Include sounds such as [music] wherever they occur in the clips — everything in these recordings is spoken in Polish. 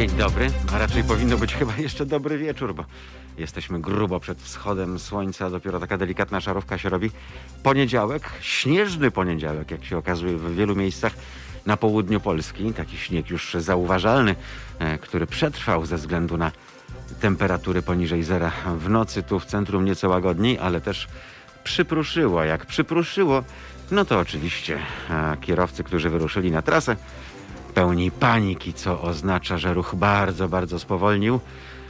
Dzień dobry, a raczej powinno być chyba jeszcze dobry wieczór, bo jesteśmy grubo przed wschodem słońca, dopiero taka delikatna szarówka się robi. Poniedziałek, śnieżny poniedziałek, jak się okazuje w wielu miejscach na południu Polski. Taki śnieg już zauważalny, e, który przetrwał ze względu na temperatury poniżej zera w nocy. Tu w centrum nieco łagodniej, ale też przypruszyło. Jak przypruszyło, no to oczywiście e, kierowcy, którzy wyruszyli na trasę, pełni paniki, co oznacza, że ruch bardzo, bardzo spowolnił.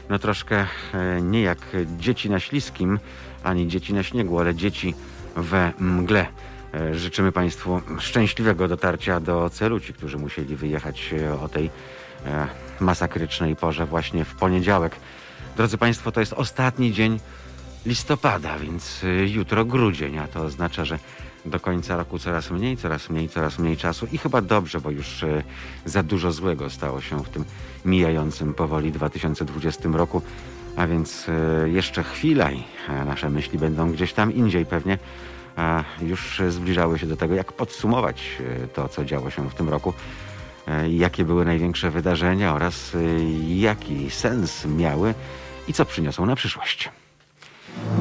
No troszkę e, nie jak dzieci na śliskim, ani dzieci na śniegu, ale dzieci we mgle. E, Życzymy Państwu szczęśliwego dotarcia do celu. Ci, którzy musieli wyjechać e, o tej masakrycznej porze właśnie w poniedziałek. Drodzy Państwo, to jest ostatni dzień listopada, więc jutro grudzień, a to oznacza, że do końca roku coraz mniej, coraz mniej, coraz mniej czasu i chyba dobrze, bo już y, za dużo złego stało się w tym mijającym powoli 2020 roku, a więc y, jeszcze chwila i e, nasze myśli będą gdzieś tam indziej pewnie. A już zbliżały się do tego, jak podsumować to, co działo się w tym roku, e, jakie były największe wydarzenia oraz jaki sens miały i co przyniosą na przyszłość.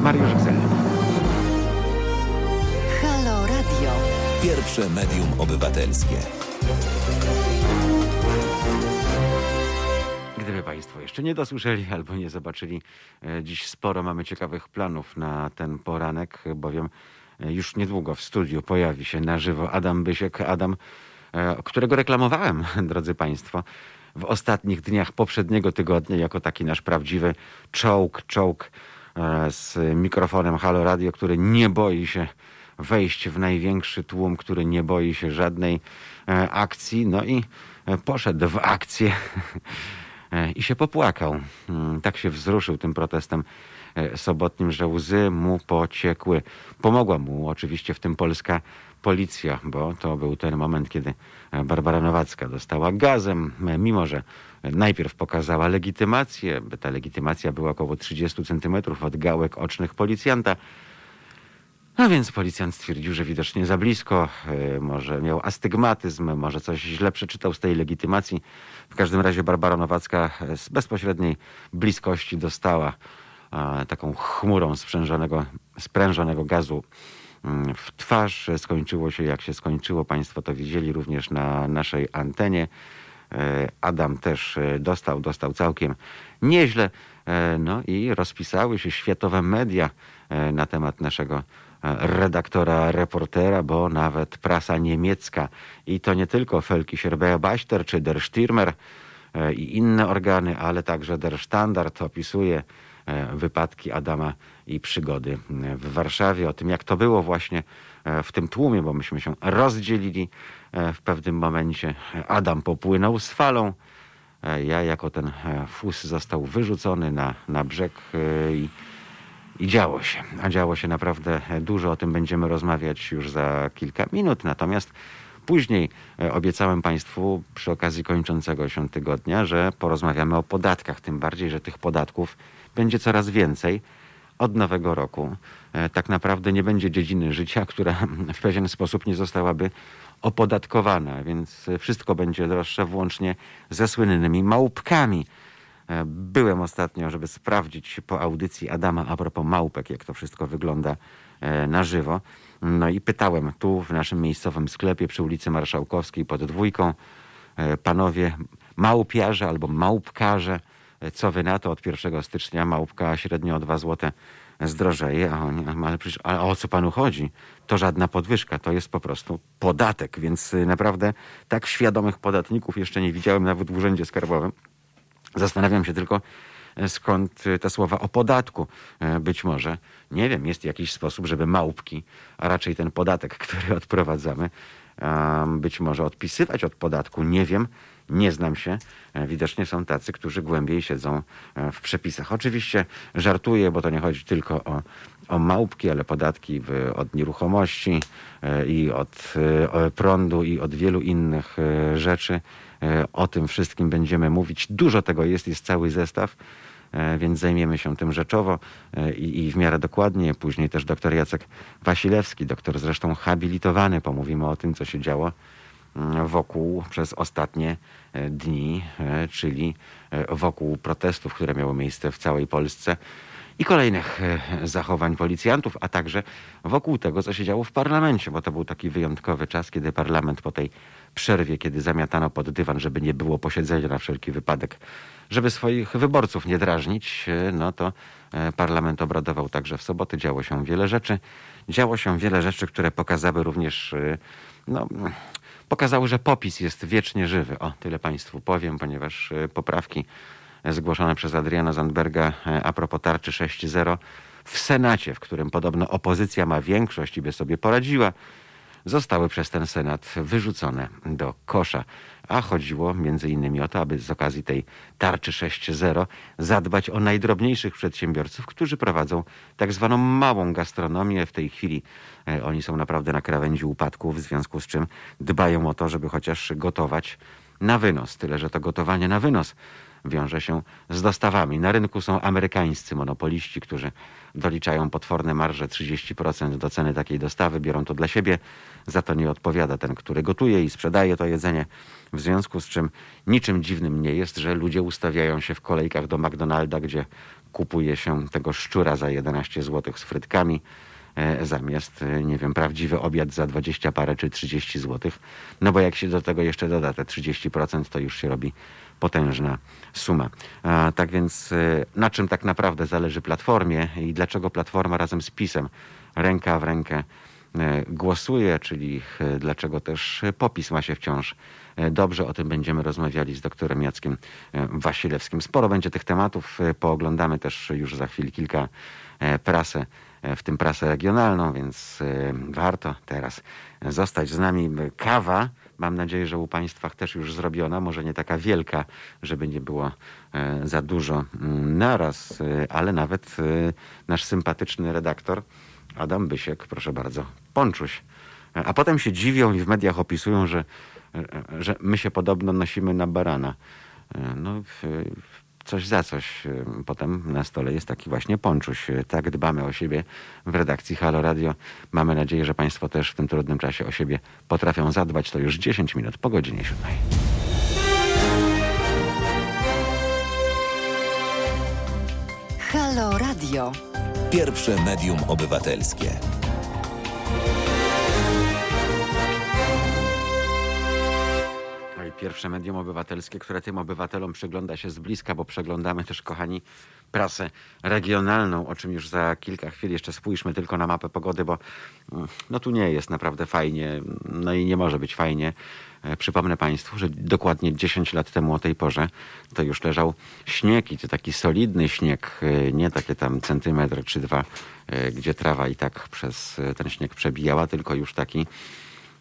Mariusz Gzel. Pierwsze medium obywatelskie. Gdyby Państwo jeszcze nie dosłyszeli albo nie zobaczyli, e, dziś sporo mamy ciekawych planów na ten poranek, bowiem e, już niedługo w studiu pojawi się na żywo Adam Bysiek. Adam, e, którego reklamowałem, [laughs] drodzy Państwo, w ostatnich dniach poprzedniego tygodnia jako taki nasz prawdziwy czołg, czołg z mikrofonem Halo Radio, który nie boi się wejść w największy tłum, który nie boi się żadnej e, akcji. No i e, poszedł w akcję [laughs] e, i się popłakał. Mm, Tak się wzruszył tym protestem sobotnim, że łzy mu pociekły. Pomogła mu oczywiście w tym polska policja, bo to był ten moment, kiedy Barbara Nowacka dostała gazem, mimo że najpierw pokazała legitymację. Ta legitymacja była około 30 centymetrów od gałek ocznych policjanta. No więc policjant stwierdził, że widocznie za blisko, e, może miał astygmatyzm, może coś źle przeczytał z tej legitymacji. W każdym razie Barbara Nowacka z bezpośredniej bliskości dostała e, taką chmurą sprzężonego, sprężonego gazu mm, w twarz. Skończyło się jak się skończyło. Państwo to widzieli również na naszej antenie. E, Adam też dostał, dostał całkiem nieźle. No i rozpisały się światowe media na temat naszego redaktora, reportera, bo nawet prasa niemiecka i to nie tylko Völkischer Beobachter czy Der Stürmer e, i inne organy, ale także Der Standard opisuje e, wypadki Adama i przygody e, w Warszawie, o tym jak to było właśnie w tym tłumie, bo myśmy się rozdzielili w pewnym momencie. Adam popłynął z falą, ja jako ten fus został wyrzucony na, na brzeg i i działo się, a działo się naprawdę dużo. O tym będziemy rozmawiać już za kilka minut. Natomiast później e, obiecałem Państwu przy okazji kończącego się tygodnia, że porozmawiamy o podatkach. Tym bardziej, że tych podatków będzie coraz więcej od nowego roku. E, Tak naprawdę nie będzie dziedziny życia, która [laughs] w pewien sposób nie zostałaby opodatkowana, więc wszystko będzie droższe, włącznie ze słynnymi małpkami. E, Byłem ostatnio, żeby sprawdzić po audycji Adama a propos małpek, jak to wszystko wygląda e, na żywo. No i pytałem tu w naszym miejscowym sklepie przy ulicy Marszałkowskiej pod dwójką, e, panowie małpiarze albo małpkarze, co wy na to od 1 stycznia małpka średnio o 2 zł zdrożeje, a oni, ale przecież, o co panu chodzi? To żadna podwyżka, to jest po prostu podatek, więc y, naprawdę tak świadomych podatników jeszcze nie widziałem nawet w Urzędzie Skarbowym. Zastanawiam się tylko, e, skąd e, te słowa o podatku. E, Być może, nie wiem, jest jakiś sposób, żeby małpki, a raczej ten podatek, [laughs] który odprowadzamy, być może odpisywać od podatku. Nie wiem, nie znam się. Widocznie są tacy, którzy głębiej siedzą w przepisach. Oczywiście żartuję, bo to nie chodzi tylko o, o małpki, ale podatki od nieruchomości i od prądu i od wielu innych rzeczy. E, O tym wszystkim będziemy mówić. Dużo tego jest, jest cały zestaw, e, więc zajmiemy się tym rzeczowo e, i, i w miarę dokładnie. Później też doktor Jacek Wasilewski, doktor zresztą habilitowany, pomówimy o tym, co się działo mm, wokół przez ostatnie dni, czyli wokół protestów, które miały miejsce w całej Polsce i kolejnych zachowań policjantów, a także wokół tego, co się działo w parlamencie, bo to był taki wyjątkowy czas, kiedy parlament po tej przerwie, kiedy zamiatano pod dywan, żeby nie było posiedzenia na wszelki wypadek, żeby swoich wyborców nie drażnić, e, no to e, parlament obradował także w sobotę. Działo się wiele rzeczy. Działo się wiele rzeczy, które pokazały również, e, no, pokazały, że popis jest wiecznie żywy. O, tyle Państwu powiem, ponieważ poprawki zgłoszone przez Adriana Zandberga a propos tarczy 6.0 w Senacie, w którym podobno opozycja ma większość i by sobie poradziła, zostały przez ten Senat wyrzucone do kosza. A chodziło innymi o to, aby z okazji tej tarczy 6.0 zadbać o najdrobniejszych przedsiębiorców, którzy prowadzą tak zwaną małą gastronomię. W tej chwili e, oni są naprawdę na krawędzi upadku, w związku z czym dbają o to, żeby chociaż gotować na wynos. Tyle, że to gotowanie na wynos wiąże się z dostawami. Na rynku są amerykańscy monopoliści, którzy doliczają potworne marże 30% do ceny takiej dostawy, biorą to dla siebie, za to nie odpowiada ten, który gotuje i sprzedaje to jedzenie. W związku z czym niczym dziwnym nie jest, że ludzie ustawiają się w kolejkach do McDonalda, gdzie kupuje się tego szczura za 11 zł z frytkami e, zamiast, e, nie wiem, prawdziwy obiad za 20 parę czy 30 zł. No bo jak się do tego jeszcze doda te 30%, to już się robi potężna suma. Tak więc e, na czym tak naprawdę zależy Platformie i dlaczego Platforma razem z PiSem ręka w rękę e, głosuje, czyli e, dlaczego też popis ma się wciąż dobrze. O tym będziemy rozmawiali z doktorem Jackiem Wasilewskim. Sporo będzie tych tematów. Pooglądamy też już za chwilę kilka prasę, w tym prasę regionalną, więc warto teraz zostać z nami. Kawa, mam nadzieję, że u Państwa też już zrobiona, może nie taka wielka, żeby nie było e, za dużo mm, naraz, e, ale nawet e, nasz sympatyczny redaktor Adam Bysiek, proszę bardzo, ponczuś. A potem się dziwią i w mediach opisują, że, że my się podobno nosimy na barana. No, coś za coś. E, Potem na stole jest taki właśnie ponczuś. E, Tak dbamy o siebie w redakcji Halo Radio. Mamy nadzieję, że Państwo też w tym trudnym czasie o siebie potrafią zadbać. To już 10 minut po godzinie 7. Halo Radio. Pierwsze medium obywatelskie. Pierwsze medium obywatelskie, które tym obywatelom przygląda się z bliska, bo przeglądamy też, kochani, prasę regionalną, o czym już za kilka chwil jeszcze spójrzmy tylko na mapę pogody, bo mm, no tu nie jest naprawdę fajnie, no i nie może być fajnie. E, Przypomnę Państwu, że dokładnie 10 lat temu o tej porze to już leżał śnieg i to taki solidny śnieg, e, nie takie tam centymetr czy dwa, e, gdzie trawa i tak przez ten śnieg przebijała, tylko już taki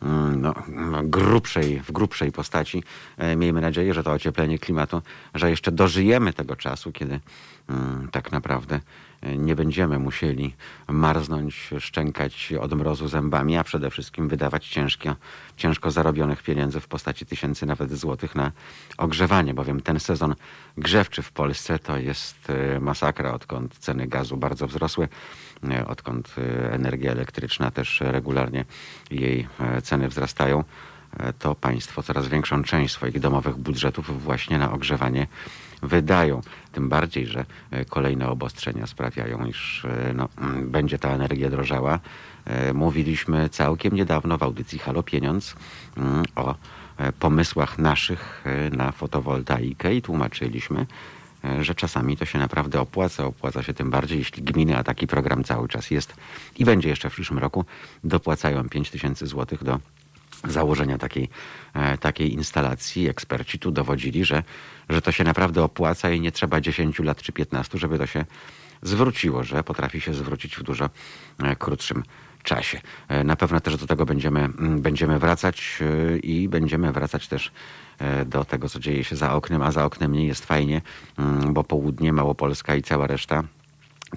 no, no, grubszej, w grubszej postaci. E, Miejmy nadzieję, że to ocieplenie klimatu, że jeszcze dożyjemy tego czasu, kiedy mm, tak naprawdę e, nie będziemy musieli marznąć, szczękać od mrozu zębami, a przede wszystkim wydawać ciężko, ciężko zarobionych pieniędzy w postaci tysięcy nawet złotych na ogrzewanie, bowiem ten sezon grzewczy w Polsce to jest e, masakra, odkąd ceny gazu bardzo wzrosły, odkąd e, energia elektryczna też regularnie jej e, ceny wzrastają, e, to państwo coraz większą część swoich domowych budżetów właśnie na ogrzewanie wydają. Tym bardziej, że e, kolejne obostrzenia sprawiają, iż no, mm, będzie ta energia drożała. Mówiliśmy całkiem niedawno w audycji Halo Pieniądz mm, o pomysłach naszych na fotowoltaikę i tłumaczyliśmy, że czasami to się naprawdę opłaca. Opłaca się tym bardziej, jeśli gminy, a taki program cały czas jest i będzie jeszcze w przyszłym roku, dopłacają 5 tysięcy złotych do założenia takiej, e, takiej instalacji. Eksperci tu dowodzili, że, że to się naprawdę opłaca i nie trzeba 10 lat czy 15, żeby to się zwróciło, że potrafi się zwrócić w dużo e, krótszym czasie. E, Na pewno też do tego będziemy, będziemy wracać e, i będziemy wracać też e, do tego, co dzieje się za oknem, a za oknem nie jest fajnie, mm, bo południe, Małopolska i cała reszta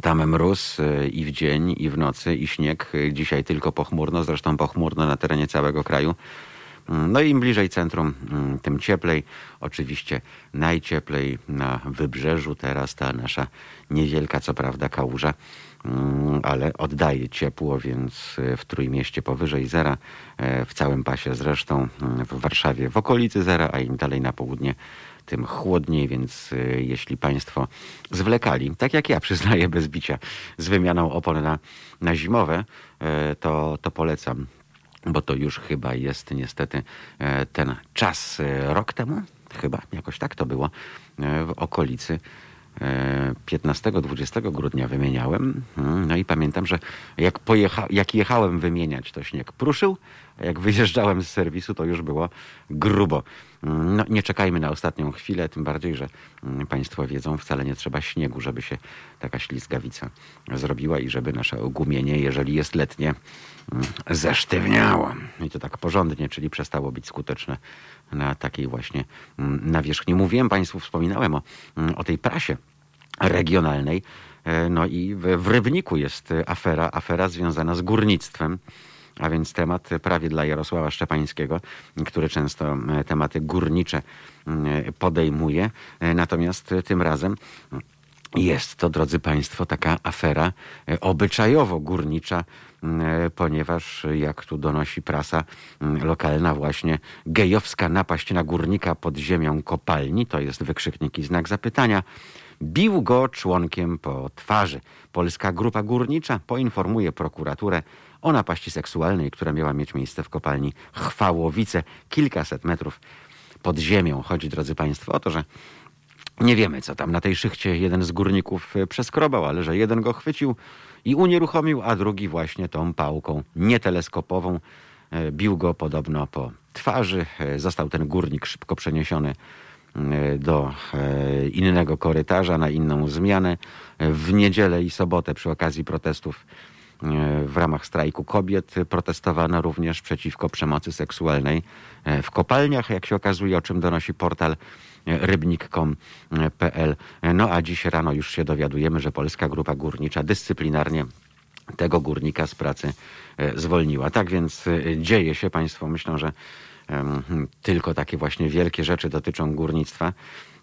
tam mróz y, i w dzień, i w nocy, i śnieg. Y, Dzisiaj tylko pochmurno, zresztą pochmurno na terenie całego kraju. Mm, No i im bliżej centrum, mm, tym cieplej. Oczywiście najcieplej na wybrzeżu teraz ta nasza niewielka, co prawda, kałuża ale oddaje ciepło, więc e, w Trójmieście powyżej zera, e, w całym pasie zresztą, mm, w Warszawie w okolicy zera, a im dalej na południe, tym chłodniej, więc e, jeśli Państwo zwlekali, tak jak ja [laughs] przyznaję bez bicia, z wymianą opon na, na zimowe, to, to polecam bo to już chyba jest niestety ten czas rok temu, chyba jakoś tak to było, w okolicy 15-20 grudnia wymieniałem. Mm, No i pamiętam, że jak, pojecha, jak jechałem wymieniać, to śnieg pruszył, a jak wyjeżdżałem z serwisu, to już było grubo. No, nie czekajmy na ostatnią chwilę, tym bardziej, że mm, Państwo wiedzą, wcale nie trzeba śniegu, żeby się taka ślizgawica zrobiła i żeby nasze ogumienie, jeżeli jest letnie, mm, zesztywniało. I to tak porządnie, czyli przestało być skuteczne na takiej właśnie mm, nawierzchni. Mówiłem Państwu, wspominałem o, o tej prasie regionalnej. E, No i w, Rybniku jest afera, afera związana z górnictwem. A więc temat prawie dla Jarosława Szczepańskiego, który często e, tematy górnicze mm, podejmuje. E, Natomiast e, tym razem jest to, drodzy Państwo, taka afera e, obyczajowo-górnicza, m, e, ponieważ, e, jak tu donosi prasa m, lokalna, właśnie gejowska napaść na górnika pod ziemią kopalni, to jest wykrzyknik i znak zapytania, bił go członkiem po twarzy. Polska Grupa Górnicza poinformuje prokuraturę o napaści seksualnej, która miała mieć miejsce w kopalni Chwałowice, kilkaset metrów pod ziemią. Chodzi, drodzy Państwo, o to, że nie wiemy, co tam na tej szychcie jeden z górników e, przeskrobał, ale że jeden go chwycił i unieruchomił, a drugi właśnie tą pałką nieteleskopową e, bił go podobno po twarzy. E, Został ten górnik szybko przeniesiony do innego korytarza na inną zmianę. W niedzielę i sobotę przy okazji protestów w ramach strajku kobiet protestowano również przeciwko przemocy seksualnej e, w kopalniach, jak się okazuje, o czym donosi portal e, rybnik.com.pl. No a dziś rano już się dowiadujemy, że Polska Grupa Górnicza dyscyplinarnie tego górnika z pracy e, zwolniła. Tak więc e, dzieje się, Państwo myślą, że tylko takie właśnie wielkie rzeczy dotyczą górnictwa.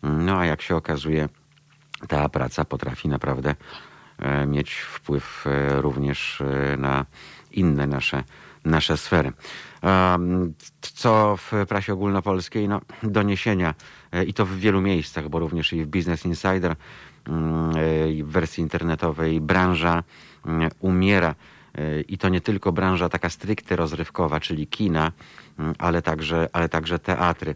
No a jak się okazuje, ta praca potrafi naprawdę e, mieć wpływ e, również e, na inne nasze, nasze sfery. Co w prasie ogólnopolskiej? No, doniesienia e, i to w wielu miejscach, bo również i w Business Insider, mm, e, w wersji internetowej branża mm, umiera. E, I to nie tylko branża taka stricte rozrywkowa, czyli kina, mm, ale także, ale także teatry.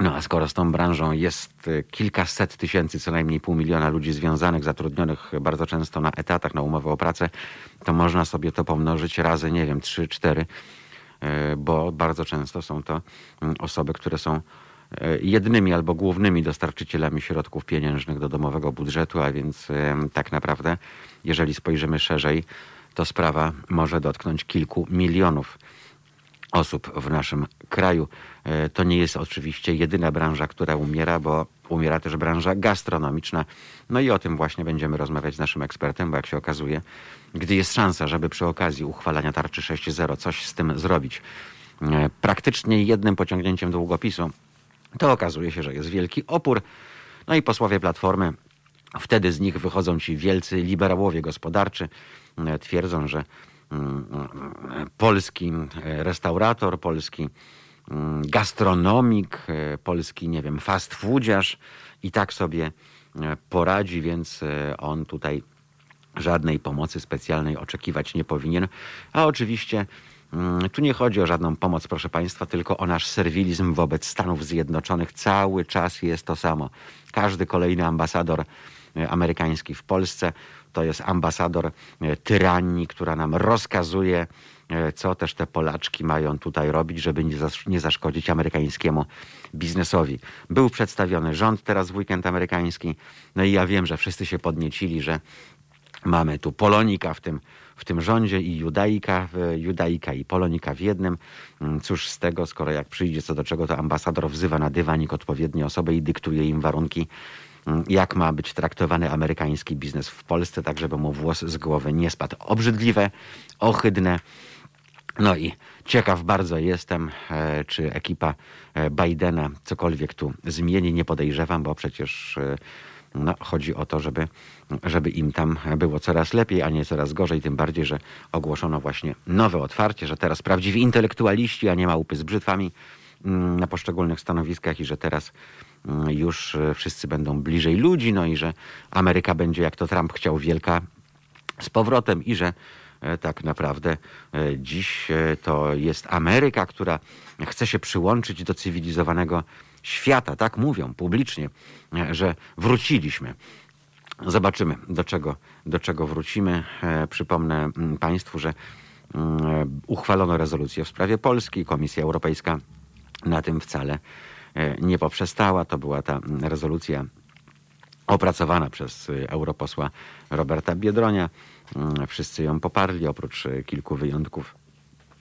No a skoro z tą branżą jest e, kilkaset tysięcy, co najmniej pół miliona ludzi związanych, zatrudnionych bardzo często na etatach, na umowę o pracę, to można sobie to pomnożyć razy, nie wiem, trzy, cztery, e, bo bardzo często są to mm, osoby, które są e, jednymi albo głównymi dostarczycielami środków pieniężnych do domowego budżetu, a więc tak naprawdę, jeżeli spojrzymy szerzej, to sprawa może dotknąć kilku milionów osób w naszym kraju. E, To nie jest oczywiście jedyna branża, która umiera, bo umiera też branża gastronomiczna. No i o tym właśnie będziemy rozmawiać z naszym ekspertem, bo jak się okazuje, gdy jest szansa, żeby przy okazji uchwalania tarczy 6.0 coś z tym zrobić, e, praktycznie jednym pociągnięciem długopisu, to okazuje się, że jest wielki opór. No i posłowie Platformy Wtedy z nich wychodzą ci wielcy liberałowie gospodarczy. e, Twierdzą, że mm, e, polski e, restaurator, polski mm, gastronomik, e, polski, nie wiem, fast foodziarz i tak sobie e, poradzi, więc e, on tutaj żadnej pomocy specjalnej oczekiwać nie powinien. A oczywiście mm, tu nie chodzi o żadną pomoc, proszę Państwa, tylko o nasz serwilizm wobec Stanów Zjednoczonych. Cały czas jest to samo. Każdy kolejny ambasador amerykański w Polsce to jest ambasador tyranii, która nam rozkazuje, co też te Polaczki mają tutaj robić, żeby nie, zasz- nie zaszkodzić amerykańskiemu biznesowi. Był przedstawiony rząd teraz w weekend amerykański, no i ja wiem, że wszyscy się podniecili, że Mamy tu Polonika w tym, w tym rządzie i Judaika, Judaika i Polonika w jednym. Mm, Cóż z tego, skoro jak przyjdzie co do czego, to ambasador wzywa na dywanik odpowiednie osoby i dyktuje im warunki, mm, jak ma być traktowany amerykański biznes w Polsce, tak żeby mu włos z głowy nie spadł. Obrzydliwe, ohydne. No i ciekaw bardzo jestem, e, czy ekipa e, Bidena cokolwiek tu zmieni. Nie podejrzewam, bo przecież e, no, chodzi o to, żeby, żeby im tam było coraz lepiej, a nie coraz gorzej, tym bardziej, że ogłoszono właśnie nowe otwarcie, że teraz prawdziwi intelektualiści, a nie małpy z brzytwami mm, na poszczególnych stanowiskach i że teraz mm, już wszyscy będą bliżej ludzi, no i że Ameryka będzie, jak to Trump chciał, wielka z powrotem i że tak naprawdę e, dziś e, to jest Ameryka, która chce się przyłączyć do cywilizowanego świata. Tak mówią publicznie, e, że wróciliśmy. Zobaczymy, do czego, do czego wrócimy. E, Przypomnę mm, Państwu, że mm, e, uchwalono rezolucję w sprawie Polski. Komisja Europejska na tym wcale e, nie poprzestała. To była ta mm, rezolucja opracowana przez europosła Roberta Biedronia. Mm, Wszyscy ją poparli, oprócz y, kilku wyjątków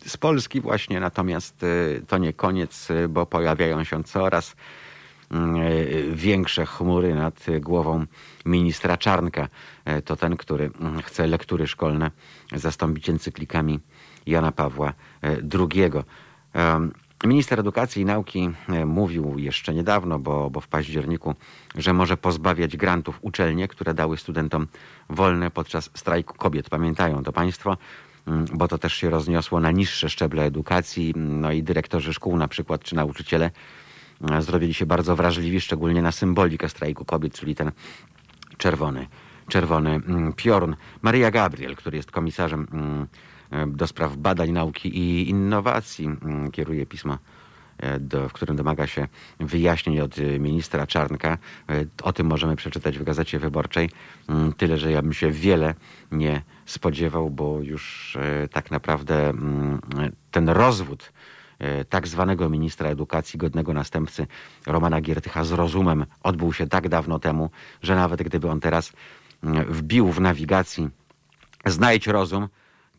z Polski właśnie. Natomiast y, to nie koniec, y, bo pojawiają się coraz mm, większe chmury nad głową ministra Czarnka. E, To ten, który mm, chce lektury szkolne zastąpić encyklikami Jana Pawła e, II. Minister Edukacji i Nauki e, mówił jeszcze niedawno, bo, bo w październiku, że może pozbawiać grantów uczelnie, które dały studentom wolne podczas strajku kobiet. Pamiętają to Państwo, Mm, bo to też się rozniosło na niższe szczeble edukacji. No i dyrektorzy szkół na przykład, czy nauczyciele e, zrobili się bardzo wrażliwi, szczególnie na symbolikę strajku kobiet, czyli ten czerwony, czerwony mm, piorun. Maria Gabriel, który jest komisarzem mm, do spraw badań, nauki i innowacji, mm, kieruje pismo, e, do, w którym domaga się wyjaśnień od e, ministra Czarnka. E, O tym możemy przeczytać w Gazecie Wyborczej. Mm, Tyle, że ja bym się wiele nie spodziewał, bo już e, tak naprawdę mm, ten rozwód e, tak zwanego ministra edukacji, godnego następcy Romana Giertycha z rozumem odbył się tak dawno temu, że nawet gdyby on teraz wbił w nawigacji znajdź rozum,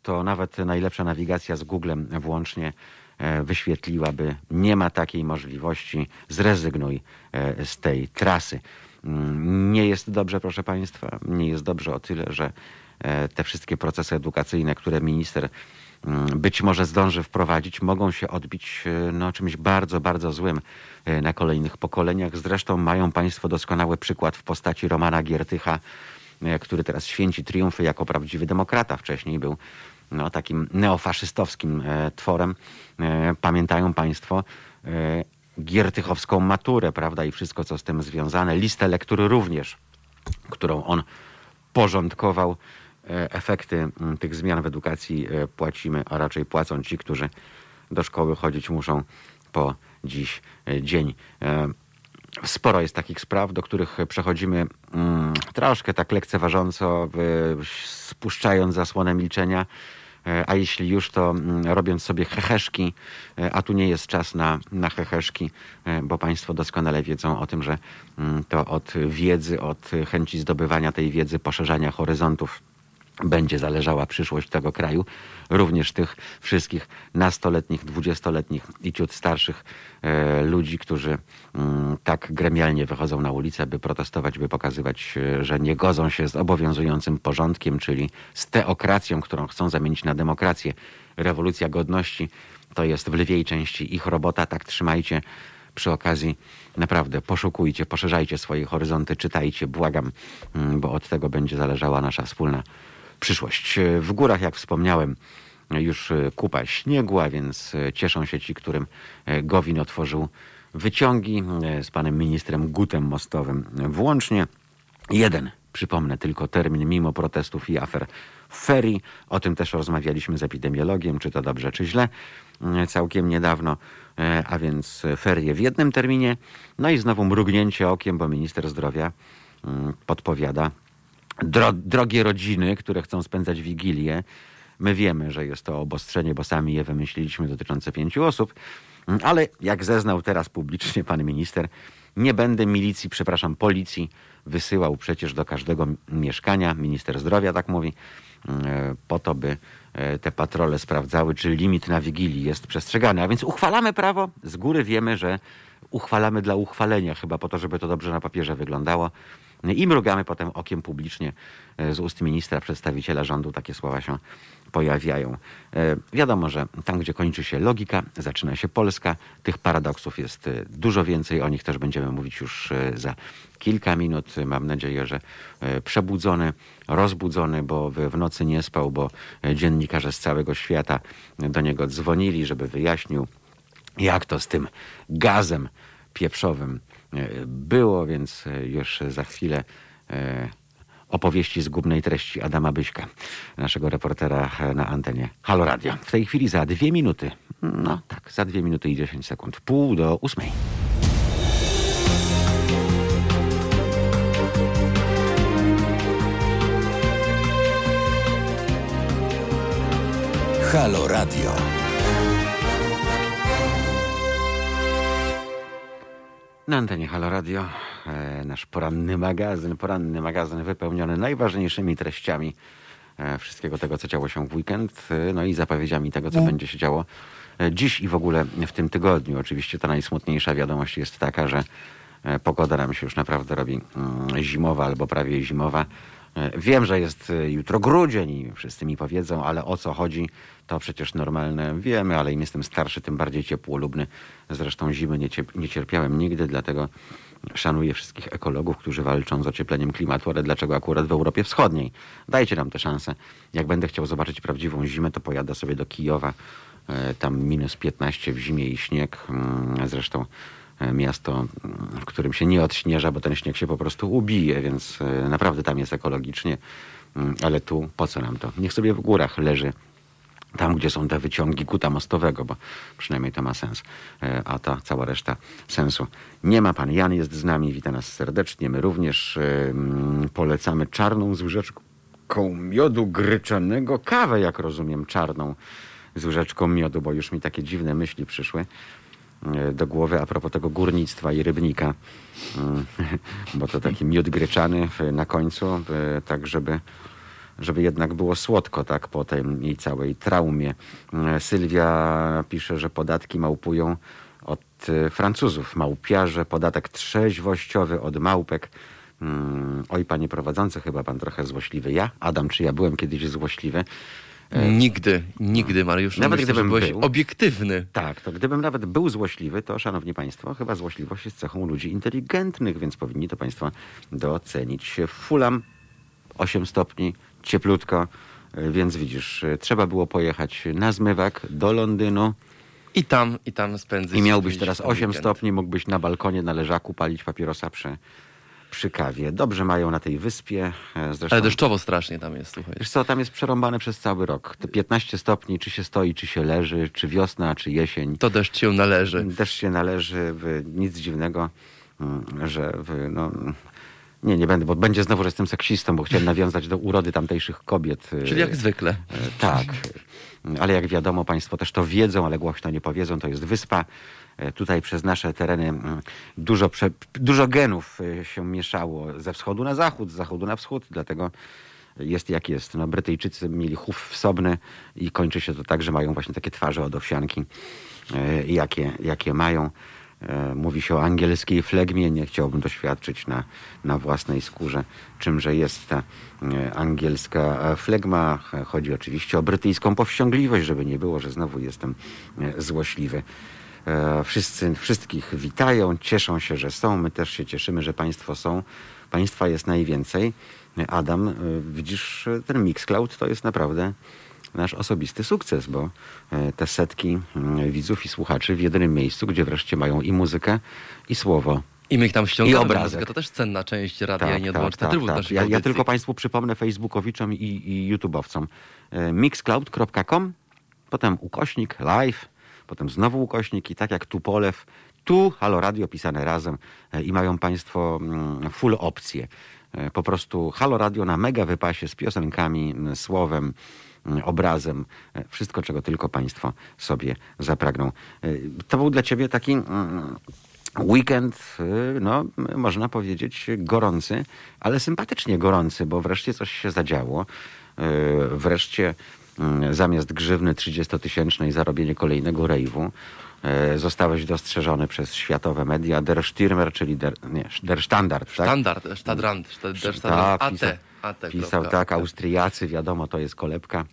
to nawet najlepsza nawigacja z Googlem włącznie e, wyświetliłaby, nie ma takiej możliwości, zrezygnuj e, z tej trasy. Mm, Nie jest dobrze, proszę Państwa, nie jest dobrze o tyle, że e, te wszystkie procesy edukacyjne, które minister mm, być może zdąży wprowadzić, mogą się odbić no, czymś bardzo, bardzo złym na kolejnych pokoleniach. Zresztą mają Państwo doskonały przykład w postaci Romana Giertycha, który teraz święci triumfy jako prawdziwy demokrata. Wcześniej był no, takim neofaszystowskim e, tworem. E, pamiętają Państwo e, giertychowską maturę, prawda, i wszystko, co z tym związane. Listę lektury również, którą on porządkował. Efekty tych zmian w edukacji płacimy, a raczej płacą ci, którzy do szkoły chodzić muszą po dziś dzień. Sporo jest takich spraw, do których przechodzimy mm, troszkę tak lekceważąco, spuszczając zasłonę milczenia. E, A jeśli już, to mm, robiąc sobie heheszki, e, a tu nie jest czas na, na heheszki, e, bo Państwo doskonale wiedzą o tym, że mm, to od wiedzy, od chęci zdobywania tej wiedzy, poszerzania horyzontów będzie zależała przyszłość tego kraju, również tych wszystkich nastoletnich, dwudziestoletnich i ciut starszych e, ludzi, którzy mm, tak gremialnie wychodzą na ulicę, by protestować, by pokazywać, e, że nie godzą się z obowiązującym porządkiem, czyli z teokracją, którą chcą zamienić na demokrację. Rewolucja godności to jest w lwiej części ich robota, tak trzymajcie przy okazji naprawdę poszukujcie, poszerzajcie swoje horyzonty, czytajcie, błagam, mm, bo od tego będzie zależała nasza wspólna przyszłość. E, W górach, jak wspomniałem, już e, kupa śniegu, a więc e, cieszą się ci, którym Gowin otworzył wyciągi z panem ministrem Gutem Mostowym włącznie. Jeden, przypomnę tylko termin, mimo protestów i afer w ferii. O tym też rozmawialiśmy z epidemiologiem, czy to dobrze, czy źle, całkiem niedawno. A więc ferie w jednym terminie. No i znowu mrugnięcie okiem, bo minister zdrowia mm, podpowiada, Dro, drogie rodziny, które chcą spędzać wigilię, my wiemy, że jest to obostrzenie, bo sami je wymyśliliśmy dotyczące pięciu osób, Mm, ale jak zeznał teraz publicznie pan minister, nie będę milicji, przepraszam, policji wysyłał przecież do każdego mieszkania, minister zdrowia tak mówi, mm, e, po to, by e, te patrole sprawdzały, czy limit na wigilii jest przestrzegany. A więc uchwalamy prawo, z góry wiemy, że uchwalamy dla uchwalenia, chyba po to, żeby to dobrze na papierze wyglądało. I mrugamy potem okiem publicznie e, z ust ministra, przedstawiciela rządu. Takie słowa się pojawiają. E, Wiadomo, że tam, gdzie kończy się logika, zaczyna się Polska. Tych paradoksów jest dużo więcej. O nich też będziemy mówić już za kilka minut. Mam nadzieję, że przebudzony, rozbudzony, bo w, nocy nie spał, bo dziennikarze z całego świata do niego dzwonili, żeby wyjaśnił, jak to z tym gazem pieprzowym było, więc e, już za chwilę e, opowieści zgubnej treści Adama Byśka, naszego reportera e, na antenie Halo Radio. W tej chwili za dwie minuty, no tak, za dwie minuty i dziesięć sekund, pół do ósmej. Halo Radio. Na antenie Halo Radio e, nasz poranny magazyn, poranny magazyn wypełniony najważniejszymi treściami e, wszystkiego tego, co działo się w weekend, e, no i zapowiedziami tego, co będzie się działo dziś i w ogóle w tym tygodniu. Oczywiście ta najsmutniejsza wiadomość jest taka, że pogoda nam się już naprawdę robi mm, zimowa albo prawie zimowa. E, Wiem, że jest e, jutro grudzień i wszyscy mi powiedzą, ale o co chodzi, to przecież normalne wiemy, ale im jestem starszy, tym bardziej ciepłolubny. Zresztą zimy nie, nie cierpiałem nigdy, dlatego szanuję wszystkich ekologów, którzy walczą z ociepleniem klimatu, ale dlaczego akurat w Europie Wschodniej? Dajcie nam tę szansę. Jak będę chciał zobaczyć prawdziwą zimę, to pojadę sobie do Kijowa. E, Tam minus 15 w zimie i śnieg. Mm, Zresztą miasto, mm, w którym się nie odśnieża, bo ten śnieg się po prostu ubije, więc e, naprawdę tam jest ekologicznie. Mm, Ale tu po co nam to? Niech sobie w górach leży tam, gdzie są te wyciągi kuta mostowego, bo przynajmniej to ma sens, E, a ta cała reszta sensu nie ma. Pan Jan jest z nami, wita nas serdecznie. My również e, mm, polecamy czarną z łyżeczką miodu gryczanego, kawę, jak rozumiem, czarną z łyżeczką miodu, bo już mi takie dziwne myśli przyszły e, do głowy a propos tego górnictwa i rybnika, Mm, [laughs] bo to taki miód gryczany na końcu, e, tak żeby żeby jednak było słodko, tak, po tej całej traumie. E, Sylwia pisze, że podatki małpują od e, Francuzów. Małpiarze, podatek trzeźwościowy od małpek. Mm, Oj, panie prowadzący, chyba pan trochę złośliwy. Ja? Adam, czy ja byłem kiedyś złośliwy? Nigdy, nigdy, Mariusz. Nawet Myślę, gdybym byłeś był. obiektywny. Tak, to gdybym nawet był złośliwy, to szanowni państwo, chyba złośliwość jest cechą ludzi inteligentnych, więc powinni to państwo docenić. Fulam 8 stopni, cieplutko, y, więc widzisz, y, trzeba było pojechać na zmywak do Londynu I tam, i tam spędzić. i miałbyś teraz ten 8 weekend. stopni, mógłbyś na balkonie, na leżaku palić papierosa przy, przy kawie. Dobrze mają na tej wyspie, e, zresztą... Ale deszczowo strasznie tam jest, słuchaj. Wiesz co, tam jest przerąbane przez cały rok. Te 15 stopni, czy się stoi, czy się leży, czy wiosna, czy jesień. To deszcz się należy. Też się należy, nic dziwnego, mm, że no, nie, nie będę, bo będzie znowu, że jestem seksistą, bo chciałem nawiązać do urody tamtejszych kobiet. y, Czyli jak zwykle. e, Tak, ale jak wiadomo, Państwo też to wiedzą, ale głośno nie powiedzą, to jest wyspa. E, Tutaj przez nasze tereny mm, dużo, prze, dużo genów y, się mieszało ze wschodu na zachód, z zachodu na wschód, dlatego jest jak jest. No, Brytyjczycy mieli chów wsobny i kończy się to tak, że mają właśnie takie twarze od owsianki, e, jakie, jakie mają. E, Mówi się o angielskiej flegmie. Nie chciałbym doświadczyć na, na własnej skórze, czymże jest ta e, angielska e, flegma. E, Chodzi oczywiście o brytyjską powściągliwość, żeby nie było, że znowu jestem e, złośliwy. E, Wszyscy, wszystkich witają, cieszą się, że są. My też się cieszymy, że Państwo są. Państwa jest najwięcej. Adam, e, widzisz, e, ten Mixcloud to jest naprawdę nasz osobisty sukces, bo e, te setki widzów i słuchaczy w jedynym miejscu, gdzie wreszcie mają i muzykę, i słowo. I my ich tam ściągamy. I. To też cenna część radia i nieodłączny trybut naszych Ja, ja audycji. tylko Państwu przypomnę Facebookowiczom i, i YouTubeowcom. E, Mixcloud.com, potem ukośnik live, potem znowu ukośnik i tak jak tu polew, tu Halo Radio pisane razem e, i mają Państwo mm, full opcje. E, Po prostu Halo Radio na mega wypasie z piosenkami, słowem, obrazem, e, wszystko czego tylko Państwo sobie zapragną. To był dla Ciebie taki mm, weekend, no można powiedzieć gorący, ale sympatycznie gorący, bo wreszcie coś się zadziało. Wreszcie zamiast grzywny 30-tysięcznej za robienie kolejnego rejwu e, zostałeś dostrzeżony przez światowe media Der Stürmer, czyli Der, nie, der Standard, tak? Standard, Stadrand, Stadrand, Tak, pisał- AT. Pisał kropka, tak. Austriacy, wiadomo, to jest kolebka.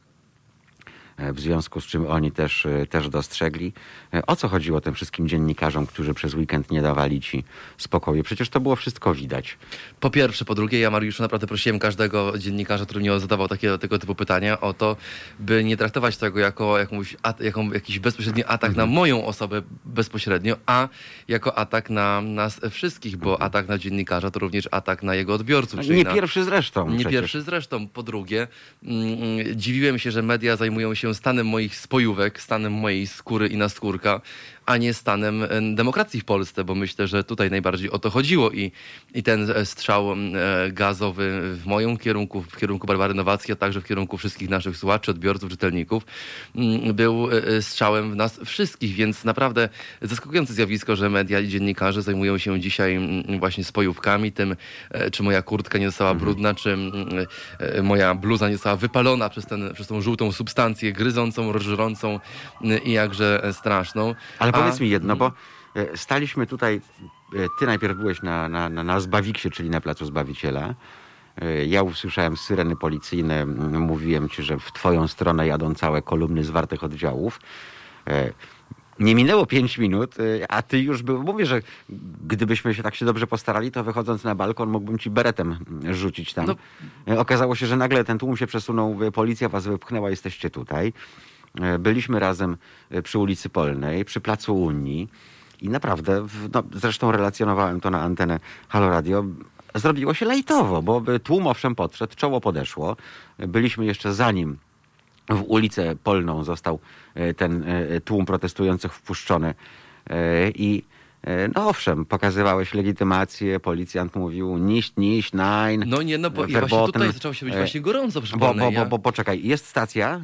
E, W związku z czym oni też, e, też dostrzegli. E, O co chodziło tym wszystkim dziennikarzom, którzy przez weekend nie dawali ci spokoju? Przecież to było wszystko widać. Po pierwsze, po drugie, ja Mariuszu naprawdę prosiłem każdego dziennikarza, który mnie zadawał takie, tego typu pytania o to, by nie traktować tego jako jakąś, jaką, jakiś bezpośredni atak na moją osobę bezpośrednio, a jako atak na nas wszystkich, bo atak na dziennikarza to również atak na jego odbiorców. Nie na, pierwszy zresztą. Nie przecież. pierwszy zresztą. Po drugie, mm, mm, dziwiłem się, że media zajmują się stanem moich spojówek, stanem mojej skóry i naskórka, a nie stanem e, demokracji w Polsce, bo myślę, że tutaj najbardziej o to chodziło. I, i ten strzał e, gazowy w moim kierunku, w kierunku Barbary Nowackiej, a także w kierunku wszystkich naszych słuchaczy, odbiorców, czytelników, był e, strzałem w nas wszystkich, więc naprawdę zaskakujące zjawisko, że media i dziennikarze zajmują się dzisiaj właśnie spojówkami, tym, czy moja kurtka nie została brudna, czy moja bluza nie została wypalona przez, ten, przez tą żółtą substancję gryzącą, żrącą mm, i jakże straszną. Ale powiedz mi jedno, bo e, staliśmy tutaj, e, ty najpierw byłeś na, na, na, Zbawiksie, czyli na Placu Zbawiciela. E, Ja usłyszałem syreny policyjne, mówiłem ci, że w twoją stronę jadą całe kolumny zwartych oddziałów. Nie minęło pięć minut, a ty już był. Mówię, że gdybyśmy się tak się dobrze postarali, to wychodząc na balkon mógłbym ci beretem rzucić tam. No. Okazało się, że nagle ten tłum się przesunął, policja was wypchnęła, jesteście tutaj. E, Byliśmy razem e, przy ulicy Polnej, przy Placu Unii i naprawdę, no, zresztą relacjonowałem to na antenę Halo Radio, zrobiło się lejtowo, bo tłum owszem podszedł, czoło podeszło. Byliśmy jeszcze zanim w ulicę Polną został e, ten tłum protestujących wpuszczony i no owszem, pokazywałeś legitymację, policjant mówił niść, niść, nein. No nie, no bo i właśnie tutaj zaczęło się być E, właśnie gorąco przy bo, bo, bo, bo poczekaj, jest stacja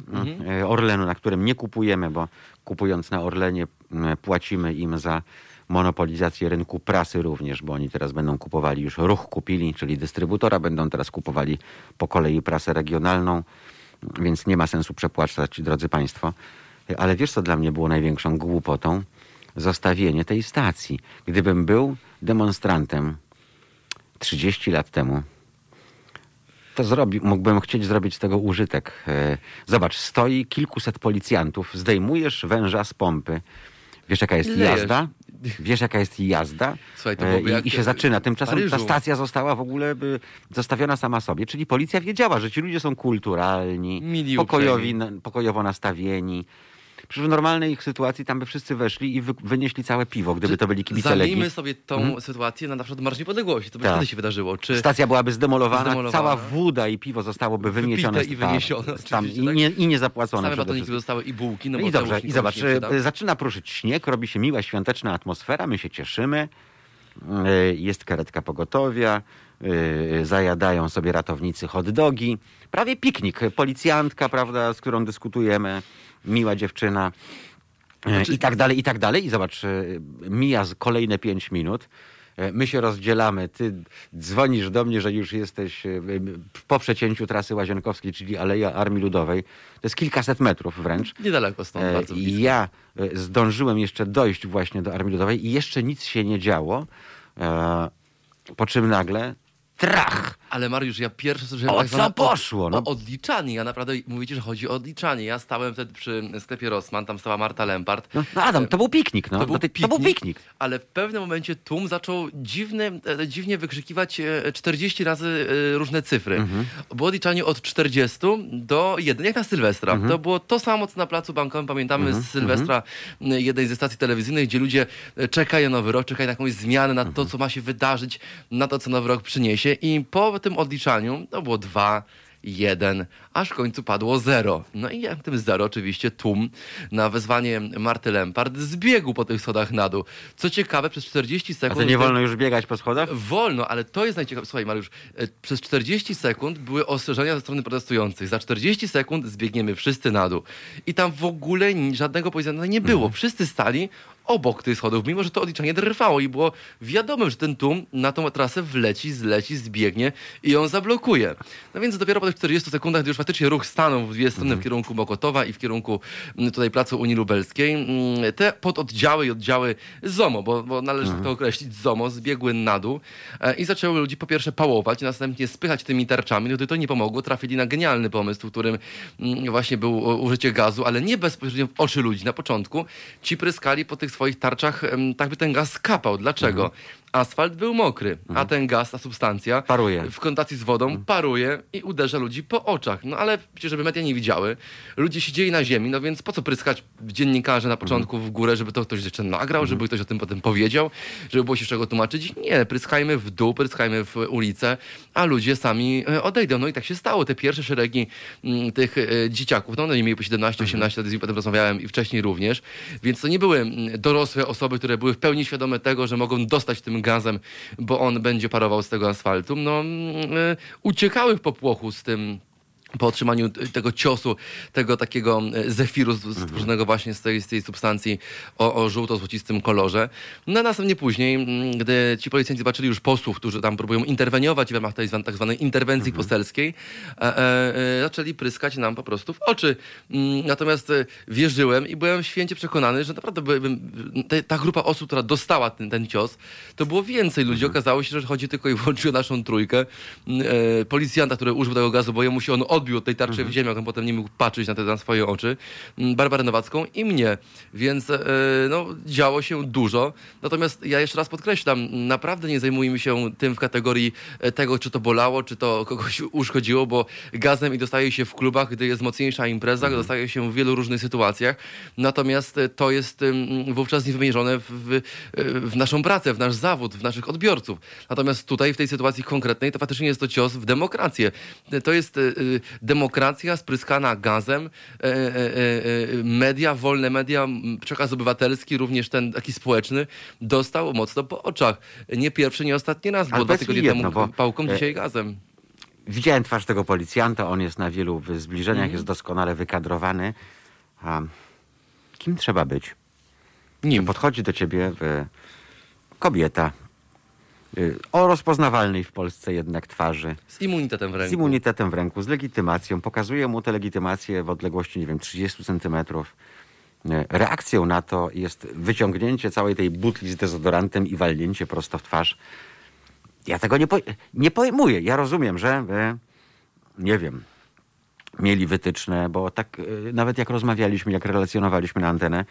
e, Orlenu, na którym nie kupujemy, bo kupując na Orlenie m, płacimy im za monopolizację rynku prasy również, bo oni teraz będą kupowali, już ruch kupili, czyli dystrybutora, będą teraz kupowali po kolei prasę regionalną, więc nie ma sensu przepłacać, drodzy Państwo. Ale wiesz, co dla mnie było największą głupotą? Zostawienie tej stacji. Gdybym był demonstrantem 30 lat temu, to zrobi, mógłbym chcieć zrobić z tego użytek. E, Zobacz, stoi kilkuset policjantów, zdejmujesz węża z pompy. Wiesz, jaka jest Lejesz. jazda? Wiesz, jaka jest jazda? Słuchaj, E, I, I się zaczyna. Tymczasem ta Paryżu. stacja została w ogóle by, zostawiona sama sobie. Czyli policja wiedziała, że ci ludzie są kulturalni, pokojowi, pokojowo nastawieni. Przecież w normalnej ich sytuacji tam by wszyscy weszli i wy, wynieśli całe piwo, gdyby Czy to byli kibice Legii. Zamiejmy sobie tą sytuację na na przykład Marsz Niepodległości. To by Tak. wtedy się wydarzyło. Czy Stacja byłaby zdemolowana, Zdemolowana. cała woda i piwo zostałoby wymiecione i tak, wyniesione, tam, i, oczywiście, tak? nie, i nie zapłacone same przede batoniki zostały i bułki, no bo I dobrze, i zobacz, przyda. e, zaczyna pruszyć śnieg, robi się miła, świąteczna atmosfera, my się cieszymy, e, jest karetka pogotowia, e, zajadają sobie ratownicy hot dogi, prawie piknik, policjantka, prawda, z którą dyskutujemy, miła dziewczyna e, Znaczy- i tak dalej, i tak dalej. I zobacz, e, mija kolejne pięć minut, e, my się rozdzielamy, ty dzwonisz do mnie, że już jesteś po przecięciu trasy Łazienkowskiej, czyli Aleja Armii Ludowej, to jest kilkaset metrów wręcz. Niedaleko stąd, bardzo I blisko. ja zdążyłem jeszcze dojść właśnie do Armii Ludowej i jeszcze nic się nie działo. Po czym nagle trach! Ale Mariusz, ja pierwszy słyszałem O tak co poszło, no? o odliczanie. Ja naprawdę mówicie, że chodzi o odliczanie. Ja stałem wtedy przy sklepie Rossmann, tam stała Marta Lempart. No, no Adam, to był piknik, no. To był, No piknik, to był piknik. ale w pewnym momencie tłum zaczął dziwny, e, dziwnie wykrzykiwać e, 40 razy e, różne cyfry. Mhm. Było odliczanie od 40 do 1, jak na Sylwestra. Mhm. To było to samo, co na Placu Bankowym. Pamiętamy z Sylwestra m, jednej ze stacji telewizyjnych, gdzie ludzie e, czekają na nowy rok, czekają na jakąś zmianę, na Mhm. to, co ma się wydarzyć, na to, co nowy rok przyniesie. I po tym odliczaniu to było 2, jeden, aż w końcu padło zero. No i jak tym zero oczywiście tłum na wezwanie Marty Lempart zbiegł po tych schodach na dół. Co ciekawe, przez 40 A sekund... to nie wolno już biegać po schodach? Wolno, ale to jest najciekawsze. Słuchaj, Mariusz, e, przez 40 sekund były ostrzeżenia ze strony protestujących. Za 40 sekund zbiegniemy wszyscy na dół. I tam w ogóle żadnego policjanta nie było. Wszyscy stali, obok tych schodów, mimo że to odliczanie trwało i było wiadomo, że ten tłum na tą trasę wleci, zleci, zbiegnie i ją zablokuje. No więc dopiero po tych 40 sekundach, gdy już faktycznie ruch stanął w dwie strony, w kierunku Mokotowa i w kierunku mm, tutaj Placu Unii Lubelskiej, mm, te pododdziały i oddziały ZOMO, bo, bo należy to określić, ZOMO, zbiegły na dół e, i zaczęły ludzi po pierwsze pałować, następnie spychać tymi tarczami. No to, to nie pomogło, trafili na genialny pomysł, w którym mm, właśnie był e, użycie gazu, ale nie bezpośrednio w oczy ludzi na początku. Ci pryskali po tych swoich tarczach, tak by ten gaz kapał. Dlaczego? Asfalt był mokry, a ten gaz, ta substancja Paruje. w kontakcie z wodą paruje i uderza ludzi po oczach. No ale przecież, żeby media nie widziały, ludzie siedzieli na ziemi, no więc po co pryskać dziennikarze na początku w górę, żeby to ktoś jeszcze nagrał, żeby ktoś o tym potem powiedział, żeby było się czego tłumaczyć? Nie, pryskajmy w dół, pryskajmy w ulicę, a ludzie sami e, odejdą. No i tak się stało. Te pierwsze szeregi mm, tych e, dzieciaków, no one mieli po 17-18 lat, z nimi potem rozmawiałem i wcześniej również, więc to nie były mm, dorosłe osoby, które były w pełni świadome tego, że mogą dostać tym gazem, bo on będzie parował z tego asfaltu. No, mm, e, uciekały w popłochu z tym po otrzymaniu tego ciosu, tego takiego e, zefiru stworzonego właśnie z tej, z tej substancji o, o żółto-złocistym kolorze. No a następnie później, mm, gdy ci policjanci zobaczyli już posłów, którzy tam próbują interweniować w ramach tej tak zwanej interwencji poselskiej, e, e, e, zaczęli pryskać nam po prostu w oczy. Mm, Natomiast e, wierzyłem i byłem święcie przekonany, że naprawdę by, by, te, ta grupa osób, która dostała ten, ten cios, to było więcej ludzi. Okazało się, że chodzi tylko i wyłącznie o naszą trójkę. Mm, E, policjanta, który użył tego gazu, bo jemu się on odbił od tej tarczy w ziemię, on potem nie mógł patrzeć na te na swoje oczy. Mm, Barbarę Nowacką i mnie. Więc e, no, działo się dużo. Natomiast ja jeszcze raz podkreślam, naprawdę nie zajmujmy się tym w kategorii e, tego, czy to bolało, czy to kogoś uszkodziło, bo gazem i dostaje się w klubach, gdy jest mocniejsza impreza, dostaje się w wielu różnych sytuacjach. Natomiast e, to jest wówczas niewymierzone w, w, naszą pracę, w nasz zawód, w naszych odbiorców. Natomiast tutaj, w tej sytuacji konkretnej, to faktycznie jest to cios w demokrację. To jest demokracja spryskana gazem. E, e, e, e, Media, wolne media, przekaz obywatelski, również ten taki społeczny, dostał mocno po oczach. Nie pierwszy, nie ostatni raz, bo dwa tygodnie jedno, temu pałką, e, dzisiaj gazem. Widziałem twarz tego policjanta, on jest na wielu zbliżeniach, Mhm. jest doskonale wykadrowany. A kim trzeba być? Nim. Podchodzi do ciebie y, kobieta o rozpoznawalnej w Polsce jednak twarzy, Z immunitetem w ręku. z immunitetem w ręku, z legitymacją. Pokazuje mu tę legitymację w odległości, nie wiem, 30 centymetrów. Y, Reakcją na to jest wyciągnięcie całej tej butli z dezodorantem i walnięcie prosto w twarz. Ja tego nie, po, nie pojmuję. Ja rozumiem, że y, nie wiem, mieli wytyczne, bo tak y, nawet jak rozmawialiśmy, jak relacjonowaliśmy na antenę,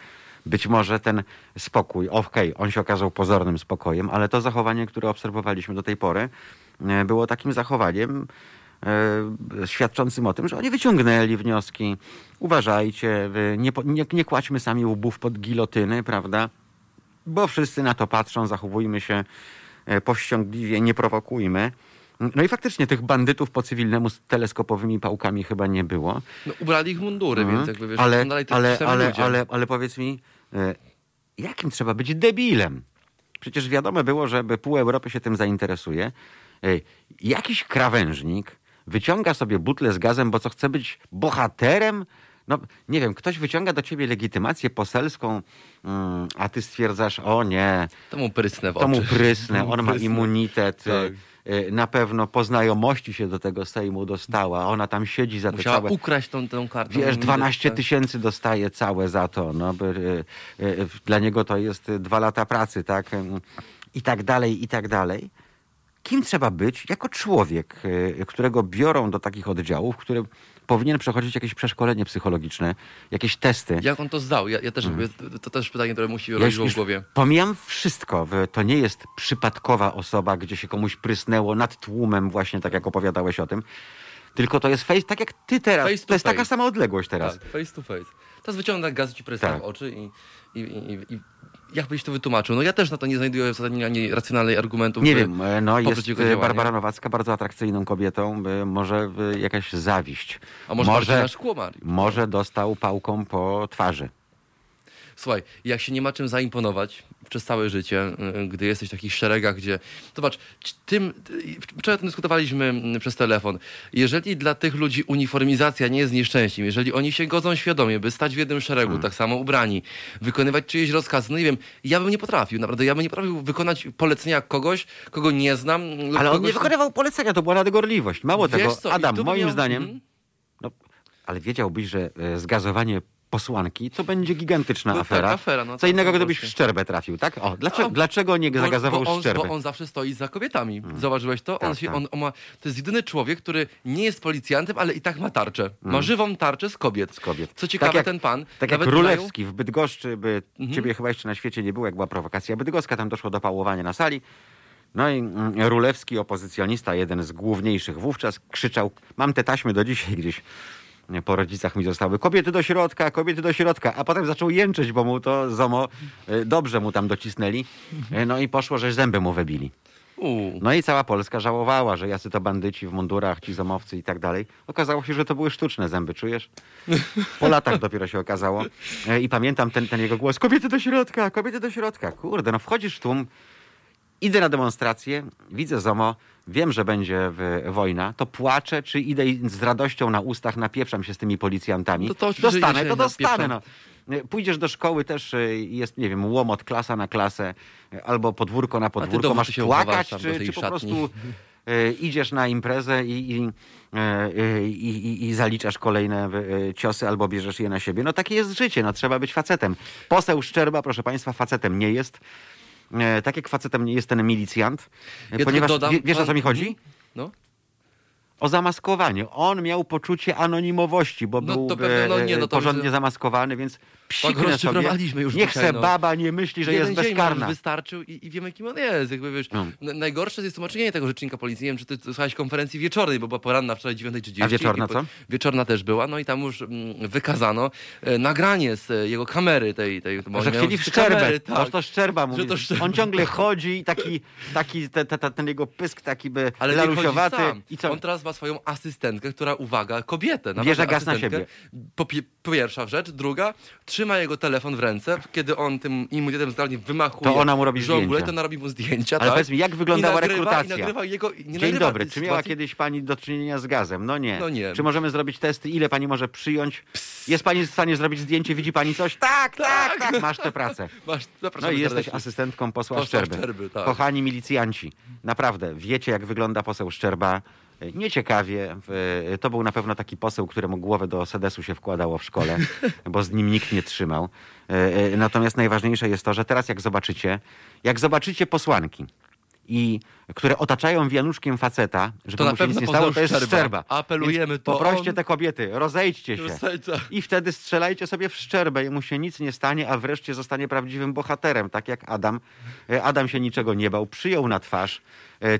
być może ten spokój, okej, on się okazał pozornym spokojem, ale to zachowanie, które obserwowaliśmy do tej pory, y, było takim zachowaniem y, świadczącym o tym, że oni wyciągnęli wnioski. Uważajcie, nie, nie, nie kładźmy sami łbów pod gilotyny, prawda? Bo wszyscy na to patrzą, zachowujmy się e, powściągliwie, nie prowokujmy. No i faktycznie tych bandytów po cywilnemu z teleskopowymi pałkami chyba nie było. No, ubrali ich mundury, Mhm. więc jakby wiesz, ale, te ale, ale, ale, ale powiedz mi, e, jakim trzeba być debilem? Przecież wiadomo było, że pół Europy się tym zainteresuje. E, Jakiś krawężnik wyciąga sobie butlę z gazem, bo co chce być bohaterem? No, nie wiem, ktoś wyciąga do ciebie legitymację poselską, mm, a ty stwierdzasz, o nie, To mu prysnę w to mu oczy. prysnę, To [laughs] mu on ma prysnę. immunitet. Tak. Y, Na pewno po znajomości się do tego Sejmu dostała. Ona tam siedzi za te Musiała całe... ukraść tą, tą kartę. Wiesz, No, 12 tak. tysięcy dostaje całe za to. No, by, y, y, dla niego to jest dwa lata pracy, tak? I tak dalej, i tak dalej. Kim trzeba być jako człowiek, którego biorą do takich oddziałów, który powinien przechodzić jakieś przeszkolenie psychologiczne, jakieś testy. Jak on to zdał? Ja, ja też, to, to też pytanie, które musi Ja w głowie. pomijam wszystko. To nie jest przypadkowa osoba, gdzie się komuś prysnęło nad tłumem, właśnie tak jak opowiadałeś o tym. Tylko to jest face, tak jak ty teraz. Face to to jest taka sama odległość teraz. Tak, face to face. Teraz wyciąga gaz ci pryska Tak. w oczy i, i, i, i jak byś to wytłumaczył? No ja też na to nie znajduję w zasadzie ani racjonalnych argumentów. Nie wiem, e, no jest e. Barbara Nowacka bardzo atrakcyjną kobietą, może e, jakaś zawiść. A może, może, na szkło, Mariusz? może dostał pałką po twarzy. Słuchaj, jak się nie ma czym zaimponować przez całe życie, y, gdy jesteś w takich szeregach, gdzie... Zobacz, tym... Wczoraj o tym dyskutowaliśmy mm, przez telefon. Jeżeli dla tych ludzi uniformizacja nie jest nieszczęściem, jeżeli oni się godzą świadomie, by stać w jednym szeregu, Hmm. tak samo ubrani, wykonywać czyjeś rozkazy, no nie wiem, ja bym nie potrafił, naprawdę, ja bym nie potrafił wykonać polecenia kogoś, kogo nie znam. Ale on nie wykonywał polecenia, to była nadgorliwość. Mało Wiesz tego, co, Adam, moim miał- zdaniem, Mhm. no, ale wiedziałbyś, że e, zgazowanie posłanki to będzie gigantyczna No afera. tak, afera, no Co tak, innego, tak, gdybyś w szczerbę trafił, tak? O, dlaczego, A, dlaczego nie zagazował bo on, szczerbę? Bo on zawsze stoi za kobietami. Zauważyłeś to? on Tak, się, tak. on, on ma, to jest jedyny człowiek, który nie jest policjantem, ale i tak ma tarczę. Ma Mm. żywą tarczę z kobiet. Z kobiet. Co ciekawe, Tak jak- ten pan. Tak jak Królewski w Bydgoszczy, by Mhm. ciebie chyba jeszcze na świecie nie było, jak była prowokacja bydgoska, tam doszło do pałowania na sali. No i mm, Rulewski, opozycjonista, jeden z główniejszych wówczas, krzyczał, mam te taśmy do dzisiaj gdzieś po rodzicach mi zostały, kobiety do środka, kobiety do środka, a potem zaczął jęczeć, bo mu to ZOMO y, dobrze mu tam docisnęli, Y, no i poszło, że zęby mu wybili. No i cała Polska żałowała, że jacy to bandyci w mundurach, ci zomowcy i tak dalej. Okazało się, że to były sztuczne zęby, czujesz? Po latach dopiero się okazało. E, I pamiętam ten, ten jego głos, kobiety do środka, kobiety do środka. Kurde, no wchodzisz w tłum, idę na demonstrację, widzę ZOMO, wiem, że będzie wojna, to płaczę, czy idę z radością na ustach napieprzam się z tymi policjantami. To to dostanę, to dostanę. No. Pójdziesz do szkoły też, e, jest, nie wiem, łomot, klasa na klasę, e, albo podwórko na podwórko, masz płakać, czy, czy po prostu e, idziesz na imprezę i, i, i, i, zaliczasz kolejne ciosy albo bierzesz je na siebie. No takie jest życie, no trzeba być facetem. Poseł Szczerba, proszę państwa, facetem nie jest. E, tak jak facetem jest ten milicjant, e, Ja ponieważ dodam, wie, wiesz o co mi chodzi? No. O zamaskowanie. On miał poczucie anonimowości, bo No był pewnie, no e, nie, no porządnie zamaskowany, więc psiknę sobie. rozczytywaliśmy już Niech dzisiaj, se no. baba nie myśli, że Jeden jest bezkarna. nam wystarczył i, i wiemy, kim on jest. Jakby, wiesz, No. Najgorsze jest tłumaczenie tego rzecznika policji. Nie wiem, czy ty słuchałeś konferencji wieczornej, bo była poranna wczoraj 9.30. A wieczorna po- co? Wieczorna też była. No i tam już mm, wykazano e, nagranie z e, jego kamery tej. tej bo Że chcieli w szczerbę. kamery, tak. Aż to szczerba mówi. to szczerba. On ciągle chodzi i taki, taki te, te, te, ten jego pysk taki by Ale sam. I co? On teraz ma swoją asystentkę, która, uwaga, kobietę. Bierze gaz na siebie. Po, pi- pierwsza rzecz. Druga, trzyma jego telefon w ręce, kiedy on tym immunitetem zdalnie wymachuje. To ona mu robi żongluje, zdjęcia. to ona robi mu zdjęcia. Ale tak? powiedz mi, jak wyglądała I nagrywa, rekrutacja? I nagrywa jego, nie Dzień nagrywa dobry, czy miała kiedyś pani do czynienia z gazem? No nie. No nie. Czy możemy zrobić testy? Ile pani może przyjąć? Jest pani w stanie zrobić zdjęcie? Widzi pani coś? [laughs] Tak, tak, tak. Masz tę pracę. Masz, No i jesteś asystentką posła, Posła Szczerby. Szczerby, tak. Kochani milicjanci, naprawdę, wiecie jak wygląda poseł Szczerba. Nieciekawie. To był na pewno taki poseł, któremu głowę do sedesu się wkładało w szkole, [laughs] bo z nim nikt nie trzymał. E, e, Natomiast najważniejsze jest to, że teraz jak zobaczycie, jak zobaczycie posłanki, i które otaczają wianuszkiem faceta, żeby To mu się nic nie stało, to jest Szczerba. Apelujemy, Więc to Poproście on. te kobiety, rozejdźcie się. I wtedy strzelajcie sobie w szczerbę, mu się nic nie stanie, a wreszcie zostanie prawdziwym bohaterem, tak jak Adam. E, Adam się niczego nie bał, przyjął na twarz,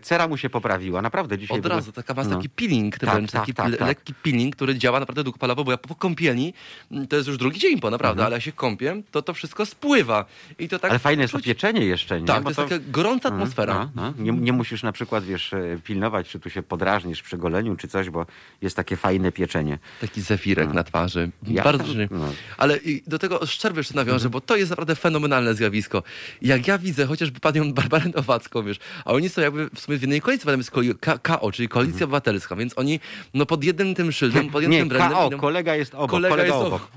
cera mu się poprawiła, naprawdę dzisiaj... Od razu, taka masz No. taki peeling Tak, wręcz, tak, taki tak, tak. lekki peeling, który działa naprawdę długopalowo, bo ja po, kąpieli, mm, to jest już drugi dzień po naprawdę, Mhm. ale jak się kąpię, to to wszystko spływa. I to tak Ale fajne jest to czuć- pieczenie jeszcze, nie? Tak, Bo to jest taka gorąca Mm, atmosfera. No, no. Nie, nie musisz na przykład, wiesz, e, pilnować, czy tu się podrażnisz przy goleniu, czy coś, bo jest takie fajne pieczenie. Taki zefirek na twarzy. Ja- Bardzo żywy. no. Ale i do tego szczerze jeszcze nawiążę, bo to jest naprawdę fenomenalne zjawisko. Jak ja widzę chociażby panią Barbarę Nowacką, wiesz, a oni są jakby w sumie w jednej koalicji, potem jest koli- K- KO, czyli Koalicja Obywatelska, więc oni no pod jednym tym szyldem, pod jednym brandem... KO, idą- kolega jest obok, kolega kolega, jest obok.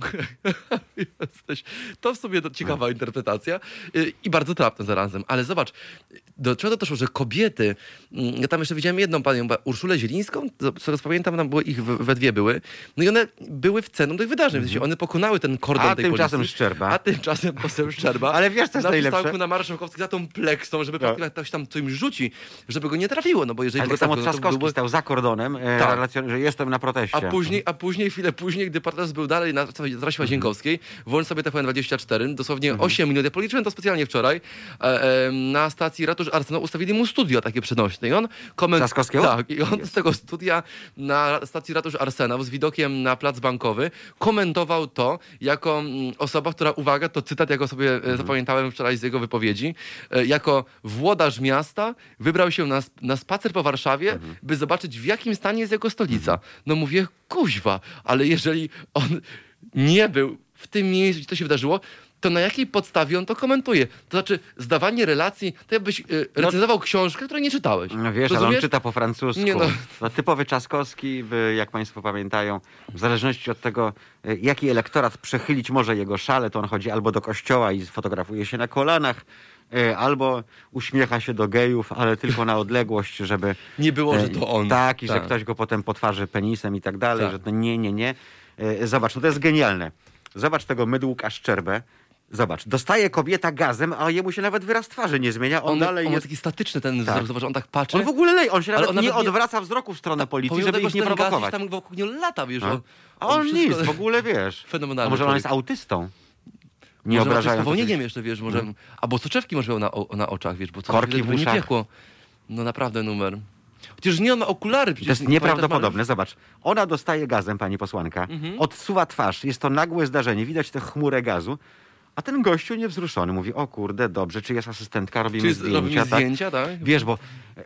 [laughs] Jesteś. To w sobie to ciekawa interpretacja y, i bardzo trafna zarazem. Ale zobacz, do czego to doszło, że kobiety, mm, ja tam jeszcze widziałem jedną panią, Urszulę Zielińską, co pamiętam, tam było ich we, dwie były, no i one były w ceną tych wydarzeń, w sensie one pokonały ten kordon Mhm. A tej tymczasem policji. Szczerba. A tymczasem poseł Szczerba. [laughs] Ale wiesz, co jest na najlepsze? na Marszałkowskiej za tą pleksą, żeby No. ktoś tam co im rzuci, żeby go nie trafiło, no bo jeżeli Ale tak samo Trzaskowski byłby- stał za kordonem, e, Tak. relacjon- że jestem na proteście. a później, a później, chwilę później, gdy protest był dalej na trasie Łazienkowskiej, włącz sobie TVN24, dosłownie 8 minut, ja policzyłem to specjalnie wczoraj, e, e, na stacji Ratusz Arsenał ustawili mu studio takie przenośne i on koment... Trzaskowskiego? Tak, i on z tego studia na stacji Ratusz Arsenał z widokiem na plac bankowy komentował to jako mm, osoba, która, uwaga, to cytat, jak go sobie e, zapamiętałem wczoraj z jego wypowiedzi, e, jako włodarz miasta wybrał się na, na spacer po Warszawie, by zobaczyć w jakim stanie jest jego stolica. No mówię, kuźwa, ale jeżeli on nie był w tym miejscu, gdzie to się wydarzyło, to na jakiej podstawie on to komentuje? To znaczy, zdawanie relacji, to jakbyś y, recenzował książkę, której nie czytałeś. No wiesz, ale on Rozumiesz? czyta po francusku. Nie no. No, typowy Trzaskowski, by, jak Państwo pamiętają, w zależności od tego, e, jaki elektorat przechylić może jego szale, to on chodzi albo do kościoła i fotografuje się na kolanach, e, albo uśmiecha się do gejów, ale tylko na odległość, żeby... [laughs] Nie było, że to on. Tak, i że Tak. ktoś go potem po twarzy penisem i tak dalej, Tak. że to nie, nie, nie. Zobacz, no to jest genialne. Zobacz tego mydłka Szczerbę. Zobacz, dostaje kobieta gazem, a jemu się nawet wyraz twarzy nie zmienia. On, On, dalej on jest taki statyczny ten Tak. wzrok, on tak patrzy. on w ogóle leje, on się nawet, on nie nawet nie- odwraca wzroku w stronę policji, Pomimo żeby tego, ich nie prowokować. tam wokół niego lata, wiesz. A? On, on wszystko- nic, w [laughs] ogóle wiesz. Fenomenalny A może on człowiek. jest autystą? Nie może coś obrażając. powolnieniem oczywiście. jeszcze, wiesz, może... Albo soczewki może miał na, o- na oczach, wiesz, bo co Korki w nie uszach. piekło. No naprawdę numer. Chociaż nie on ma okulary To jest nie nieprawdopodobne. Zobacz, ona dostaje gazem, pani posłanka, Mhm. odsuwa twarz, jest to nagłe zdarzenie, widać tę chmurę gazu, a ten gościu niewzruszony mówi, o kurde, dobrze, czy jest asystentka, robimy Czy jest, zdjęcia. robimy tak? zdjęcia, tak? Wiesz, bo e,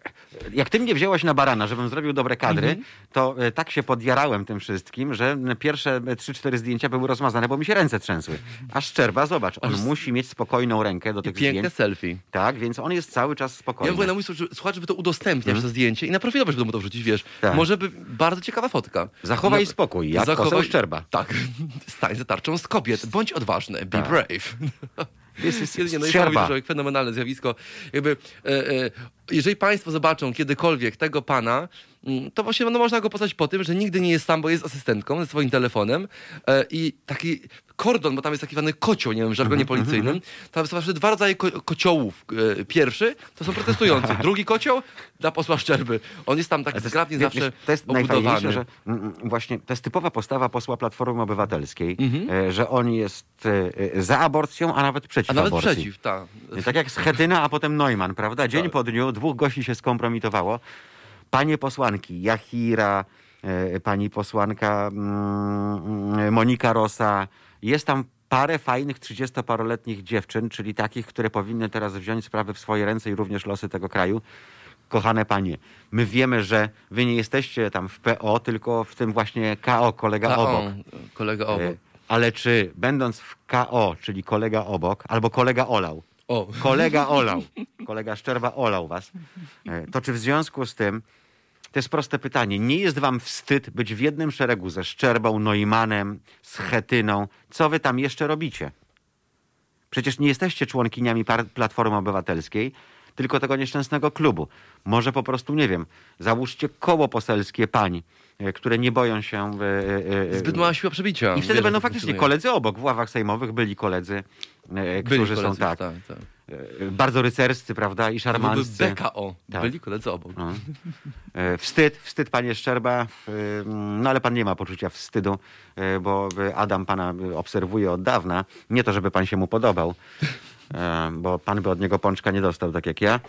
jak ty mnie wzięłaś na barana, żebym zrobił dobre kadry, Mhm. to e, tak się podjarałem tym wszystkim, że pierwsze e, 3-4 zdjęcia były rozmazane, bo mi się ręce trzęsły. A Szczerba, zobacz, on Aż- musi mieć spokojną rękę do tych piękne zdjęć. selfie. Tak, więc on jest cały czas Ja spokojny. w ogóle na mój słuch- słuchacz, żeby to udostępniasz, to zdjęcie i na profilowe, żeby mu to wrzucić, wiesz. Tak. Może by bardzo ciekawa fotka. Zachowaj No, spokój, jak poseł Szczerba. Tak. [laughs] Stań za tarczą z kobiet. Bądź odważny. Be Tak. brave. Jest, [laughs] jest, Jedynie, no Szczerba. niesamowity człowiek, fenomenalne zjawisko. Jakby, e, e, jeżeli państwo zobaczą kiedykolwiek tego pana, to właśnie no, można go poznać po tym, że nigdy nie jest sam, bo jest asystentką ze swoim telefonem e, i taki kordon, bo tam jest taki zwany kocioł, nie wiem, w żargonie Mhm, policyjnym. Tam są zawsze dwa rodzaje ko- kociołów. E, pierwszy to są protestujący. [laughs] Drugi kocioł dla posła Szczerby. On jest tam tak jest- zgrabnie wiesz, zawsze To jest najfajniejsze, że mm, mm, właśnie to jest typowa postawa posła Platformy Obywatelskiej, Mhm. e, że on jest za aborcją, a nawet przeciw A nawet aborcji. przeciw, tak. Tak jak Schetyna, a potem Neumann, prawda? Dzień Tak. po dniu dwóch gości się skompromitowało. Panie posłanki, Jachira, e, pani posłanka mm, mm, Monika Rosa, jest tam parę fajnych 30-paroletnich dziewczyn, czyli takich, które powinny teraz wziąć sprawy w swoje ręce i również losy tego kraju. Kochane panie, my wiemy, że wy nie jesteście tam w PO, tylko w tym właśnie KO, kolega Ta, obok. kolega obok. E, Ale czy będąc w KO, czyli kolega obok, albo kolega olał, O. kolega olał, kolega Szczerba olał was, e, to czy w związku z tym, to jest proste pytanie, nie jest wam wstyd być w jednym szeregu ze Szczerbą, Neumannem, z Chetyną? Co wy tam jeszcze robicie? Przecież nie jesteście członkiniami Platformy Obywatelskiej, tylko tego nieszczęsnego klubu. Może po prostu, nie wiem, załóżcie koło poselskie pań, e, które nie boją się... e, e, Zbyt mała siła przebicia. I wtedy Wiesz, będą faktycznie koledzy obok. W ławach sejmowych byli koledzy, Byli którzy są koledzy, tak, tak, tak. E, bardzo rycerscy, prawda, i To byłby szarmanccy. BKO. Tak. Byli koledzy obok. No. E, Wstyd, wstyd panie Szczerba, e, no ale pan nie ma poczucia wstydu, bo Adam pana obserwuje od dawna. Nie to, żeby pan się mu podobał, bo pan by od niego pączka nie dostał, tak jak ja.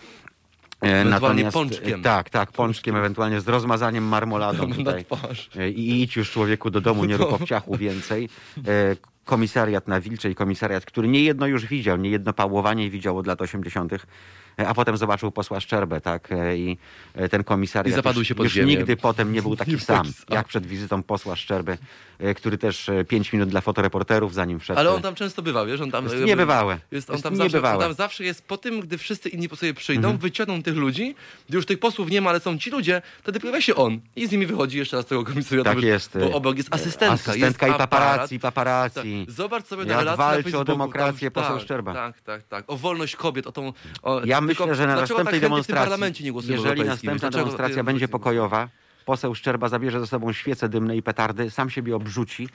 E, Ewentualnie pączkiem. e, Tak, tak, pączkiem, ewentualnie z rozmazaniem marmoladą [laughs] tutaj. E, I idź już człowieku do domu, nie rób obciachu więcej. Komisariat na Wilczej, komisariat, który niejedno już widział, niejedno pałowanie widział od lat 80., e, a potem zobaczył posła Szczerbę, tak? e, I e, ten komisariat I zapadł już, się pod już ziemię. nigdy potem nie był [laughs] taki sam, jak przed wizytą posła Szczerby, e, który też e, pięć minut dla fotoreporterów, zanim wszedł. Ale on tam często bywał, wiesz? On tam, Jest niebywałe. Jest, on, Jest tam zawsze, on. Mhm. tam zawsze jest po tym, gdy wszyscy inni po sobie przyjdą, wyciągną tych ludzi, gdy już tych posłów nie ma, ale są ci ludzie, wtedy pojawia się on i z nimi wychodzi jeszcze raz z tego komisariatu. Tak jest. Bo obok jest asystentka, Asystentka jest i paparazzi, paparazzi. Tak. Zobacz sobie na relacje walczy na o Facebooku, demokrację tam, poseł tak, Szczerba. Tak, tak, tak. O wolność kobiet, o tą... O, Ja tylko myślę, że na dlaczego następnej tak demonstracji, jeżeli następna demonstracja będzie pokojowa, poseł Szczerba zabierze ze sobą świece dymne i petardy, sam siebie obrzuci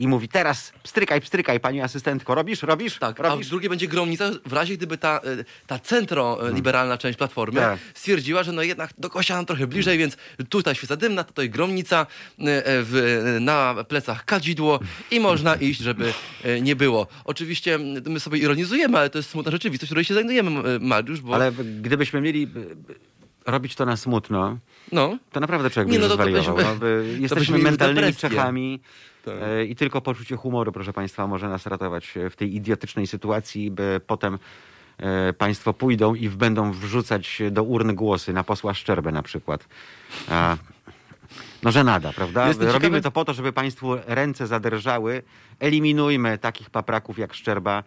i mówi teraz pstrykaj, pstrykaj, pani asystentko, robisz, robisz, Tak, a robisz? w drugiej będzie gromnica, w razie gdyby ta, e, ta centro-liberalna część Platformy Tak. stwierdziła, że no jednak do kościoła nam trochę bliżej, więc tutaj świeca dymna, tutaj gromnica, e, w, na plecach kadzidło i można iść, żeby e, nie było. Oczywiście my sobie ironizujemy, ale to jest smutna rzeczywistość, której się znajdujemy, Mariusz, bo Ale w- gdybyśmy mieli robić to na smutno, no, to naprawdę człowiek Nie, by no no, to- to byśmy- no, jesteśmy mentalnymi depresję. Czechami Tak. e, i tylko poczucie humoru, proszę państwa, może nas ratować w tej idiotycznej sytuacji, by potem e, państwo pójdą i będą wrzucać do urny głosy na posła Szczerbę na przykład. A, no żenada, prawda? Robimy to po to, żeby państwu ręce zadrżały. Eliminujmy takich papraków jak Szczerba.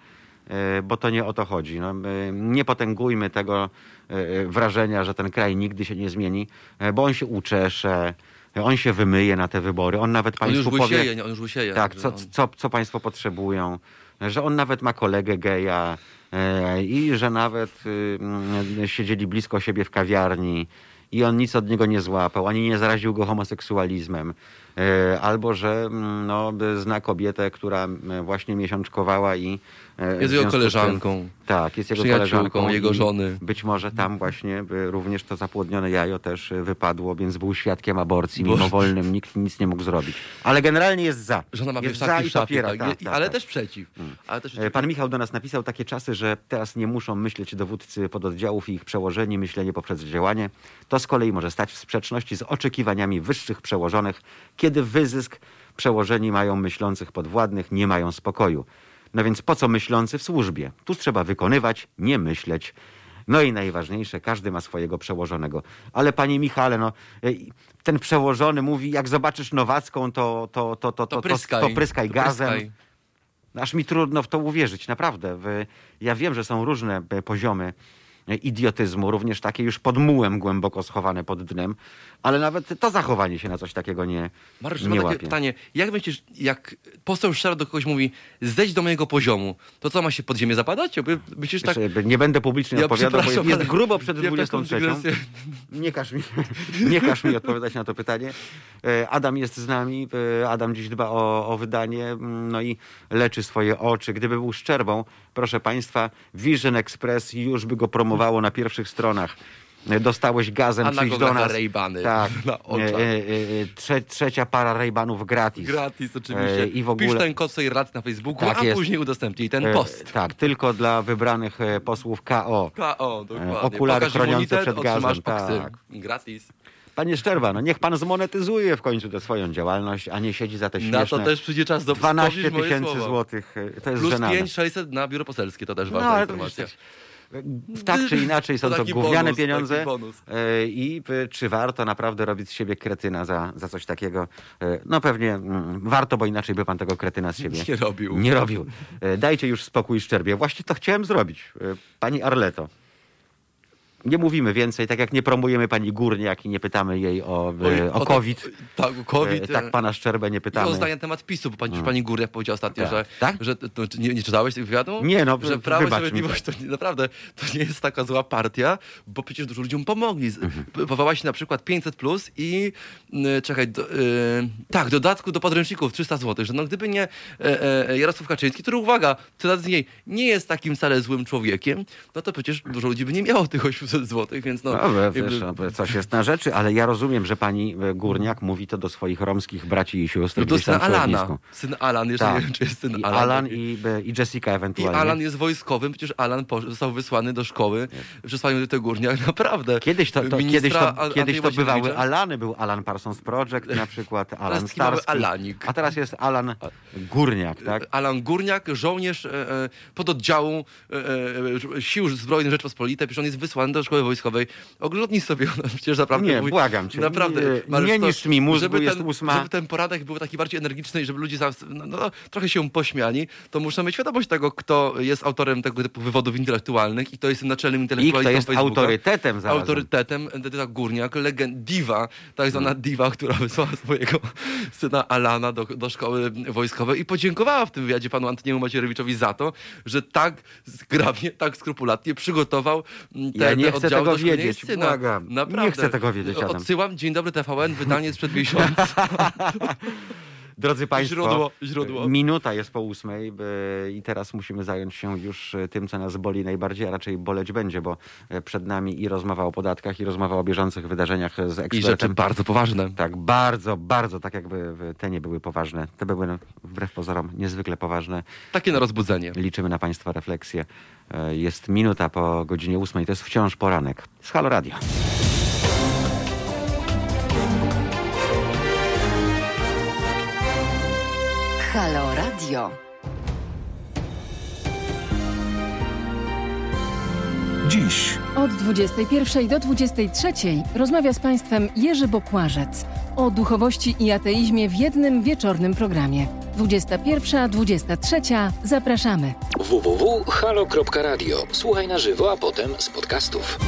e, bo to nie o to chodzi. No, e, nie potęgujmy tego e, wrażenia, że ten kraj nigdy się nie zmieni, e, bo on się uczesze, on się wymyje na te wybory, on nawet On już państwu powie... łysieje, nie? on już łysieje. Tak, co, on- co, co państwo potrzebują, że on nawet ma kolegę geja e, i że nawet y, mm, siedzieli blisko siebie w kawiarni i on nic od niego nie złapał, ani nie zaraził go homoseksualizmem. E, Albo, że mm, no, zna kobietę, która mm, właśnie miesiączkowała i... e, Jest jego z tym- koleżanką. Tak, jest jego koleżanką. jego żony. Być może tam właśnie również to zapłodnione jajo też y, wypadło, więc był świadkiem aborcji Boże. mimowolnym, nikt nic nie mógł zrobić. Ale generalnie jest za. Żona ma jest w i popiera, tak, tak, tak, ale tak. też przeciw. Ale też E, Pan Michał do nas napisał takie czasy, że teraz nie muszą myśleć dowódcy pododdziałów i ich przełożeni, myślenie poprzez działanie. To z kolei może stać w sprzeczności z oczekiwaniami wyższych przełożonych, kiedy wyzysk przełożeni mają myślących podwładnych, nie mają spokoju. No więc po co myślący w służbie? Tu trzeba wykonywać, nie myśleć. No i najważniejsze, każdy ma swojego przełożonego. Ale panie Michale, no, e, ten przełożony mówi, jak zobaczysz Nowacką, to, to, to, to, To pryskaj. to, to pryskaj To gazem. pryskaj. Aż mi trudno w to uwierzyć, naprawdę. Ja wiem, że są różne e, poziomy idiotyzmu, również takie już pod mułem głęboko schowane pod dnem, ale nawet to zachowanie się na coś takiego nie, Mariusz, nie mam takie łapie. pytanie. Jak myślisz, jak poseł Szczero do kogoś mówi, zejdź do mojego poziomu, to co, ma się pod ziemię zapadać? Myślisz tak... Nie będę publicznie Ja odpowiadał, bo jest, grubo przed ja taką 23. dygresję- Nie każ, mi, nie każ mi odpowiadać na to pytanie. E, Adam jest z nami. e, Adam dziś dba o, o wydanie, mm, no i leczy swoje oczy. Gdyby był szczerbą, proszę Państwa, Vision Express już by go promowało na pierwszych stronach. E, Dostałeś gazem, przyjdź do nas. Tak. [laughs] na E, oczach. e, e, trze, trzecia para Raybanów gratis. Gratis oczywiście. E, I w ogóle... Pisz ten kod swojej relacji na Facebooku, Tak a jest. później udostępnij ten E, post. Tak, tylko dla wybranych e, posłów KO. K.O. dokładnie. okulary Pokaż chroniące przed gazem, tak. Gratis. Panie Szczerba, no niech pan zmonetyzuje w końcu tę swoją działalność, a nie siedzi za te śmieszne Na to też przyjdzie czas do 12 wspomnieć moje tysięcy złotych. To jest Plus żenada. 5 600 na biuro poselskie, to też No, ważna to informacja. tak czy inaczej są To to, gówniane bonus, pieniądze e, i e, czy warto naprawdę robić z siebie kretyna za, za coś takiego? E, No pewnie mm, warto, bo inaczej by pan tego kretyna z siebie Nie robił. Nie robił. E, Dajcie już spokój Szczerbie. Właśnie to chciałem zrobić. E, Pani Arleto. Nie mówimy więcej, tak jak nie promujemy pani Górniak i nie pytamy jej o, Oj, e, o to- COVID. Tak, o COVID. E, Tak pana Szczerbę nie I pytamy. o zdanie na temat PiSu, bo pani, pani Górniak powiedział ostatnio, Tak. że, Tak? że czy nie, nie czytałeś tych wywiadu? Nie, no, Że Prawo i Sprawiedliwość to nie, naprawdę to nie jest taka zła partia, bo przecież dużo ludziom pomogli. Mhm. Powołała się na przykład 500 plus i y, czekaj, do, y, tak, dodatku do podręczników 300 zł, że no gdyby nie e, e, Jarosław Kaczyński, który uwaga, cytat z niej, nie jest takim wcale złym człowiekiem, no to przecież dużo ludzi by nie miało tych 800 zł, więc no... No, wiesz, no, coś jest na rzeczy, ale ja rozumiem, że pani e, Górniak mówi to do swoich romskich braci i sióstr. no to syn Alana. Syn Alan, jeszcze nie Tak. wiem, czy jest syn I Alan. Alan taki. i, i Jessica I ewentualnie. Alan jest wojskowym, przecież Alan został wysłany do szkoły, przesłany do Górniak, naprawdę. Kiedyś to, to, kiedyś to, kiedyś to bywały. Alany. Był Alan Parsons Project na przykład, Alan Starski. Alanik. A teraz jest Alan Górniak, tak? Alan Górniak, żołnierz e, e, pododdziału e, e, Sił Zbrojnych Rzeczpospolitej, przecież on jest wysłany do szkoły wojskowej. Oglądnij sobie, [laughs] no, przecież naprawdę... Nie, mój- błagam cię. Naprawdę. Nie- Mariusz, nie niszcz mi mózgu, żeby ten, ósma. Żeby ten poranek był taki bardziej energiczny i żeby ludzie no, no, trochę się pośmiali, to muszę mieć świadomość tego, kto jest autorem tego typu wywodów intelektualnych i to jest tym naczelnym I intelektualistą kto jest Facebooka. autorytetem zarazem. autorytetem, Edyta Górniak, legend, diwa, tak zwana diwa, która wysłała swojego [laughs] syna Alana do, do szkoły wojskowej i podziękowała w tym wywiadzie panu Antoniemu Macierewiczowi za to, że tak zgrabnie, tak skrupulatnie przygotował mm, te, Ja nie te chcę tego wiedzieć, syna. błagam. Nie Naprawdę. chcę tego wiedzieć, Adam. Odsyłam, Dzień Dobry TVN, wydanie sprzed miesiąca. [laughs] Drodzy Państwo, Źródło, źródło. minuta jest po ósmej i teraz musimy zająć się już e, tym, co nas boli najbardziej, a raczej boleć będzie, bo e, przed nami i rozmowa o podatkach, i rozmowa o bieżących wydarzeniach z I ekspertem. rzeczy bardzo poważne. Tak, bardzo, bardzo, tak jakby te nie były poważne. Te były no, wbrew pozorom niezwykle poważne. Takie na rozbudzenie. Liczymy na Państwa refleksję. E, Jest minuta po godzinie ósmej, to jest wciąż poranek. Z Halo Radio. Halo Radio. Dziś Od 21 do 23 rozmawia z Państwem Jerzy Bokłażec o duchowości i ateizmie w jednym wieczornym programie. 21.23. Zapraszamy. www.halo.radio. Słuchaj na żywo, a potem z podcastów.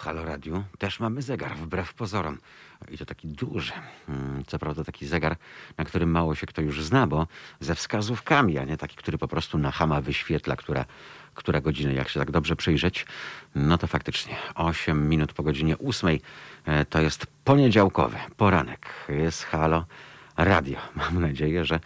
Halo Radiu też mamy zegar, wbrew pozorom. I to taki duży. Mm, Co prawda taki zegar, na którym mało się kto już zna, bo ze wskazówkami, a nie taki, który po prostu na hama wyświetla, która, która godzina. Jak się tak dobrze przyjrzeć, no to faktycznie 8 minut po godzinie 8 e, to jest poniedziałkowy poranek. Jest Halo Radio. Mam nadzieję, że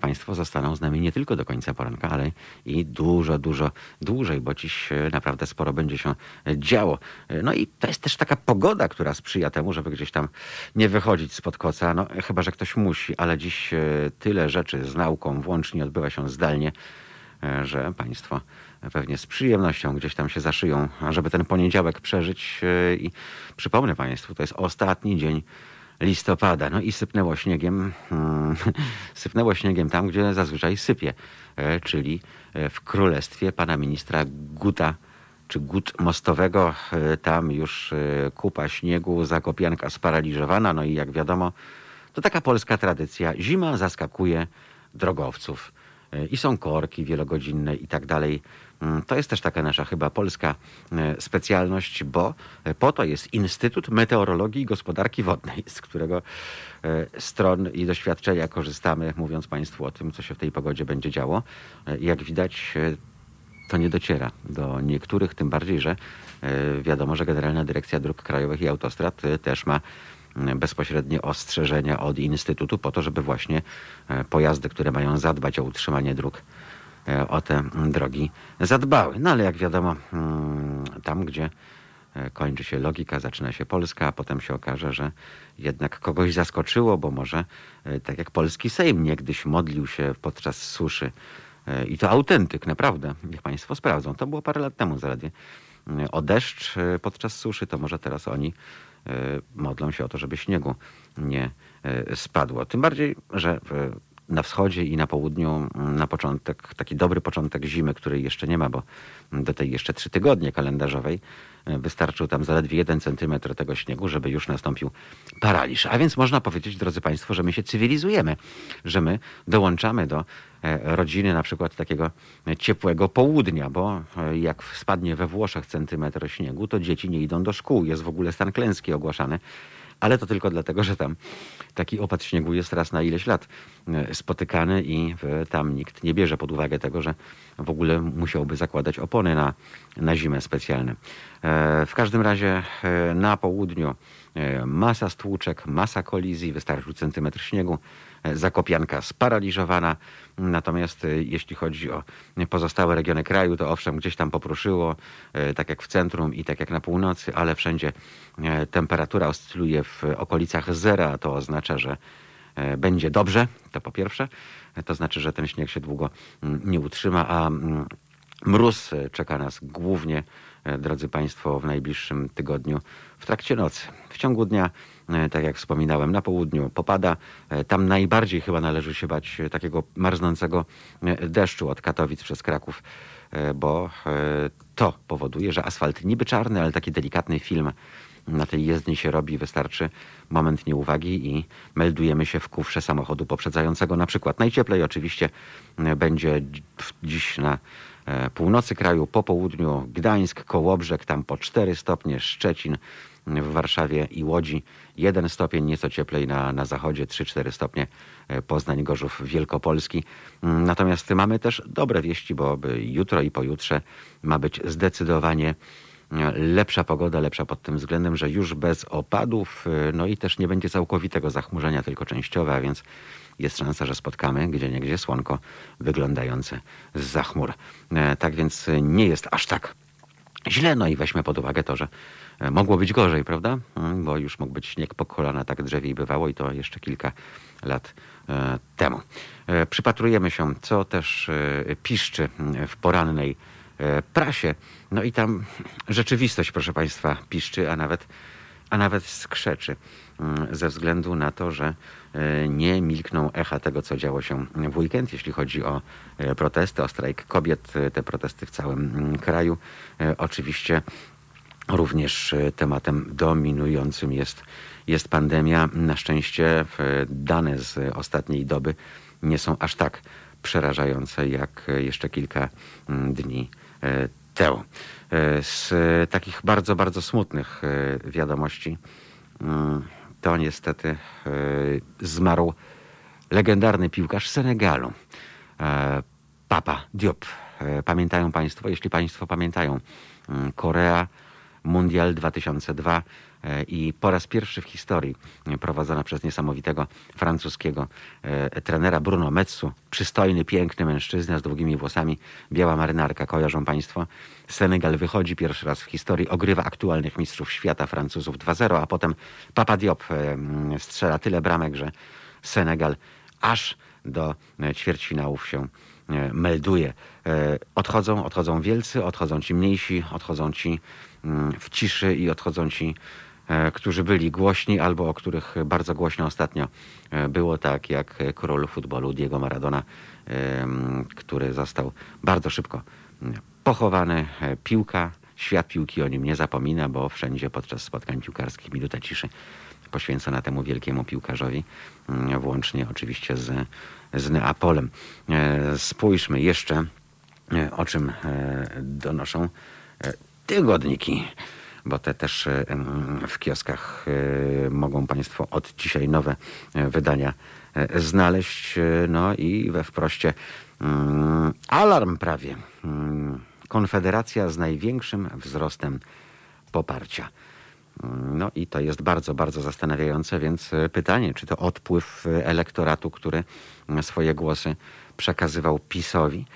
Państwo zostaną z nami nie tylko do końca poranka, ale i dużo, dużo dłużej, bo dziś e, naprawdę sporo będzie się działo. E, No i to jest też taka pogoda, która sprzyja temu, żeby gdzieś tam nie wychodzić spod koca, no chyba, że ktoś musi, ale dziś e, tyle rzeczy z nauką włącznie odbywa się zdalnie, że Państwo pewnie z przyjemnością gdzieś tam się zaszyją, żeby ten poniedziałek przeżyć. I przypomnę Państwu, to jest ostatni dzień listopada. No i sypnęło śniegiem, hmm, [laughs] sypnęło śniegiem tam, gdzie zazwyczaj sypie, e, czyli e, w królestwie pana ministra Guta czy Gut Mostowego. E, Tam już kupa śniegu, zakopianka sparaliżowana. No i jak wiadomo, to taka polska tradycja. Zima zaskakuje drogowców. E, I są korki wielogodzinne i tak dalej. Mm, To jest też taka nasza chyba polska e, specjalność, bo po to jest Instytut Meteorologii i Gospodarki Wodnej, z którego e, stron i doświadczenia korzystamy, mówiąc Państwu o tym, co się w tej pogodzie będzie działo. Jak widać, to nie dociera do niektórych, tym bardziej, że wiadomo, że Generalna Dyrekcja Dróg Krajowych i Autostrad też ma bezpośrednie ostrzeżenia od Instytutu po to, żeby właśnie e, pojazdy, które mają zadbać o utrzymanie dróg, e, o te drogi zadbały. No ale jak wiadomo, mm, tam gdzie e, kończy się logika, zaczyna się Polska, a potem się okaże, że jednak kogoś zaskoczyło, bo może tak jak polski Sejm niegdyś modlił się podczas suszy i to autentyk, naprawdę, niech Państwo sprawdzą. To było parę lat temu zaledwie. O deszcz podczas suszy, to może teraz oni modlą się o to, żeby śniegu nie e, spadło. Tym bardziej, że e, na wschodzie i na południu m, na początek, taki dobry początek zimy, której jeszcze nie ma, bo do tej jeszcze trzy tygodnie kalendarzowej e, wystarczył tam zaledwie jeden centymetr tego śniegu, żeby już nastąpił paraliż. A więc można powiedzieć, drodzy Państwo, że my się cywilizujemy, że my dołączamy do e, rodziny na przykład takiego ciepłego południa, bo e, jak spadnie we Włoszech centymetr śniegu, to dzieci nie idą do szkół. Jest w ogóle stan klęski ogłaszany. Ale to tylko dlatego, że tam taki opad śniegu jest raz na ileś lat e, spotykany i e, tam nikt nie bierze pod uwagę tego, że w ogóle musiałby zakładać opony na, na zimę specjalne. E, W każdym razie e, na południu e, masa stłuczek, masa kolizji, wystarczył centymetr śniegu, e, zakopianka sparaliżowana. Natomiast e, jeśli chodzi o pozostałe regiony kraju, to owszem, gdzieś tam popruszyło, e, tak jak w centrum i tak jak na północy, ale wszędzie e, temperatura oscyluje w okolicach zera. To oznacza, że będzie dobrze, to po pierwsze. To znaczy, że ten śnieg się długo mm, nie utrzyma, a mm, mróz czeka nas głównie, drodzy Państwo, w najbliższym tygodniu w trakcie nocy. W ciągu dnia, tak jak wspominałem, na południu popada. E, Tam najbardziej chyba należy się bać e, takiego marznącego e, deszczu od Katowic przez Kraków, e, bo e, to powoduje, że asfalt niby czarny, ale taki delikatny film na tej jezdni się robi, wystarczy moment nieuwagi i meldujemy się w kufrze samochodu poprzedzającego. Na przykład najcieplej oczywiście e, będzie dzi- dziś na e, północy kraju, po południu Gdańsk, Kołobrzeg, tam po 4 stopnie, Szczecin, w Warszawie i Łodzi 1 stopień, nieco cieplej na, na zachodzie, 3-4 stopnie e, Poznań, Gorzów, Wielkopolski. Mm, Natomiast mamy też dobre wieści, bo jutro i pojutrze ma być zdecydowanie e, lepsza pogoda, lepsza pod tym względem, że już bez opadów, e, no i też nie będzie całkowitego zachmurzenia, tylko częściowe, a więc jest szansa, że spotkamy gdzie niegdzie słonko wyglądające z zachmur. Tak więc nie jest aż tak źle, no i weźmy pod uwagę to, że mogło być gorzej, prawda? Mm, Bo już mógł być śnieg po kolana, tak drzewiej bywało i to jeszcze kilka lat e, temu. E, Przypatrujemy się, co też e, piszczy w porannej e, prasie. No i tam rzeczywistość, proszę Państwa, piszczy, a nawet a nawet skrzeczy ze względu na to, że e, nie milkną echa tego, co działo się w weekend, jeśli chodzi o e, protesty, o strajk kobiet, e, te protesty w całym kraju. E, Oczywiście również e, tematem dominującym jest, jest pandemia. Na szczęście e, dane z ostatniej doby nie są aż tak przerażające jak e, jeszcze kilka mm, dni temu. Z takich bardzo, bardzo smutnych wiadomości mm, to niestety zmarł legendarny piłkarz Senegalu, Papa Diop. Pamiętają Państwo, jeśli Państwo pamiętają, mm, Korea, Mundial 2002 e, i po raz pierwszy w historii e, prowadzona przez niesamowitego francuskiego e, trenera Bruno Metsu, przystojny, piękny mężczyzna z długimi włosami, biała marynarka, kojarzą Państwo. Senegal wychodzi pierwszy raz w historii, ogrywa aktualnych mistrzów świata Francuzów 2-0, a potem Papa Diop strzela tyle bramek, że Senegal aż do ćwierćfinałów się melduje. Odchodzą, odchodzą wielcy, odchodzą ci mniejsi, odchodzą ci w ciszy i odchodzą ci, e, którzy byli głośni albo o których bardzo głośno ostatnio e, było, tak jak król futbolu Diego Maradona, em, który został bardzo szybko mm, pochowany. E, Piłka, świat piłki o nim nie zapomina, bo wszędzie podczas spotkań piłkarskich minuta ciszy poświęcona temu wielkiemu piłkarzowi, mm, włącznie oczywiście z, z Neapolem. E, Spójrzmy jeszcze, e, o czym e, donoszą e, tygodniki, bo te też e, w kioskach e, mogą Państwo od dzisiaj nowe e, wydania znaleźć. No i we wproście mm, alarm prawie. Mm, Konfederacja z największym wzrostem poparcia. No i to jest bardzo, bardzo zastanawiające, więc pytanie, czy to odpływ elektoratu, który swoje głosy przekazywał PiSowi.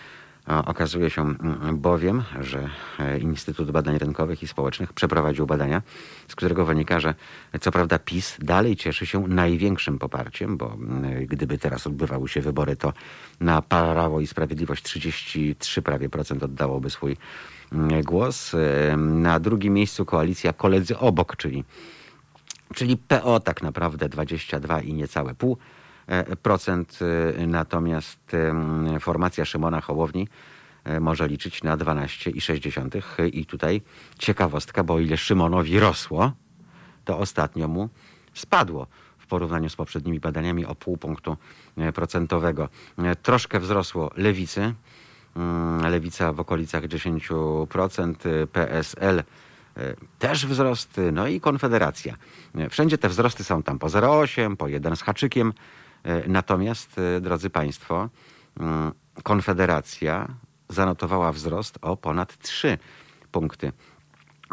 Okazuje się mm, bowiem, że e, Instytut Badań Rynkowych i Społecznych przeprowadził badania, z którego wynika, że co prawda PiS dalej cieszy się największym poparciem, bo mm, gdyby teraz odbywały się wybory, to na Prawo i Sprawiedliwość 33 prawie procent oddałoby swój mm, głos. E, Na drugim miejscu koalicja koledzy obok, czyli czyli PO tak naprawdę 22 i niecałe pół natomiast em, formacja Szymona Hołowni e, może liczyć na 12,6 i tutaj ciekawostka, bo o ile Szymonowi rosło, to ostatnio mu spadło w porównaniu z poprzednimi badaniami o pół punktu e, procentowego. E, Troszkę wzrosło lewicy, Mm, lewica w okolicach 10%, y, PSL też wzrost, no i Konfederacja. Wszędzie te wzrosty są tam po 0,8, po 1 z haczykiem. Y, Natomiast, y, drodzy Państwo, mm, Konfederacja zanotowała wzrost o ponad 3 punkty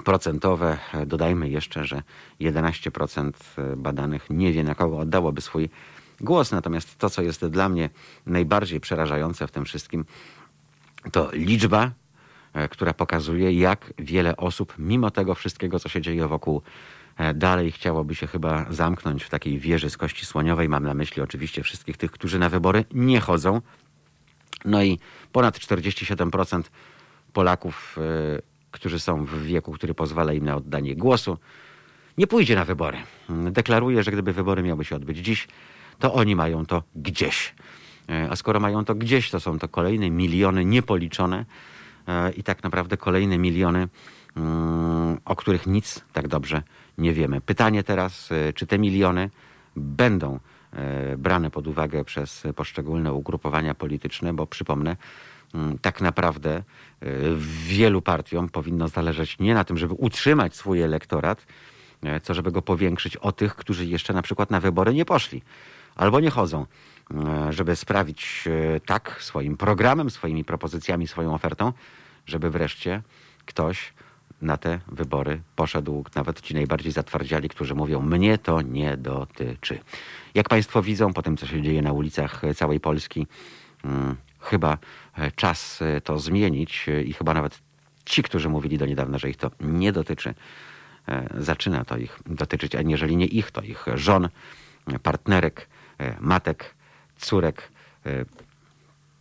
procentowe. E, Dodajmy jeszcze, że 11% badanych nie wie, na kogo oddałoby swój głos. Natomiast to, co jest dla mnie najbardziej przerażające w tym wszystkim, to liczba, e, która pokazuje, jak wiele osób, mimo tego wszystkiego, co się dzieje wokół, e, dalej chciałoby się chyba zamknąć w takiej wieży z kości słoniowej. Mam na myśli oczywiście wszystkich tych, którzy na wybory nie chodzą. No i ponad 47% Polaków, e, którzy są w wieku, który pozwala im na oddanie głosu, nie pójdzie na wybory. Deklaruje, że gdyby wybory miały się odbyć dziś, to oni mają to gdzieś. E, A skoro mają to gdzieś, to są to kolejne miliony niepoliczone e, i tak naprawdę kolejne miliony, mm, o których nic tak dobrze nie wiemy. Pytanie teraz, e, czy te miliony będą e, brane pod uwagę przez poszczególne ugrupowania polityczne, bo przypomnę, mm, tak naprawdę e, wielu partiom powinno zależeć nie na tym, żeby utrzymać swój elektorat, co żeby go powiększyć o tych, którzy jeszcze na przykład na wybory nie poszli albo nie chodzą, żeby sprawić tak swoim programem, swoimi propozycjami, swoją ofertą, żeby wreszcie ktoś na te wybory poszedł, nawet ci najbardziej zatwardziali, którzy mówią, mnie to nie dotyczy. Jak Państwo widzą, po tym, co się dzieje na ulicach całej Polski, mm, chyba e, czas e, to zmienić e, i chyba nawet ci, którzy mówili do niedawna, że ich to nie dotyczy, zaczyna to ich dotyczyć, a jeżeli nie ich, to ich żon, partnerek, matek, córek,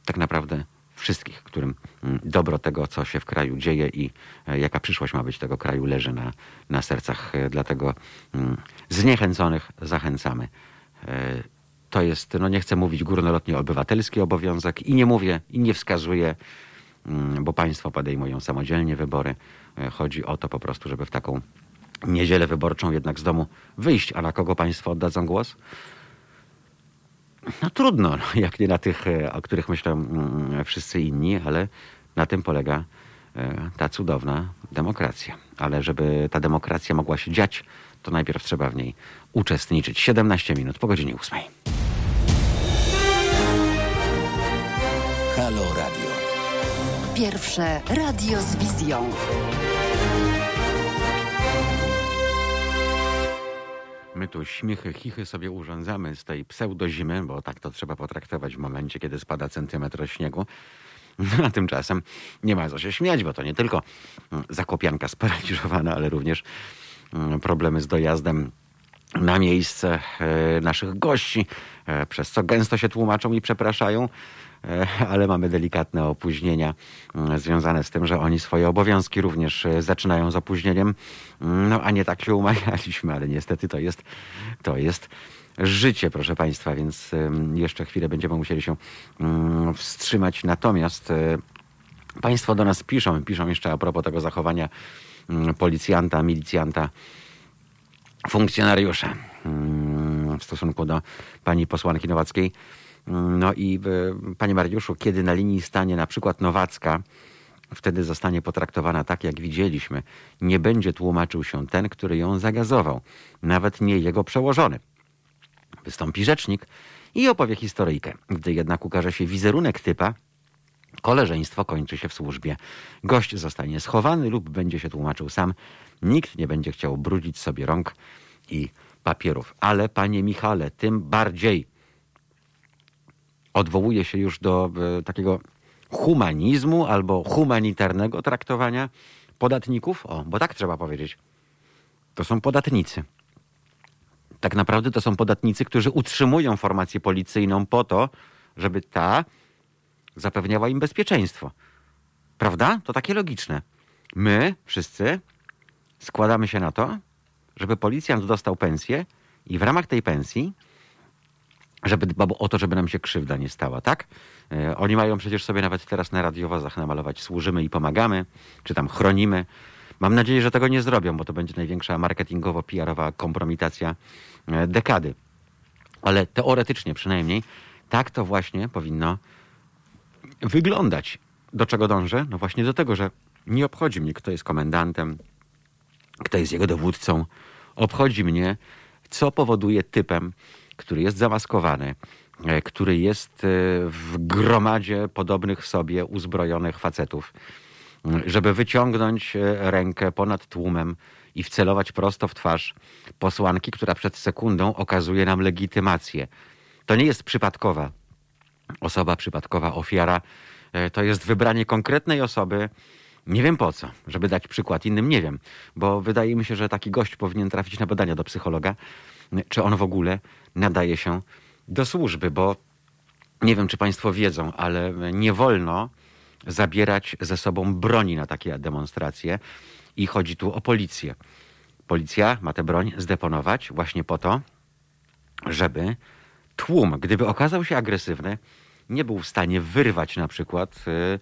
tak naprawdę wszystkich, którym mm, dobro tego, co się w kraju dzieje i e, jaka przyszłość ma być tego kraju, leży na, na sercach. E, Dlatego mm, zniechęconych zachęcamy. E, To jest, no nie chcę mówić górnolotnie obywatelski obowiązek i nie mówię i nie wskazuję, mm, bo państwo podejmują samodzielnie wybory. Chodzi o to po prostu, żeby w taką niedzielę wyborczą jednak z domu wyjść. A na kogo państwo oddadzą głos? No trudno, no, [laughs] jak nie na tych, e, o których myślą mm, wszyscy inni, ale na tym polega e, ta cudowna demokracja. Ale żeby ta demokracja mogła się dziać, to najpierw trzeba w niej uczestniczyć. 17 minut po godzinie 8. Halo Radio. Pierwsze radio z wizją. My tu śmichy, chichy sobie urządzamy z tej pseudozimy, bo tak to trzeba potraktować w momencie, kiedy spada centymetr śniegu. No, a tymczasem nie ma co się śmiać, bo to nie tylko mm, zakopianka sparaliżowana, ale również mm, problemy z dojazdem na miejsce e, naszych gości, e, przez co gęsto się tłumaczą i przepraszają, ale mamy delikatne opóźnienia mm, związane z tym, że oni swoje obowiązki również e, zaczynają z opóźnieniem. Mm, No a nie tak się umawialiśmy, ale niestety to jest, to jest życie, proszę Państwa, więc jeszcze chwilę będziemy musieli się mm, wstrzymać. Natomiast e, Państwo do nas piszą, piszą jeszcze a propos tego zachowania policjanta, milicjanta, funkcjonariusza w stosunku do pani posłanki Nowackiej. No i e, panie Mariuszu, kiedy na linii stanie na przykład Nowacka, wtedy zostanie potraktowana tak, jak widzieliśmy. Nie będzie tłumaczył się ten, który ją zagazował, nawet nie jego przełożony. Wystąpi rzecznik i opowie historyjkę. Gdy jednak ukaże się wizerunek typa, Koleżeństwo kończy się w służbie. Gość zostanie schowany lub będzie się tłumaczył sam. Nikt nie będzie chciał brudzić sobie rąk i papierów. Ale panie Michale, tym bardziej odwołuje się już do e, takiego humanizmu albo humanitarnego traktowania podatników. O, bo tak trzeba powiedzieć. To są podatnicy. Tak naprawdę to są podatnicy, którzy utrzymują formację policyjną po to, żeby ta zapewniała im bezpieczeństwo. Prawda? To takie logiczne. My wszyscy składamy się na to, żeby policjant dostał pensję i w ramach tej pensji, żeby dbał o to, żeby nam się krzywda nie stała, tak? E, Oni mają przecież sobie nawet teraz na radiowozach namalować służymy i pomagamy, czy tam chronimy. Mam nadzieję, że tego nie zrobią, bo to będzie największa marketingowo-PR-owa kompromitacja e, dekady. Ale teoretycznie przynajmniej tak to właśnie powinno wyglądać. Do czego dążę? No właśnie do tego, że nie obchodzi mnie, kto jest komendantem, kto jest jego dowódcą. Obchodzi mnie, co powoduje typem, który jest zamaskowany, e, który jest e, w gromadzie podobnych sobie uzbrojonych facetów, żeby wyciągnąć e, rękę ponad tłumem i wcelować prosto w twarz posłanki, która przed sekundą okazuje nam legitymację. To nie jest przypadkowa osoba, przypadkowa ofiara. To jest wybranie konkretnej osoby. Nie wiem po co, żeby dać przykład innym, nie wiem, bo wydaje mi się, że taki gość powinien trafić na badania do psychologa, czy on w ogóle nadaje się do służby, bo nie wiem, czy Państwo wiedzą, ale nie wolno zabierać ze sobą broni na takie demonstracje i chodzi tu o policję. Policja ma tę broń zdeponować właśnie po to, żeby tłum, gdyby okazał się agresywny, nie był w stanie wyrwać na przykład y,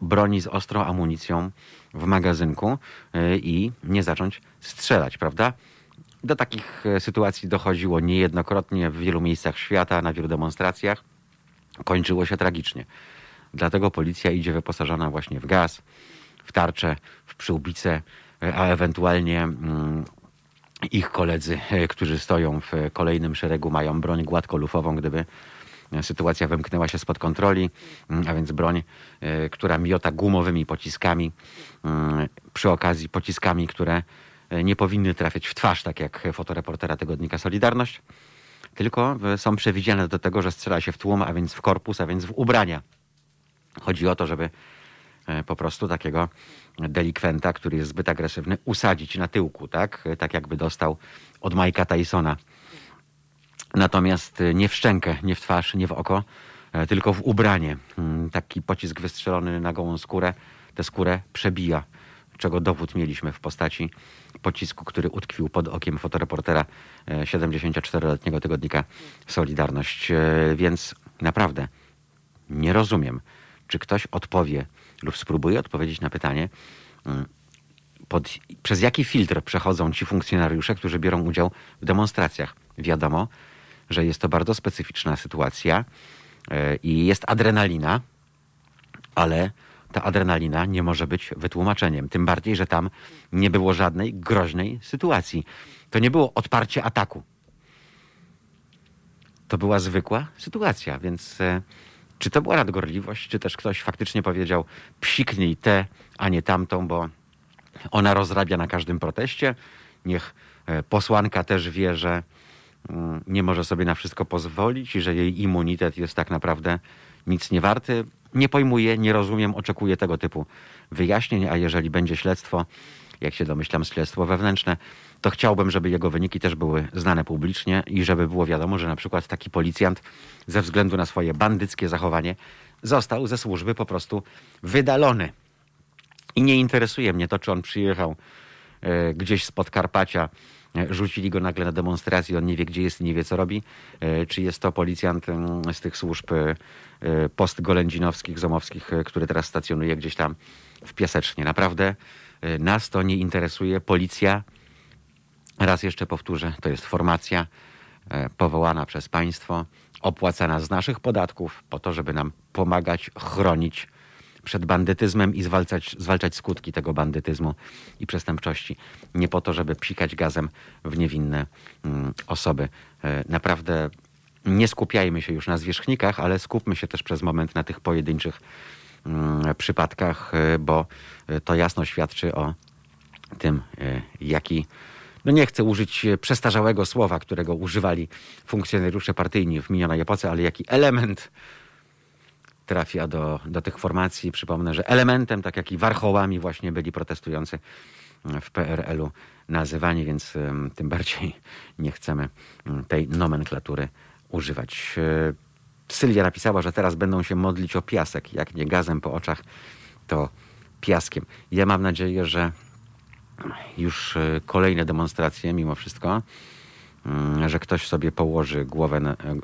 broni z ostrą amunicją w magazynku y, i nie zacząć strzelać, prawda? Do takich e, sytuacji dochodziło niejednokrotnie w wielu miejscach świata, na wielu demonstracjach. Kończyło się tragicznie. Dlatego policja idzie wyposażona właśnie w gaz, w tarcze, w przyłbice, e, a ewentualnie mm, ich koledzy, e, którzy stoją w kolejnym szeregu, mają broń gładkolufową, gdyby sytuacja wymknęła się spod kontroli, mm, a więc broń, która miota gumowymi pociskami, mm, przy okazji pociskami, które nie powinny trafiać w twarz, tak jak fotoreportera tygodnika Solidarność, tylko e, są przewidziane do tego, że strzela się w tłum, a więc w korpus, a więc w ubrania. Chodzi o to, żeby e, po prostu takiego delikwenta, który jest zbyt agresywny, usadzić na tyłku, tak? E, Tak jakby dostał od Mike'a Tysona. Natomiast e, nie w szczękę, nie w twarz, nie w oko, e, tylko w ubranie. Mm, Taki pocisk wystrzelony na gołą skórę, tę skórę przebija, czego dowód mieliśmy w postaci pocisku, który utkwił pod okiem fotoreportera e, 74-letniego tygodnika Solidarność. E, Więc naprawdę nie rozumiem, czy ktoś odpowie lub spróbuje odpowiedzieć na pytanie, mm, pod, przez jaki filtr przechodzą ci funkcjonariusze, którzy biorą udział w demonstracjach. Wiadomo, że jest to bardzo specyficzna sytuacja e, i jest adrenalina, ale ta adrenalina nie może być wytłumaczeniem. Tym bardziej, że tam nie było żadnej groźnej sytuacji. To nie było odparcie ataku. To była zwykła sytuacja, więc e, czy to była nadgorliwość, czy też ktoś faktycznie powiedział psiknij tę, a nie tamtą, bo ona rozrabia na każdym proteście. Niech e, posłanka też wie, że mm, nie może sobie na wszystko pozwolić i że jej immunitet jest tak naprawdę nic nie warty. Nie pojmuję, nie rozumiem, oczekuję tego typu wyjaśnień, a jeżeli będzie śledztwo, jak się domyślam, śledztwo wewnętrzne, to chciałbym, żeby jego wyniki też były znane publicznie i żeby było wiadomo, że na przykład taki policjant ze względu na swoje bandyckie zachowanie został ze służby po prostu wydalony. I nie interesuje mnie to, czy on przyjechał e, gdzieś z Podkarpacia, rzucili go nagle na demonstracji, on nie wie, gdzie jest nie wie, co robi, e, czy jest to policjant mm, z tych służb e, e, postgolędzinowskich, zomowskich, e, który teraz stacjonuje gdzieś tam w Piasecznie. Naprawdę e, nas to nie interesuje. Policja, raz jeszcze powtórzę, to jest formacja e, powołana przez państwo, opłacana z naszych podatków po to, żeby nam pomagać, chronić przed bandytyzmem i zwalczać, zwalczać skutki tego bandytyzmu i przestępczości. Nie po to, żeby psikać gazem w niewinne mm, osoby. E, Naprawdę nie skupiajmy się już na zwierzchnikach, ale skupmy się też przez moment na tych pojedynczych mm, przypadkach, e, bo e, to jasno świadczy o tym, jaki, no nie chcę użyć przestarzałego słowa, którego używali funkcjonariusze partyjni w minionej epoce, ale jaki element trafia do, do tych formacji. Przypomnę, że elementem, tak jak i warchołami właśnie byli protestujący w PRL-u nazywani, więc tym bardziej nie chcemy em, tej nomenklatury używać. E, Sylwia napisała, że teraz będą się modlić o piasek. Jak nie gazem po oczach, to piaskiem. Ja mam nadzieję, że już e, kolejne demonstracje mimo wszystko, mm, że ktoś sobie położy głowę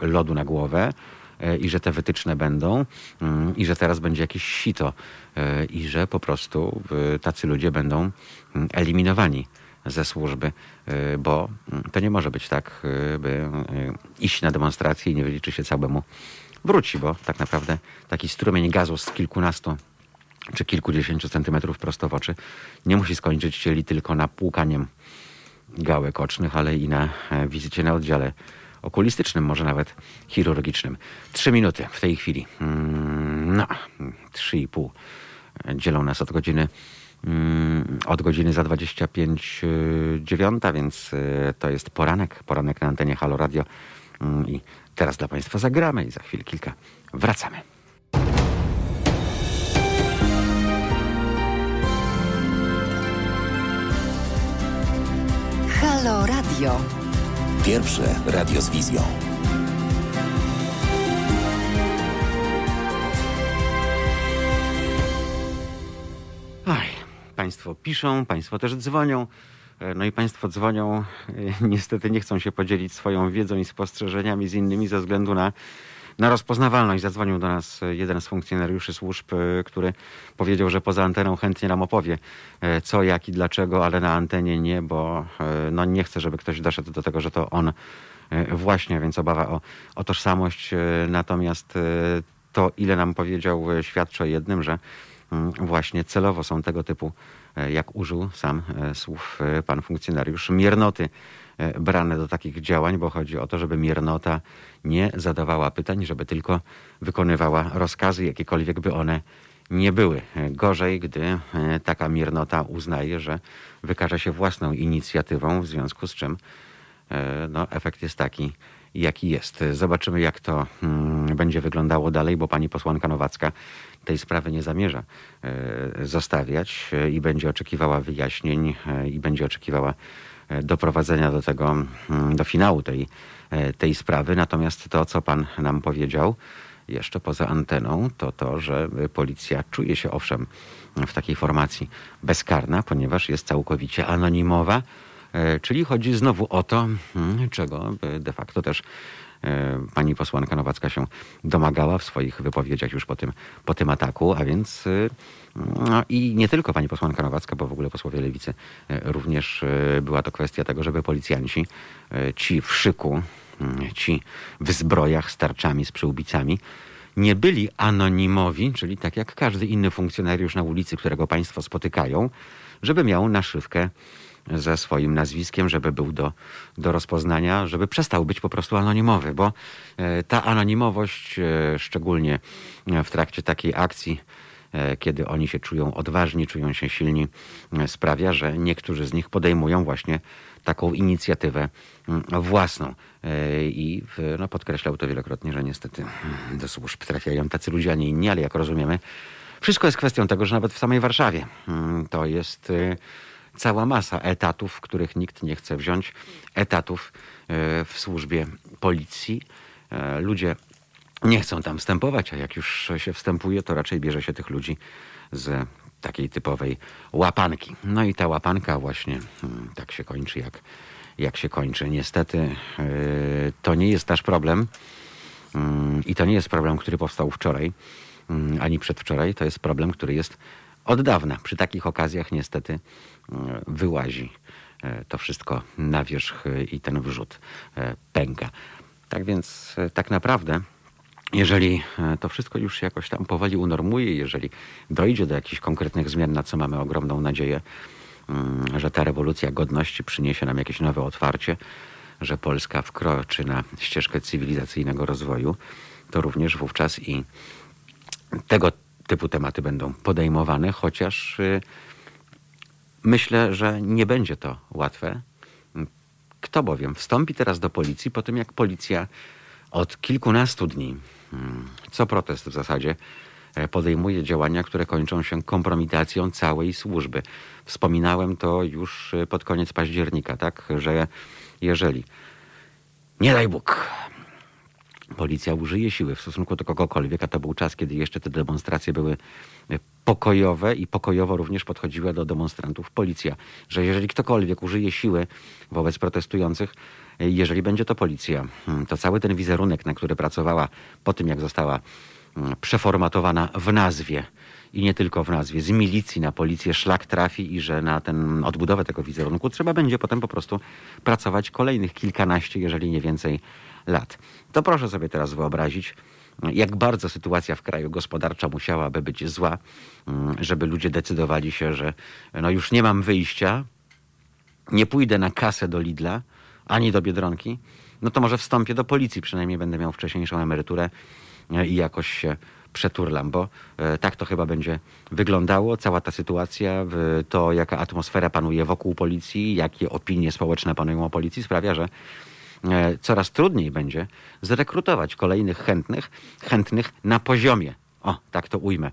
e, lodu na głowę i że te wytyczne będą mm, i że teraz będzie jakieś sito e, i że po prostu e, tacy ludzie będą mm, eliminowani ze służby, e, bo mm, to nie może być tak, by iść na demonstrację i nie wiedzieć, czy się całemu wróci, bo tak naprawdę taki strumień gazu z kilkunastu czy kilkudziesięciu centymetrów prosto w oczy nie musi skończyć się tylko na płukaniem gałek ocznych, ale i na wizycie na oddziale okulistycznym, może nawet chirurgicznym. Trzy minuty w tej chwili. Mm, No, trzy i pół dzielą nas od godziny mm, od godziny za 25 y, dziewiąta, więc y, to jest poranek, poranek na antenie Halo Radio Mm, i teraz dla Państwa zagramy i za chwilę kilka wracamy. Halo Radio. Pierwsze radio z wizją. Oj, państwo piszą, państwo też dzwonią. E, No i państwo dzwonią, e, niestety nie chcą się podzielić swoją wiedzą i spostrzeżeniami z innymi ze względu na, na rozpoznawalność. Zadzwonił do nas e, jeden z funkcjonariuszy służb, e, który powiedział, że poza anteną chętnie nam opowie e, co, jak i dlaczego, ale na antenie nie, bo no nie chce, żeby ktoś doszedł do tego, że to on właśnie, więc obawa o, o tożsamość. Natomiast to, ile nam powiedział, świadczy o jednym, że mm, właśnie celowo są tego typu, jak użył sam słów pan funkcjonariusz, miernoty brane do takich działań, bo chodzi o to, żeby miernota nie zadawała pytań, żeby tylko wykonywała rozkazy, jakiekolwiek by one nie były. E, Gorzej, gdy e, taka miernota uznaje, że wykaże się własną inicjatywą, w związku z czym e, no, efekt jest taki, jaki jest. Zobaczymy, jak to mm, będzie wyglądało dalej, bo pani posłanka Nowacka tej sprawy nie zamierza e, zostawiać e, i będzie oczekiwała wyjaśnień e, i będzie oczekiwała e, doprowadzenia do tego, mm, do finału tej, e, tej sprawy. Natomiast to, co pan nam powiedział, jeszcze poza anteną, to to, że policja czuje się owszem w takiej formacji bezkarna, ponieważ jest całkowicie anonimowa. E, Czyli chodzi znowu o to, hmm, czego e, de facto też e, pani posłanka Nowacka się domagała w swoich wypowiedziach już po tym, po tym ataku, a więc e, no i nie tylko pani posłanka Nowacka, bo w ogóle posłowie lewicy e, również e, była to kwestia tego, żeby policjanci, e, ci w szyku, mm, ci w zbrojach z tarczami, z przyłbicami, nie byli anonimowi, czyli tak jak każdy inny funkcjonariusz na ulicy, którego państwo spotykają, żeby miał naszywkę ze swoim nazwiskiem, żeby był do, do rozpoznania, żeby przestał być po prostu anonimowy, bo ta anonimowość, szczególnie w trakcie takiej akcji, kiedy oni się czują odważni, czują się silni, e, sprawia, że niektórzy z nich podejmują właśnie taką inicjatywę mm, własną. E, I no, podkreślał to wielokrotnie, że niestety mm, do służb trafiają tacy ludzie, a nie inni, ale jak rozumiemy, wszystko jest kwestią tego, że nawet w samej Warszawie mm, to jest e, cała masa etatów, których nikt nie chce wziąć, etatów e, w służbie policji. E, Ludzie nie chcą tam wstępować, a jak już się wstępuje, to raczej bierze się tych ludzi z takiej typowej łapanki. No i ta łapanka właśnie hmm, tak się kończy, jak, jak się kończy. Niestety yy, to nie jest nasz problem Mm, i to nie jest problem, który powstał wczoraj mm, ani przedwczoraj. To jest problem, który jest od dawna. Przy takich okazjach niestety mm, wyłazi e, to wszystko na wierzch i ten wrzut pęka. Tak więc tak naprawdę jeżeli e, to wszystko już jakoś tam powoli unormuje, jeżeli dojdzie do jakichś konkretnych zmian, na co mamy ogromną nadzieję, mm, że ta rewolucja godności przyniesie nam jakieś nowe otwarcie, że Polska wkroczy na ścieżkę cywilizacyjnego rozwoju, to również wówczas i tego typu tematy będą podejmowane, chociaż y, myślę, że nie będzie to łatwe. Kto bowiem wstąpi teraz do policji po tym, jak policja od kilkunastu dni, co protest w zasadzie, e, podejmuje działania, które kończą się kompromitacją całej służby. Wspominałem to już e, pod koniec października, tak, że jeżeli, nie daj Bóg, policja użyje siły w stosunku do kogokolwiek, a to był czas, kiedy jeszcze te demonstracje były e, pokojowe i pokojowo również podchodziła do demonstrantów policja, że jeżeli ktokolwiek użyje siły wobec protestujących, jeżeli będzie to policja, hmm, to cały ten wizerunek, na który pracowała po tym, jak została mm, przeformatowana w nazwie i nie tylko w nazwie, z milicji na policję szlak trafi i że na ten odbudowę tego wizerunku trzeba będzie potem po prostu pracować kolejnych kilkanaście, jeżeli nie więcej lat. To proszę sobie teraz wyobrazić, jak bardzo sytuacja w kraju gospodarcza musiałaby być zła, mm, żeby ludzie decydowali się, że no już nie mam wyjścia, nie pójdę na kasę do Lidla, ani do Biedronki, no to może wstąpię do policji, przynajmniej będę miał wcześniejszą emeryturę e, i jakoś się przeturlam, bo e, tak to chyba będzie wyglądało. Cała ta sytuacja, to jaka atmosfera panuje wokół policji, jakie opinie społeczne panują o policji sprawia, że e, coraz trudniej będzie zrekrutować kolejnych chętnych, chętnych na poziomie. O, tak to ujmę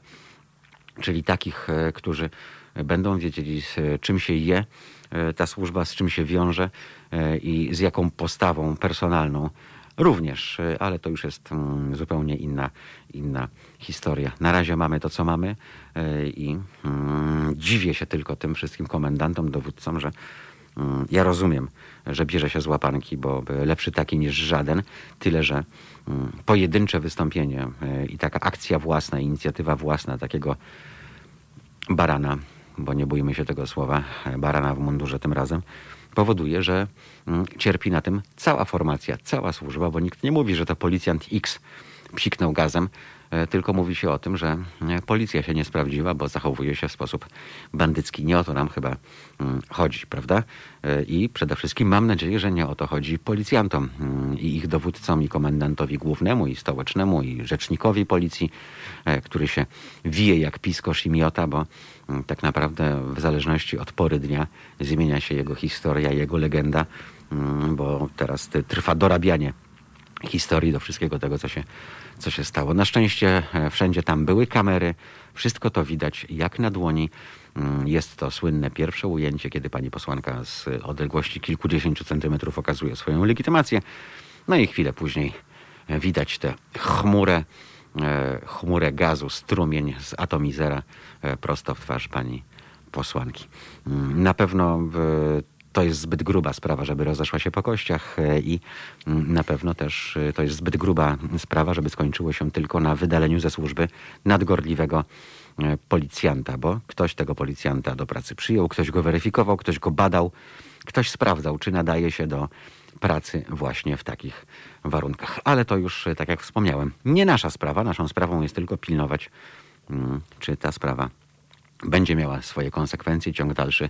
czyli takich, którzy będą wiedzieli, z czym się je ta służba, z czym się wiąże e, i z jaką postawą personalną również, e, ale to już jest mm, zupełnie inna, inna historia. Na razie mamy to, co mamy e, i mm, dziwię się tylko tym wszystkim komendantom, dowódcom, że mm, ja rozumiem, że bierze się z łapanki, bo lepszy taki niż żaden, tyle że pojedyncze wystąpienie e, i taka akcja własna, inicjatywa własna takiego barana, bo nie bójmy się tego słowa, e, barana w mundurze tym razem, powoduje, że mm, cierpi na tym cała formacja, cała służba, bo nikt nie mówi, że to policjant X psiknął gazem, e, tylko mówi się o tym, że e, policja się nie sprawdziła, bo zachowuje się w sposób bandycki. Nie o to nam chyba mm, chodzi, prawda? I przede wszystkim mam nadzieję, że nie o to chodzi policjantom mm, i ich dowódcom, i komendantowi głównemu, i stołecznemu, i rzecznikowi policji, który się wije jak piskosz i miota, bo tak naprawdę w zależności od pory dnia zmienia się jego historia, jego legenda, mm, bo teraz trwa dorabianie historii do wszystkiego tego, co się, co się stało. Na szczęście e, wszędzie tam były kamery, wszystko to widać jak na dłoni. Mm, Jest to słynne pierwsze ujęcie, kiedy pani posłanka z odległości kilkudziesięciu centymetrów okazuje swoją legitymację. No i chwilę później widać tę chmurę e, chmurę gazu, strumień z atomizera prosto w twarz pani posłanki. Mm, Na pewno to jest zbyt gruba sprawa, żeby rozeszła się po kościach e, i mm, na pewno też e, to jest zbyt gruba sprawa, żeby skończyło się tylko na wydaleniu ze służby nadgorliwego e, policjanta, bo ktoś tego policjanta do pracy przyjął, ktoś go weryfikował, ktoś go badał, ktoś sprawdzał, czy nadaje się do pracy właśnie w takich warunkach. Ale to już, e, tak jak wspomniałem, nie nasza sprawa. Naszą sprawą jest tylko pilnować, czy ta sprawa będzie miała swoje konsekwencje, ciąg dalszy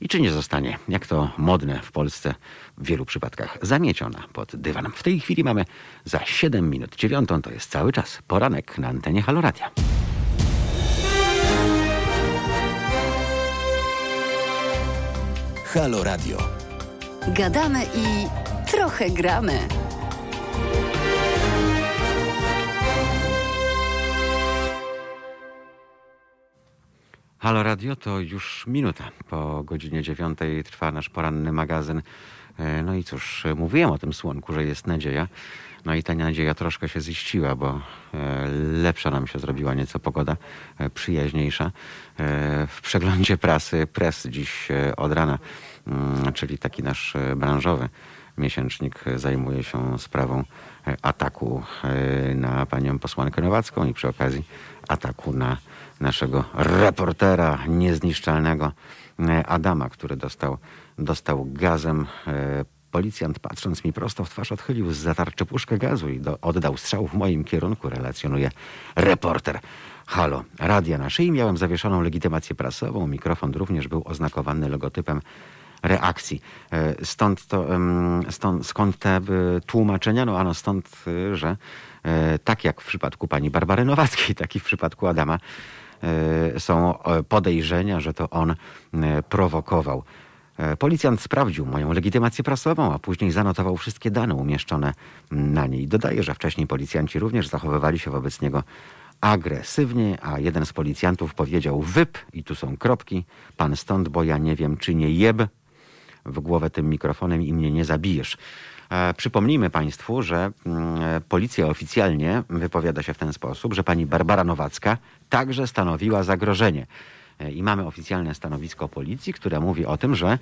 i czy nie zostanie, jak to modne w Polsce w wielu przypadkach, zamieciona pod dywan. W tej chwili mamy za 7 minut dziewiątą, to jest cały czas poranek na antenie Haloradia. Halo Radio. Gadamy i trochę gramy. Halo Radio to już minuta. Po godzinie dziewiątej trwa nasz poranny magazyn. E, No i cóż, mówiłem o tym słonku, że jest nadzieja. No i ta nadzieja troszkę się ziściła, bo e, lepsza nam się zrobiła nieco pogoda, e, przyjaźniejsza. W przeglądzie prasy, pres dziś od rana, czyli taki nasz e, branżowy miesięcznik zajmuje się sprawą e, ataku e, na panią posłankę Nowacką i przy okazji ataku na naszego reportera niezniszczalnego Adama, który dostał, dostał gazem. Policjant patrząc mi prosto w twarz odchylił z zatarczy puszkę gazu i do, oddał strzał w moim kierunku, relacjonuje reporter. Halo, radia na szyi miałem zawieszoną legitymację prasową, mikrofon również był oznakowany logotypem reakcji. E, Stąd to, stąd, skąd te e, tłumaczenia? No ano stąd, e, że tak jak w przypadku pani Barbary Nowackiej, [laughs] tak i w przypadku Adama są podejrzenia, że to on prowokował. Policjant sprawdził moją legitymację prasową, a później zanotował wszystkie dane umieszczone na niej. Dodaje, że wcześniej policjanci również zachowywali się wobec niego agresywnie, a jeden z policjantów powiedział wyp i tu są kropki, pan stąd, bo ja nie wiem, czy nie jeb w głowę tym mikrofonem i mnie nie zabijesz. E, Przypomnijmy Państwu, że mm, e, policja oficjalnie wypowiada się w ten sposób, że pani Barbara Nowacka także stanowiła zagrożenie. E, I mamy oficjalne stanowisko policji, które mówi o tym, że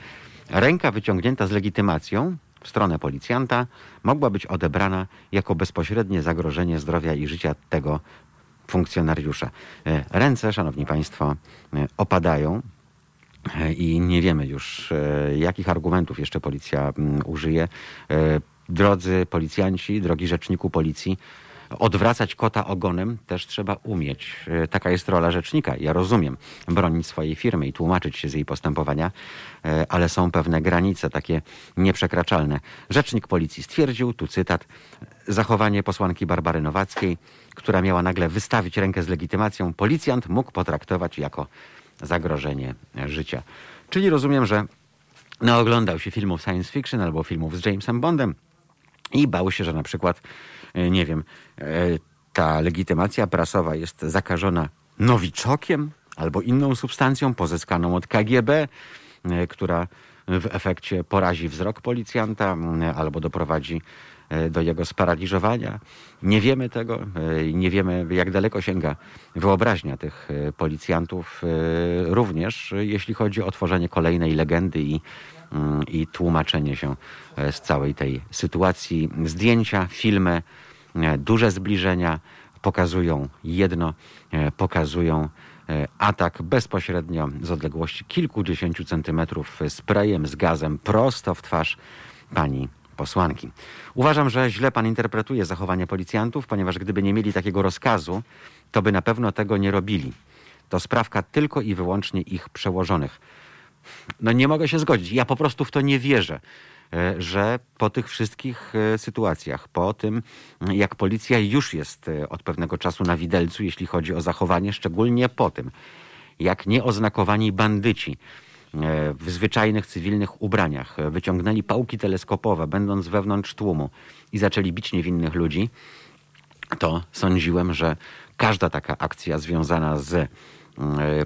ręka wyciągnięta z legitymacją w stronę policjanta mogła być odebrana jako bezpośrednie zagrożenie zdrowia i życia tego funkcjonariusza. Ręce, szanowni państwo, opadają. I nie wiemy już, e, jakich argumentów jeszcze policja mm, użyje. E, Drodzy policjanci, drogi rzeczniku policji, odwracać kota ogonem też trzeba umieć. E, Taka jest rola rzecznika. Ja rozumiem bronić swojej firmy i tłumaczyć się z jej postępowania, ale są pewne granice takie nieprzekraczalne. Rzecznik policji stwierdził, tu cytat, zachowanie posłanki Barbary Nowackiej, która miała nagle wystawić rękę z legitymacją, policjant mógł potraktować jako zagrożenie życia. Czyli rozumiem, że naoglądał się filmów science fiction albo filmów z Jamesem Bondem i bał się, że na przykład, e, nie wiem, e, ta legitymacja prasowa jest zakażona nowiczokiem albo inną substancją pozyskaną od KGB, e, która w efekcie porazi wzrok policjanta albo doprowadzi do jego sparaliżowania. Nie wiemy tego, e, nie wiemy jak daleko sięga wyobraźnia tych e, policjantów, e, również e, jeśli chodzi o tworzenie kolejnej legendy i, mm, i tłumaczenie się e, z całej tej sytuacji. Zdjęcia, filmy, e, duże zbliżenia pokazują jedno, e, pokazują e, atak bezpośrednio z odległości kilkudziesięciu centymetrów sprayem z gazem prosto w twarz pani posłanki. Uważam, że źle pan interpretuje zachowanie policjantów, ponieważ gdyby nie mieli takiego rozkazu, to by na pewno tego nie robili. To sprawka tylko i wyłącznie ich przełożonych. No nie mogę się zgodzić. Ja po prostu w to nie wierzę, e, że po tych wszystkich e, sytuacjach, po tym, jak policja już jest e, od pewnego czasu na widelcu, jeśli chodzi o zachowanie, szczególnie po tym, jak nieoznakowani bandyci w zwyczajnych cywilnych ubraniach. E, wyciągnęli pałki teleskopowe, będąc wewnątrz tłumu i zaczęli bić niewinnych ludzi, to sądziłem, że każda taka akcja związana z mm,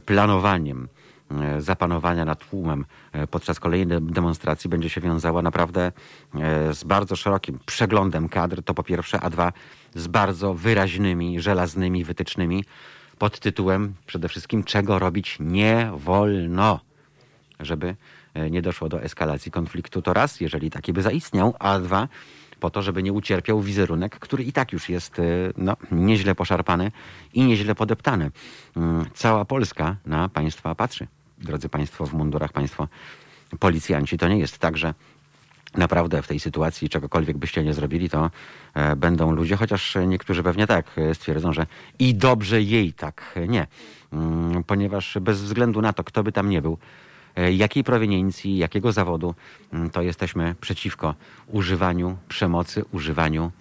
planowaniem e, zapanowania nad tłumem e, podczas kolejnej demonstracji będzie się wiązała naprawdę e, z bardzo szerokim przeglądem kadr, to po pierwsze, a dwa z bardzo wyraźnymi, żelaznymi wytycznymi pod tytułem przede wszystkim czego robić nie wolno żeby e, nie doszło do eskalacji konfliktu. To raz, jeżeli taki by zaistniał, a dwa, po to, żeby nie ucierpiał wizerunek, który i tak już jest e, no, nieźle poszarpany i nieźle podeptany. Mm, Cała Polska na państwa patrzy. Drodzy Państwo w mundurach, Państwo policjanci. To nie jest tak, że naprawdę w tej sytuacji czegokolwiek byście nie zrobili, to e, będą ludzie, chociaż niektórzy pewnie tak stwierdzą, że i dobrze jej tak nie. Mm, Ponieważ bez względu na to, kto by tam nie był, jakiej proweniencji, jakiego zawodu, mm, to jesteśmy przeciwko używaniu przemocy, używaniu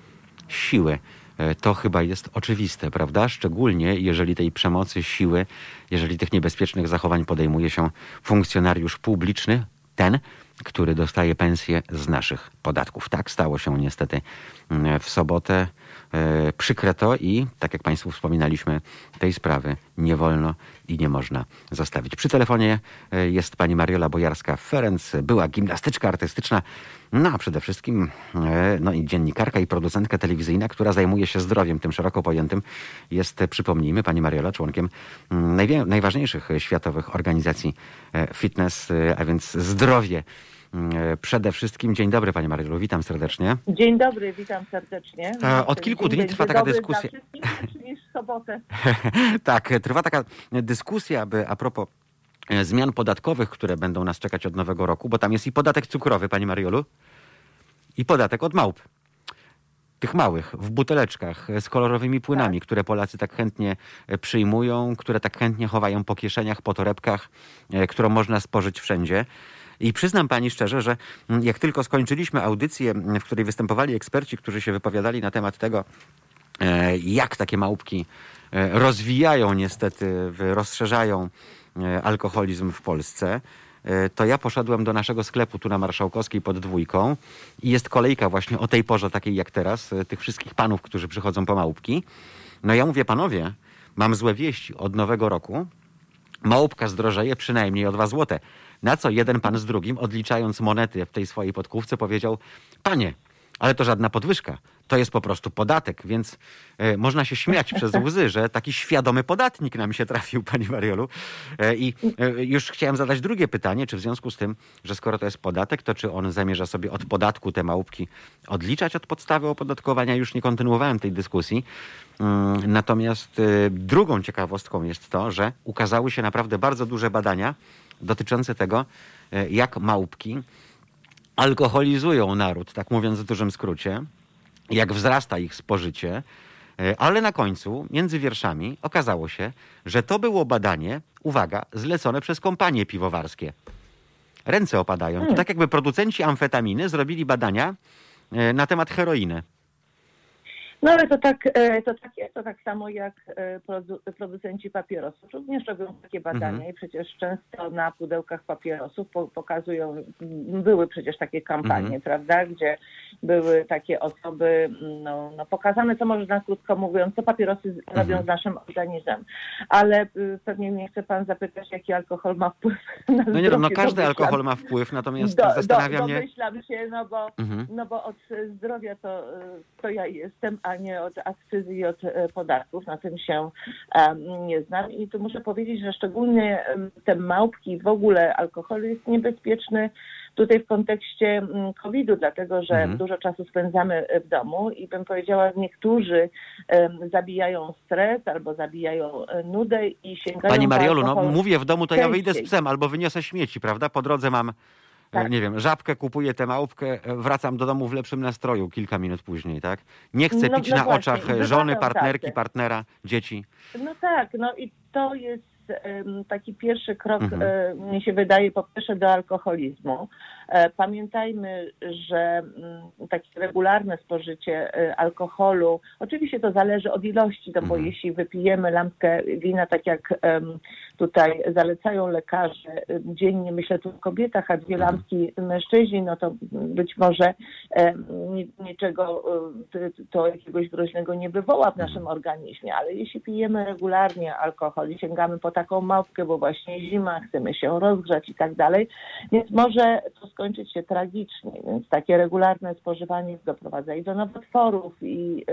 siły. E, To chyba jest oczywiste, prawda? Szczególnie jeżeli tej przemocy, siły, jeżeli tych niebezpiecznych zachowań podejmuje się funkcjonariusz publiczny, ten, który dostaje pensję z naszych podatków. Tak stało się niestety mm, w sobotę. E, Przykre to i, tak jak Państwu wspominaliśmy, tej sprawy nie wolno i nie można zostawić. Przy telefonie e, jest pani Mariola Bojarska-Ferenc, była gimnastyczka artystyczna, no a przede wszystkim e, no i dziennikarka i producentka telewizyjna, która zajmuje się zdrowiem tym szeroko pojętym. Jest, przypomnijmy, pani Mariola członkiem mm, najważniejszych światowych organizacji fitness, a więc zdrowie. Mm, e, Przede wszystkim dzień dobry Pani Mariolu, witam serdecznie. Dzień dobry, witam serdecznie. E, od kilku dni trwa taka dyskusja. Niż sobotę. [laughs] tak, trwa taka dyskusja, by a propos e, zmian podatkowych, które będą nas czekać od nowego roku, bo tam jest i podatek cukrowy, Pani Mariolu, i podatek od małp. Tych małych, w buteleczkach, z kolorowymi płynami, które Polacy tak chętnie przyjmują, które tak chętnie chowają po kieszeniach, po torebkach, którą można spożyć wszędzie. I przyznam pani szczerze, że mm, jak tylko skończyliśmy audycję, m, w której występowali eksperci, którzy się wypowiadali na temat tego, e, jak takie małpki e, rozwijają niestety, rozszerzają e, alkoholizm w Polsce, to ja poszedłem do naszego sklepu tu na Marszałkowskiej pod dwójką i jest kolejka właśnie o tej porze takiej jak teraz, tych wszystkich panów, którzy przychodzą po małpki. No ja mówię, panowie, mam złe wieści od nowego roku. Małpka zdrożeje przynajmniej o 2 złote. Na co jeden pan z drugim, odliczając monety w tej swojej podkówce, powiedział: Panie, ale to żadna podwyżka. To jest po prostu podatek, więc e, można się śmiać [laughs] przez łzy, że taki świadomy podatnik nam się trafił, pani Mariolu. E, I e, już chciałem zadać drugie pytanie, czy w związku z tym, że skoro to jest podatek, to czy on zamierza sobie od podatku te małpki odliczać od podstawy opodatkowania? Już nie kontynuowałem tej dyskusji. Mm, Natomiast drugą ciekawostką jest to, że ukazały się naprawdę bardzo duże badania dotyczące tego, e, jak małpki alkoholizują naród, tak mówiąc w dużym skrócie, jak wzrasta ich spożycie, e, ale na końcu, między wierszami, okazało się, że to było badanie, uwaga, zlecone przez kompanie piwowarskie. Ręce opadają. To tak jakby producenci amfetaminy zrobili badania e, na temat heroiny. No ale to tak, e, to tak jest, to tak samo jak e, produ- producenci papierosów również robią takie badania Mhm. i przecież często na pudełkach papierosów po, pokazują, były przecież takie kampanie, Mhm. prawda, gdzie były takie osoby, no, no pokazane, co można krótko mówiąc, co papierosy z- robią Mhm. z naszym organizmem. Ale y, pewnie mnie chce pan zapytać, jaki alkohol ma wpływ na No nie, no, no każdy alkohol ma wpływ, natomiast Do- zastanawia do, mnie... Domyślam się, no bo, Mhm. no bo od zdrowia to, e, to ja jestem, a nie od akcyzy i od e, podatków. Na tym się nie znam. I tu muszę powiedzieć, że szczególnie te małpki, w ogóle alkohol jest niebezpieczny tutaj w kontekście mm, COVID-u, dlatego że Mhm. dużo czasu spędzamy w domu i bym powiedziała, niektórzy zabijają stres albo zabijają e, nudę i sięgają Pani Mariolu, no mówię w domu, to ja wyjdę z częściej. psem albo wyniosę śmieci, prawda? Po drodze mam, e, Tak. nie wiem, żabkę, kupuję tę małpkę, e, wracam do domu w lepszym nastroju kilka minut później, tak? Nie chcę No- pić no na właśnie, oczach e, żony, partnerki, partnera, dzieci. No tak, no i to jest taki pierwszy krok, Mhm. mnie się wydaje, po pierwsze do alkoholizmu. E, Pamiętajmy, że mm, takie regularne spożycie e, alkoholu, oczywiście to zależy od ilości, no bo Mhm. jeśli wypijemy lampkę wina, tak jak tutaj zalecają lekarze, e, dziennie myślę tu o kobietach, a dwie Mhm. lampki mężczyźni, no to być może ni- niczego to jakiegoś groźnego nie wywoła w naszym organizmie, ale jeśli pijemy regularnie alkohol i sięgamy po taką małpkę, bo właśnie zima, chcemy się rozgrzać i tak dalej. Więc może to skończyć się tragicznie. Więc takie regularne spożywanie doprowadza i do nowotworów, i,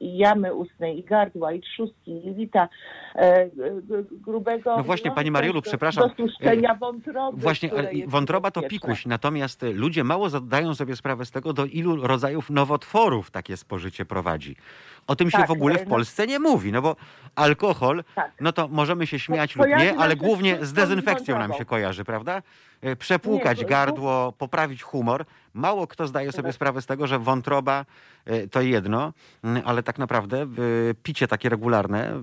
i jamy ustnej, i gardła, i trzustki, i jelita, e, g- grubego... No właśnie, pani Mariolu, przepraszam. Do tłuszczenia wątroby. Właśnie, wątroba to pikuś, natomiast ludzie mało zdają sobie sprawę z tego, do ilu rodzajów nowotworów takie spożycie prowadzi. O tym się Tak, w ogóle w no- Polsce nie mówi, no bo alkohol, Tak. no to możemy się śmiać lub nie, ale się głównie z dezynfekcją nam się kojarzy, prawda? Y, Przepłukać Nie, gardło, poprawić humor. Mało kto zdaje sobie Tak. sprawę z tego, że wątroba y, to jedno, mm, ale tak naprawdę picie takie regularne,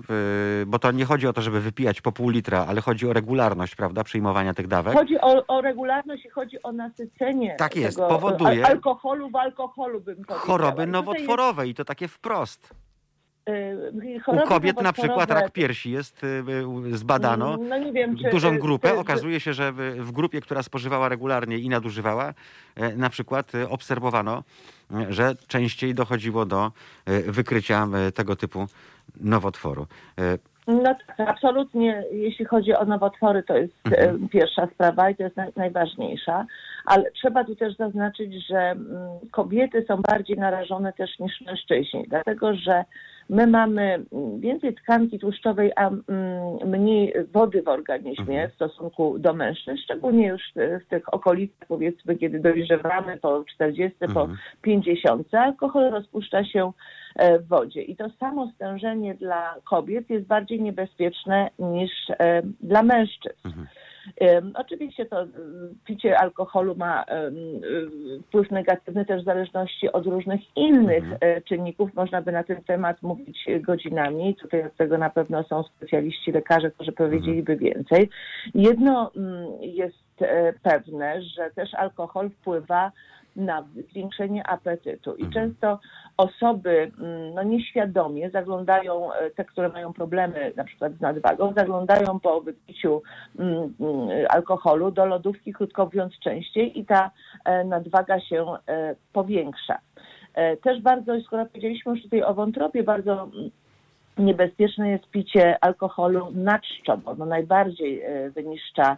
bo to nie chodzi o to, żeby wypijać po pół litra, ale chodzi o regularność, prawda, przyjmowania tych dawek. Chodzi o, o regularność i chodzi o nasycenie Tak jest, tego, powoduje- al- alkoholu w alkoholu bym powiedziała. choroby nowotworowe i to takie wprost. Y, U choroby kobiet na przykład rak piersi jest, y, y, zbadano. No nie wiem, czy... Dużą grupę. czy- Okazuje się, że w, grupie, która spożywała regularnie i nadużywała, na przykład obserwowano, że częściej dochodziło do wykrycia tego typu nowotworu. No tak, absolutnie, jeśli chodzi o nowotwory, to jest Mhm. pierwsza sprawa i to jest naj, najważniejsza, ale trzeba tu też zaznaczyć, że mm, kobiety są bardziej narażone też niż mężczyźni, dlatego że my mamy mm, więcej tkanki tłuszczowej, a mm, mniej wody w organizmie Mhm. w stosunku do mężczyzn, szczególnie już w tych okolicach, powiedzmy, kiedy dojrzewamy po 40, po Mhm. 50, alkohol rozpuszcza się e, w wodzie. I to samo stężenie dla kobiet jest bardziej niebezpieczne niż e, dla mężczyzn. Mhm. Oczywiście to picie alkoholu ma wpływ negatywny też w zależności od różnych innych Mhm. e, czynników. Można by na ten temat mówić godzinami. Tutaj od tego na pewno są specjaliści, lekarze, którzy powiedzieliby więcej. Jedno mm, jest e, pewne, że też alkohol wpływa na zwiększenie apetytu. I Mhm. często osoby mm, no, nieświadomie zaglądają, e, te, które mają problemy na przykład z nadwagą, zaglądają po wypiciu mm, mm, alkoholu do lodówki, krótko mówiąc, częściej i ta e, nadwaga się e, powiększa. E, Też bardzo, skoro powiedzieliśmy już tutaj o wątrobie, bardzo mm, niebezpieczne jest picie alkoholu na czczo, bo ono najbardziej e, wyniszcza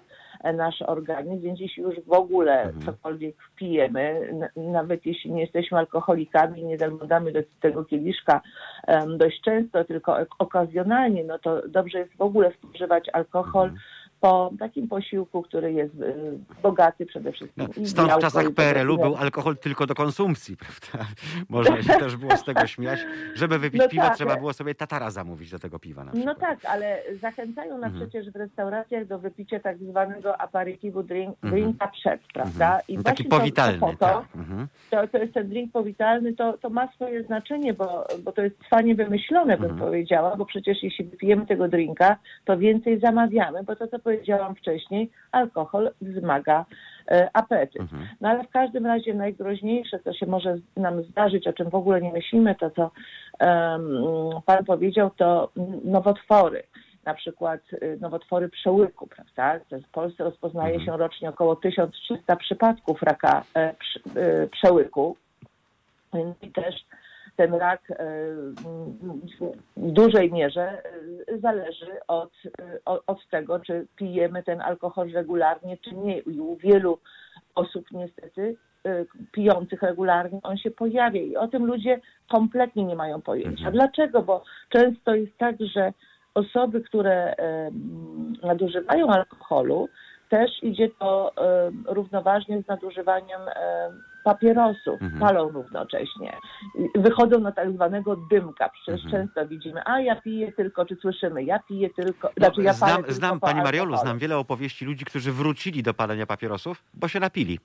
nasz organizm, więc jeśli już w ogóle Mhm. cokolwiek wpijemy, n- nawet jeśli nie jesteśmy alkoholikami, nie zaglądamy do tego kieliszka dość często, tylko ok- okazjonalnie, no to dobrze jest w ogóle spożywać alkohol Mhm. Po takim posiłku, który jest y, bogaty przede wszystkim. No, stąd w czasach PRL-u był alkohol tylko do konsumpcji, [laughs] prawda? Można się też było z tego śmiać. Żeby wypić No piwo, tak. trzeba było sobie tatara zamówić do tego piwa na No przykład. tak, ale zachęcają nas Mhm. przecież w restauracjach do wypicia tak zwanego aperitivu drink, Mhm. drinka przed, prawda? Mhm. I No, Taki powitalny, to, po to, tak. Mhm. to, to jest ten drink powitalny, to, to ma swoje znaczenie, bo, bo to jest trwanie wymyślone, bym Mhm. powiedziała, bo przecież jeśli wypijemy tego drinka, to więcej zamawiamy, bo to, co powiedziałam wcześniej, alkohol wzmaga e, apetyt. Mhm. No ale w każdym razie najgroźniejsze, co się może nam zdarzyć, o czym w ogóle nie myślimy, to co em, Pan powiedział, to nowotwory. Na przykład y, nowotwory przełyku, prawda? W Polsce rozpoznaje Mhm. się rocznie około 1300 przypadków raka e, e, przełyku. I też ten rak e, w dużej mierze e, zależy od, e, od, tego, czy pijemy ten alkohol regularnie, czy nie. I u wielu osób niestety pijących regularnie on się pojawia i o tym ludzie kompletnie nie mają pojęcia. Mhm. Dlaczego? Bo często jest tak, że osoby, które nadużywają alkoholu, też idzie to równoważnie z nadużywaniem papierosów, Mhm. palą równocześnie. Wychodzą na tak zwanego dymka. Przecież Mhm. często widzimy, a ja piję tylko, czy słyszymy, ja piję tylko, No, znaczy ja palę znam, tylko znam po Pani Mariolu, znam wiele opowieści ludzi, którzy wrócili do palenia papierosów, bo się napili.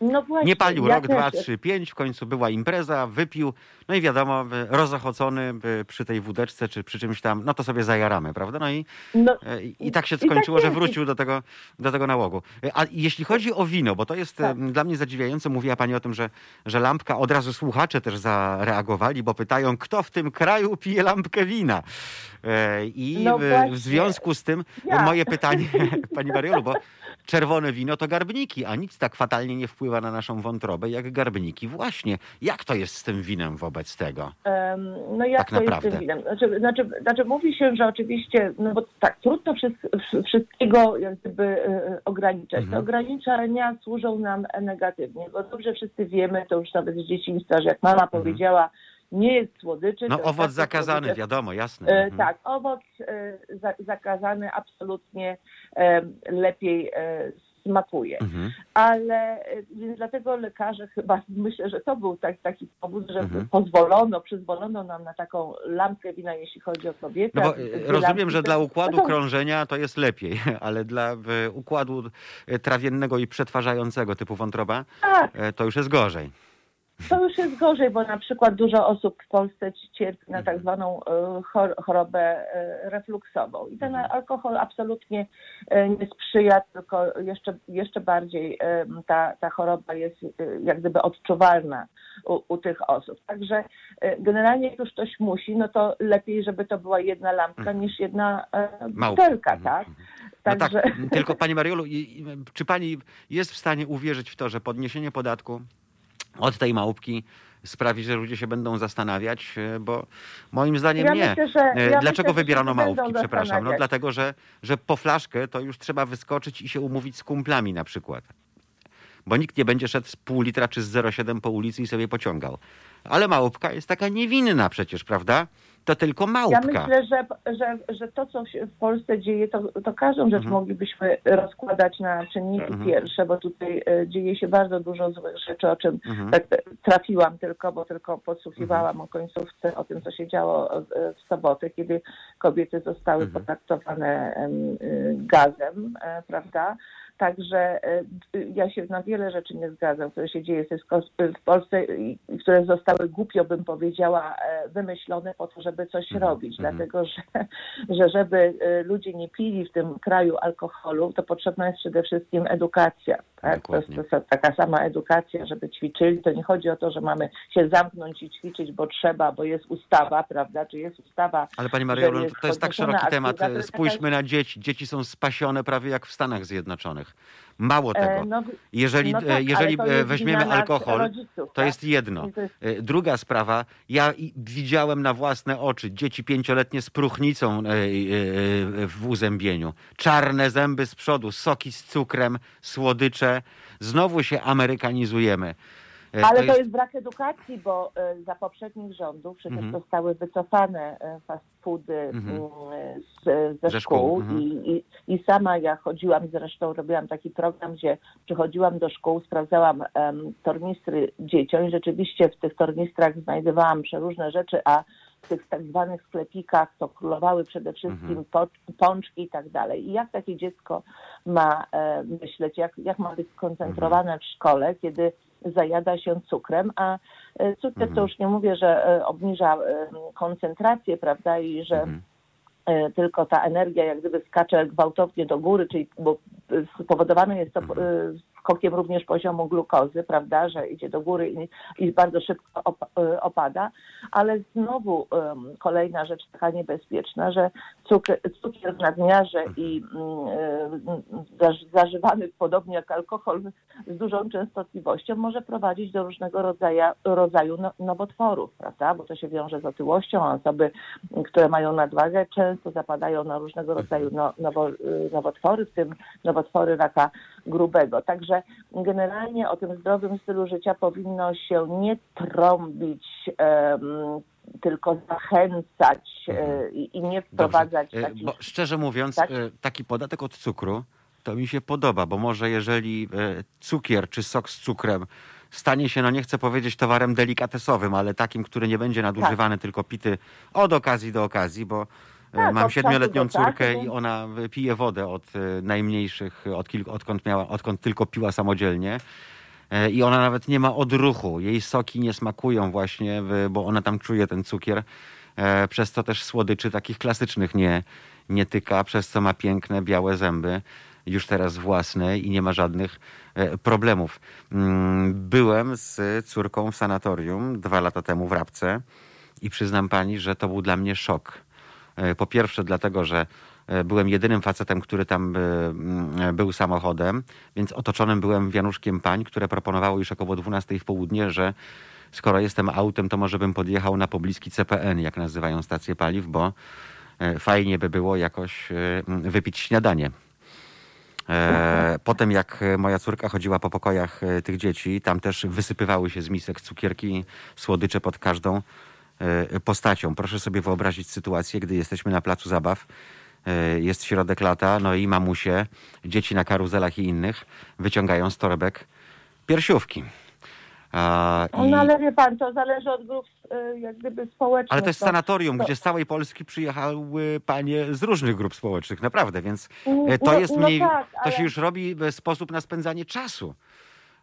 No właśnie, Nie palił ja rok, też. dwa, trzy, pięć, w końcu była impreza, wypił, no i wiadomo, rozochocony przy tej wódeczce czy przy czymś tam, no to sobie zajaramy, prawda? No i, No, y, i tak się tak skończyło, że jest. wrócił do tego, do tego nałogu. Y, A jeśli chodzi o wino, bo to jest Tak. y, dla mnie zadziwiające, mówiła Pani o tym, że, że lampka, od razu słuchacze też zareagowali, bo pytają, kto w tym kraju pije lampkę wina? I No w związku z tym Ja. moje pytanie, [laughs] [laughs] Pani Mariolu, bo czerwone wino to garbniki, a nic tak fatalnie nie wpływa wpływa na naszą wątrobę jak garbniki. Właśnie, jak to jest z tym winem wobec tego? Em, No jak Tak to jest naprawdę. z tym winem? Znaczy, znaczy, znaczy mówi się, że oczywiście, no bo tak, trudno wszyst- wszystkiego jak gdyby e, ograniczać. Mhm. Te ograniczenia służą nam negatywnie, bo dobrze wszyscy wiemy, to już nawet z dzieciństwa, że jak mama powiedziała, nie jest słodyczy. Mhm. No owoc tak, zakazany, słodycze- wiadomo, jasne. E, Mhm. Tak, owoc e, za, zakazany absolutnie lepiej smakuje. Mhm. Ale e, więc dlatego lekarze chyba [laughs] myślę, że to był tak, taki powód, że Mhm. pozwolono, przyzwolono nam na taką lampkę wina, jeśli chodzi o kobietę. No dwie rozumiem, lampki że dla układu to [laughs] krążenia to jest lepiej, [laughs] ale dla układu e, trawiennego i przetwarzającego typu wątroba Tak, to już jest gorzej. To już jest gorzej, bo na przykład dużo osób w Polsce cierpi na Mhm. tak zwaną chor- chorobę e, refluksową. I ten Mhm. alkohol absolutnie e, nie sprzyja, tylko jeszcze, jeszcze bardziej ta, ta choroba jest jak gdyby odczuwalna u, u tych osób. Także generalnie jak już ktoś musi, no to lepiej, żeby to była jedna lampka niż jedna e, butelka, Mhm. tak? No tak, tylko Pani Mariolu, czy Pani jest w stanie uwierzyć w to, że podniesienie podatku od tej małpki sprawi, że ludzie się będą zastanawiać, e, bo moim zdaniem Ja nie. myślę, że- E, ja Dlaczego myślę, wybierano małpki, przepraszam? No dlatego, że, że po flaszkę to już trzeba wyskoczyć i się umówić z kumplami na przykład. Bo nikt nie będzie szedł z pół litra czy z 0,7 po ulicy i sobie pociągał. Ale małpka jest taka niewinna przecież, prawda? To tylko Ja małpka. myślę, że, że, że to, co się w Polsce dzieje, to, to każdą rzecz Mhm. moglibyśmy rozkładać na czynniki Mhm. pierwsze, bo tutaj e, dzieje się bardzo dużo złych rzeczy, o czym Mhm. tak e, trafiłam tylko, bo tylko podsłuchiwałam o końcówce, o tym, co się działo e, w sobotę, kiedy kobiety zostały Mhm. potraktowane em, gazem, prawda? Także e, ja się na wiele rzeczy nie zgadzam, które się dzieje w Pol- w Polsce i które zostały głupio, bym powiedziała, e, wymyślone po to, żeby coś Mhm, robić. mhm. Dlatego, że, [laughs] że żeby e, ludzie nie pili w tym kraju alkoholu, to potrzebna jest przede wszystkim edukacja. Tak? To, jest, to jest taka sama edukacja, żeby ćwiczyli. To nie chodzi o to, że mamy się zamknąć i ćwiczyć, bo trzeba, bo jest ustawa, prawda? Czy jest ustawa Ale Pani jest to jest tak szeroki temat. Spójrzmy na dzieci. Dzieci są spasione prawie jak w Stanach Zjednoczonych. Mało tego. E, no, Jeżeli, no e, tak, jeżeli e, weźmiemy alkohol, rodziców, to tak? jest jedno. To jest- Druga sprawa, ja widziałem na własne oczy dzieci pięcioletnie z próchnicą w uzębieniu. Czarne zęby z przodu, soki z cukrem, słodycze. Znowu się amerykanizujemy. E, Ale to jest... brak edukacji, bo e, za poprzednich rządów przecież Mhm. zostały wycofane e, fast foody Mhm. mm, z, ze, Ze szkół, szkół, mhm. I, i, i sama ja chodziłam, zresztą robiłam taki program, gdzie przychodziłam do szkół, sprawdzałam em, tornistry dzieciom i rzeczywiście w tych tornistrach znajdowałam przeróżne rzeczy, a w tych tak zwanych sklepikach to królowały przede wszystkim Mhm. pączki i tak dalej. I jak takie dziecko ma e, myśleć, jak, jak ma być skoncentrowane w szkole, kiedy zajada się cukrem, a e, cukier Mhm. to już nie mówię, że e, obniża koncentrację, prawda, i że Mhm. tylko ta energia jak gdyby skacze gwałtownie do góry, czyli bo spowodowane jest to Mhm. Skokiem również poziomu glukozy, prawda, że idzie do góry i, i bardzo szybko e, opada, ale znowu em, kolejna rzecz taka niebezpieczna, że cukier, cukier w nadmiarze i mm, e, zaż- zażywany podobnie jak alkohol z dużą częstotliwością może prowadzić do różnego rodzaju, rodzaju no, nowotworów, prawda? Bo to się wiąże z otyłością, a osoby, które mają nadwagę, często zapadają na różnego rodzaju no, nowo, y, nowotwory, w tym nowotwory raka grubego. Także generalnie o tym zdrowym stylu życia powinno się nie trąbić, em, tylko zachęcać e, i, nie wprowadzać Dobrze. Takich... Bo szczerze mówiąc, Tak? e, taki podatek od cukru to mi się podoba, bo może jeżeli e, cukier czy sok z cukrem stanie się, no nie chcę powiedzieć towarem delikatesowym, ale takim, który nie będzie nadużywany, tylko pity od okazji do okazji, bo Tak, mam siedmioletnią córkę i ona pije wodę od e, najmniejszych, od kilku, odkąd, miała, odkąd tylko piła samodzielnie. E, I ona nawet nie ma odruchu. Jej soki nie smakują właśnie, bo ona tam czuje ten cukier. Przez to też słodyczy takich klasycznych nie, nie tyka, przez co ma piękne, białe zęby, już teraz własne i nie ma żadnych problemów. Mm, Byłem z córką w sanatorium dwa lata temu w Rabce i przyznam pani, że to był dla mnie szok. E, Po pierwsze dlatego, że E, Byłem jedynym facetem, który tam e, był samochodem, więc otoczonym byłem wianuszkiem pań, które proponowały już około 12 w południe, że skoro jestem autem, to może bym podjechał na pobliski CPN, jak nazywają stacje paliw, bo fajnie by było jakoś wypić śniadanie. Potem jak moja córka chodziła po pokojach tych dzieci, tam też wysypywały się z misek cukierki, słodycze pod każdą postacią. Proszę sobie wyobrazić sytuację, gdy jesteśmy na placu zabaw, e, jest środek lata, no i mamusie, dzieci na karuzelach i innych wyciągają z torebek piersiówki. A, i- No ale wie pan, to zależy od grup y, jak gdyby społecznych. ale to jest no. sanatorium, to- gdzie z całej Polski przyjechały panie z różnych grup społecznych, naprawdę, więc e, to no- jest no mniej, tak, to się już robi w sposób na spędzanie czasu.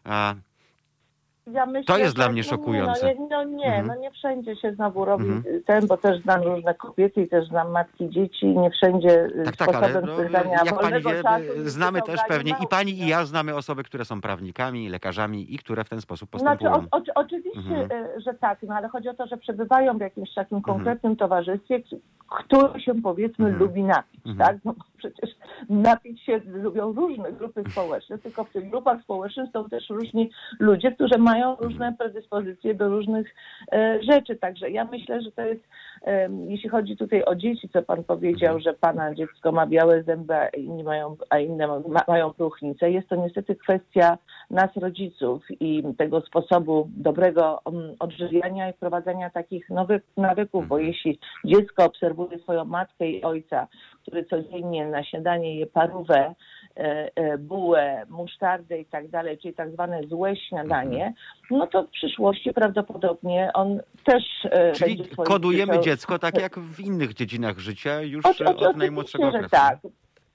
A, Ja myślę, To jest dla mnie no szokujące. No, no nie, Mhm. no nie wszędzie się znowu robi Mhm. ten, bo też znam różne kobiety i też znam matki dzieci i nie wszędzie y, tak, tak, ale no, jak pani wie, jest znamy też pewnie, i pani i no. ja znamy osoby, które są prawnikami, lekarzami i które w ten sposób Znaczy, postępują. o, o, oczywiście, Mhm. y, że tak, no ale chodzi o to, że przebywają w jakimś takim konkretnym towarzystwie, k- które się powiedzmy Mhm. lubi napić, Mhm. tak? No przecież napić się lubią różne grupy społeczne, tylko w tych grupach społecznych są też różni ludzie, którzy mają różne predyspozycje do różnych e, rzeczy. Także ja myślę, że to jest, jeśli chodzi tutaj o dzieci, co pan powiedział, że pana dziecko ma białe zęby, a inni mają, a inne ma, mają próchnicę, jest to niestety kwestia nas rodziców i tego sposobu dobrego mm, odżywiania i wprowadzania takich nowych nawyków, bo jeśli dziecko obserwuje swoją matkę i ojca, który codziennie na śniadanie je parówę, bułę, musztardę i tak dalej, czyli tak zwane złe śniadanie, no to w przyszłości prawdopodobnie on też e, Czyli będzie kodujemy dzieciom- dziecko tak jak w innych dziedzinach życia już o- e, o- od oczywiście, najmłodszego że okresu. tak.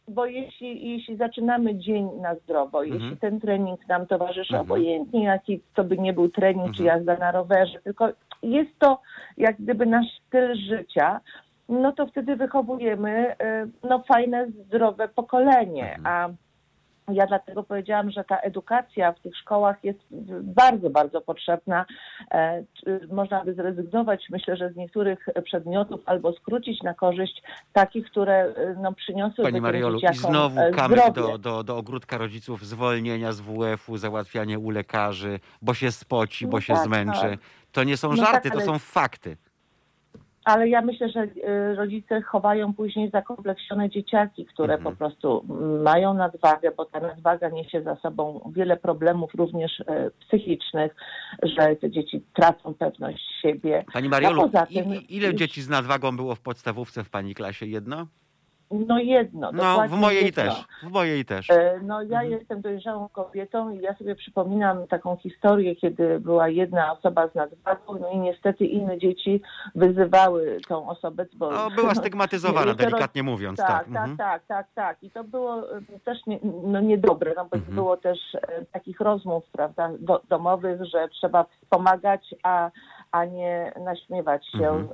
Bo jeśli, jeśli zaczynamy dzień na zdrowo, Mhm. jeśli ten trening nam towarzyszy, Mhm. obojętnie jaki to by nie był trening, czy Mhm. jazda na rowerze, tylko jest to jak gdyby nasz styl życia, no to wtedy wychowujemy e, no, fajne, zdrowe pokolenie. Mhm. A ja dlatego powiedziałam, że ta edukacja w tych szkołach jest bardzo, bardzo potrzebna. E, Można by zrezygnować, myślę, że z niektórych przedmiotów albo skrócić na korzyść takich, które e, no, przyniosły Pani Mariolu, i znowu e, kamyk do, do, do ogródka rodziców, zwolnienia z WF-u, załatwianie u lekarzy, bo się spoci, bo No się tak, zmęczy. tak. To nie są No żarty, tak, to ale- są fakty. Ale ja myślę, że e, rodzice chowają później zakompleksione dzieciaki, które Mhm. po prostu mm, mają nadwagę, bo ta nadwaga niesie za sobą wiele problemów, również e, psychicznych, że te dzieci tracą pewność siebie. Pani Mariolu, tym- ile dzieci z nadwagą było w podstawówce w pani klasie? Jedno? No jedno. No, w mojej jedno. też. W mojej też. E, No ja Mhm. jestem dojrzałą kobietą i ja sobie przypominam taką historię, kiedy była jedna osoba z nadwagą, no i niestety inne dzieci wyzywały tą osobę, bo... No, była [laughs] stygmatyzowana, delikatnie mówiąc. Tak, Tak, tak, mhm. tak, tak, tak. I to było e, też nie, no niedobre, no bo Mhm. było też e, takich rozmów, prawda, do, domowych, że trzeba wspomagać, a, a nie naśmiewać się Mhm.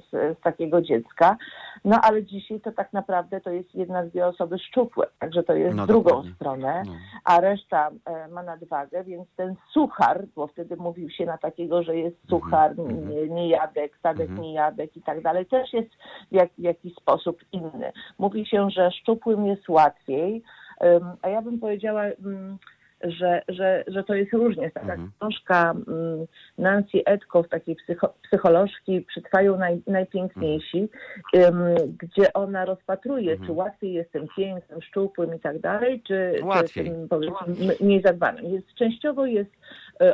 z, z takiego dziecka. No ale dzisiaj to tak naprawdę to jest jedna, dwie osoby szczupłe, także to jest No, drugą dokładnie. stronę No. a reszta e, ma nadwagę, więc ten suchar, bo wtedy mówił się na takiego, że jest suchar, Mhm. nie, niejadek, sadek Mhm. niejadek i tak dalej, też jest w, jak, w jakiś sposób inny. Mówi się, że szczupłym jest łatwiej, a ja bym powiedziała, mm, że, że, że to jest różnie. Taka Mhm. książka mm, Nancy Edkow, takiej psycho, psycholożki, Przetrwają naj, najpiękniejsi, em, gdzie ona rozpatruje, Mhm. czy łatwiej jest tym pięknym, szczupłym i tak dalej, czy, czy tym powiedzmy mniej zadbanym. Jest, częściowo jest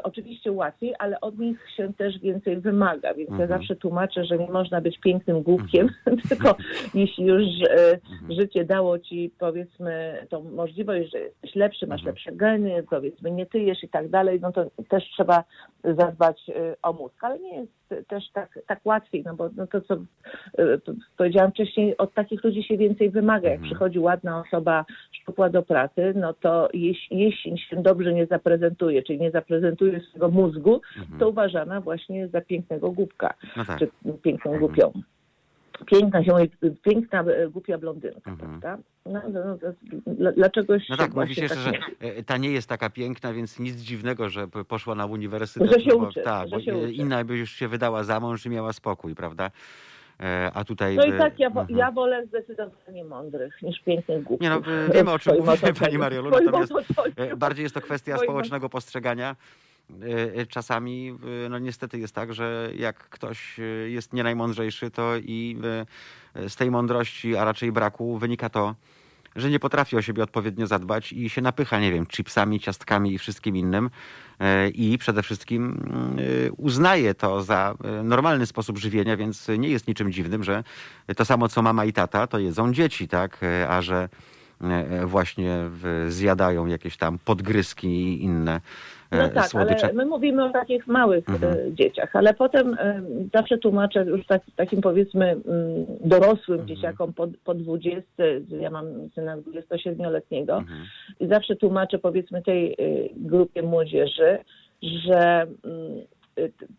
oczywiście łatwiej, ale od nich się też więcej wymaga, więc Mhm. ja zawsze tłumaczę, że nie można być pięknym głupkiem, [laughs] tylko jeśli już e, Mhm. życie dało ci powiedzmy tą możliwość, że jesteś lepszy, masz Mhm. lepsze geny, powiedzmy nie tyjesz i tak dalej, no to też trzeba zadbać e, o mózg, ale nie jest też tak, tak łatwiej, no bo no to co to powiedziałam wcześniej, od takich ludzi się więcej wymaga. Jak Mhm. przychodzi ładna osoba szczupła do pracy, no to jeśli, jeśli się dobrze nie zaprezentuje, czyli nie zaprezentuje swojego mózgu, Mhm. to uważana właśnie za pięknego głupka, No tak. czy piękną Mhm. głupią. Piękna, się mówi, piękna e, głupia blondynka, Mhm. prawda? No, no, no, to- dla- dlaczegoś No tak, mówi się jeszcze, że tak nie- e, ta nie jest taka piękna, więc nic dziwnego, że poszła na uniwersytet. Że się no bo, uczy, tak, że bo się e, uczy. inna by już się wydała za mąż i miała spokój, prawda? E, A tutaj... No i tak, ja, mhm. ja wolę zdecydowanie mądrych niż pięknych głupków. Nie no, [laughs] wiemy o czym mówimy. Pani Mariolu, natomiast bardziej jest to kwestia społecznego postrzegania. E, e, Czasami, no niestety jest tak, że jak ktoś e, jest nie najmądrzejszy, to i z tej mądrości, a raczej braku wynika to, że nie potrafi o siebie odpowiednio zadbać i się napycha, nie wiem, chipsami, ciastkami i wszystkim innym. I przede wszystkim uznaje to za normalny sposób żywienia, więc nie jest niczym dziwnym, że to samo co mama i tata, to jedzą dzieci, tak? A że właśnie zjadają jakieś tam podgryzki i inne No tak, słodycze. ale my mówimy o takich małych Mhm. e, dzieciach, ale potem e, zawsze tłumaczę już tak, takim powiedzmy mm, dorosłym Mhm. dzieciakom po, po 20, ja mam syna 27-letniego Mhm. i zawsze tłumaczę powiedzmy tej e, grupie młodzieży, że mm, e,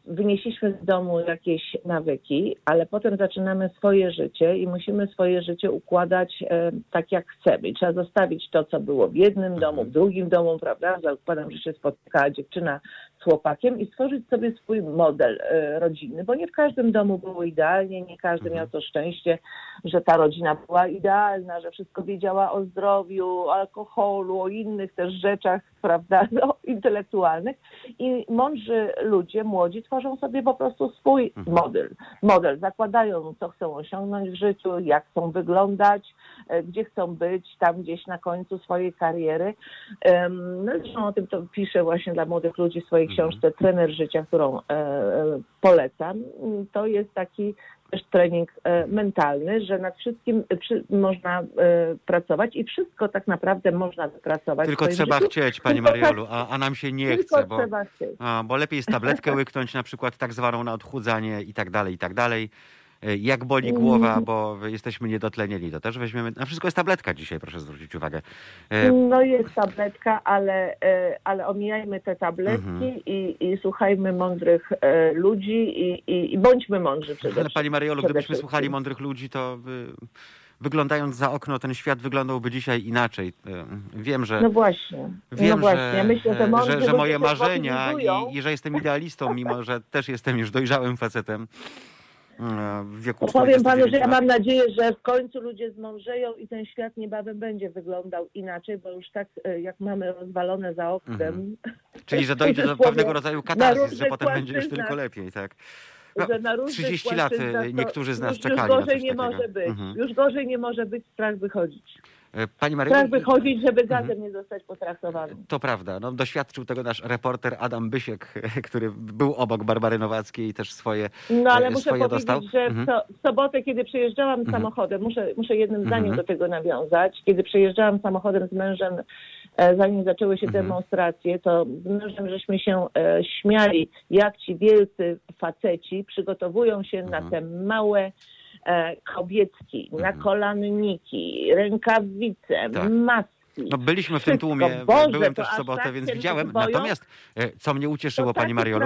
wynieśliśmy z domu jakieś nawyki, ale potem zaczynamy swoje życie i musimy swoje życie układać e, tak, jak chcemy. I trzeba zostawić to, co było w jednym domu, w drugim domu, prawda? Zakładam, że się spotykała dziewczyna z chłopakiem i stworzyć sobie swój model e, rodzinny, bo nie w każdym domu było idealnie, nie każdy miał to szczęście, że ta rodzina była idealna, że wszystko wiedziała o zdrowiu, o alkoholu, o innych też rzeczach, prawda, [laughs] no, intelektualnych. I mądrzy ludzie, młodzi, tworzą sobie po prostu swój model. Model, zakładają, co chcą osiągnąć w życiu, jak chcą wyglądać, e, gdzie chcą być, tam gdzieś na końcu swojej kariery. No zresztą o tym to piszę właśnie dla młodych ludzi w swojej książce Trener Życia, którą e, e, polecam. To jest taki też trening e, mentalny, że nad wszystkim można pracować i wszystko tak naprawdę można wypracować. Tylko trzeba życiu. chcieć, Pani Tylko tak- Mariolu, a, a nam się nie chce, bo, trzeba chcieć. a, bo lepiej jest tabletkę łyknąć, na przykład tak zwaną na odchudzanie i tak dalej, i tak dalej. E, Jak boli głowa, Mm. bo jesteśmy niedotlenieni, to też weźmiemy. Na wszystko jest tabletka dzisiaj, proszę zwrócić uwagę. E, No jest tabletka, ale, e, ale omijajmy te tabletki Mhm. i, i słuchajmy mądrych ludzi i, i, i bądźmy mądrzy przede Ale wszystkim. Pani Mariolu, gdybyśmy słuchali mądrych ludzi, to wyglądając za okno, ten świat wyglądałby dzisiaj inaczej. Wiem, że No właśnie. Wiem, no właśnie. że, Ja myślę, że, że, że moje marzenia i, i że jestem idealistą, mimo że też jestem już dojrzałym facetem w wieku Powiem panu, że 49 ja mam nadzieję, że w końcu ludzie zmążeją i ten świat niebawem będzie wyglądał inaczej, bo już tak e, jak mamy rozwalone za oknem. Mhm. [laughs] Czyli, że dojdzie do [laughs] pewnego rodzaju na katarzis, że potem będzie już tylko lepiej, tak? No, że na różnych 30 lat, e, niektórzy z nas już, czekali Już na gorzej coś nie może być. Mhm. Już gorzej nie może być strach wychodzić. E, Pani Mariolu, Strach wychodzić, żeby Mhm. gazem nie zostać potraktowanym. To prawda. No, doświadczył tego nasz reporter Adam Bysiek, [laughs] który był obok Barbary Nowackiej i też swoje, No ale e, muszę powiedzieć, dostał. że Mhm. w, so, w sobotę, kiedy przejeżdżałam samochodem, muszę, muszę jednym zdaniem Mhm. do tego nawiązać, kiedy przejeżdżałam samochodem z mężem, e, zanim zaczęły się Mhm. demonstracje, to z mężem żeśmy się śmiali, jak ci wielcy faceci przygotowują się Mhm. na te małe kobietki, na kolanniki, rękawice, Tak. maski. No, byliśmy w tym tłumie, Boże, byłem też w sobotę, tak więc widziałem. boją? Natomiast, e, co mnie ucieszyło, Pani Mariolu,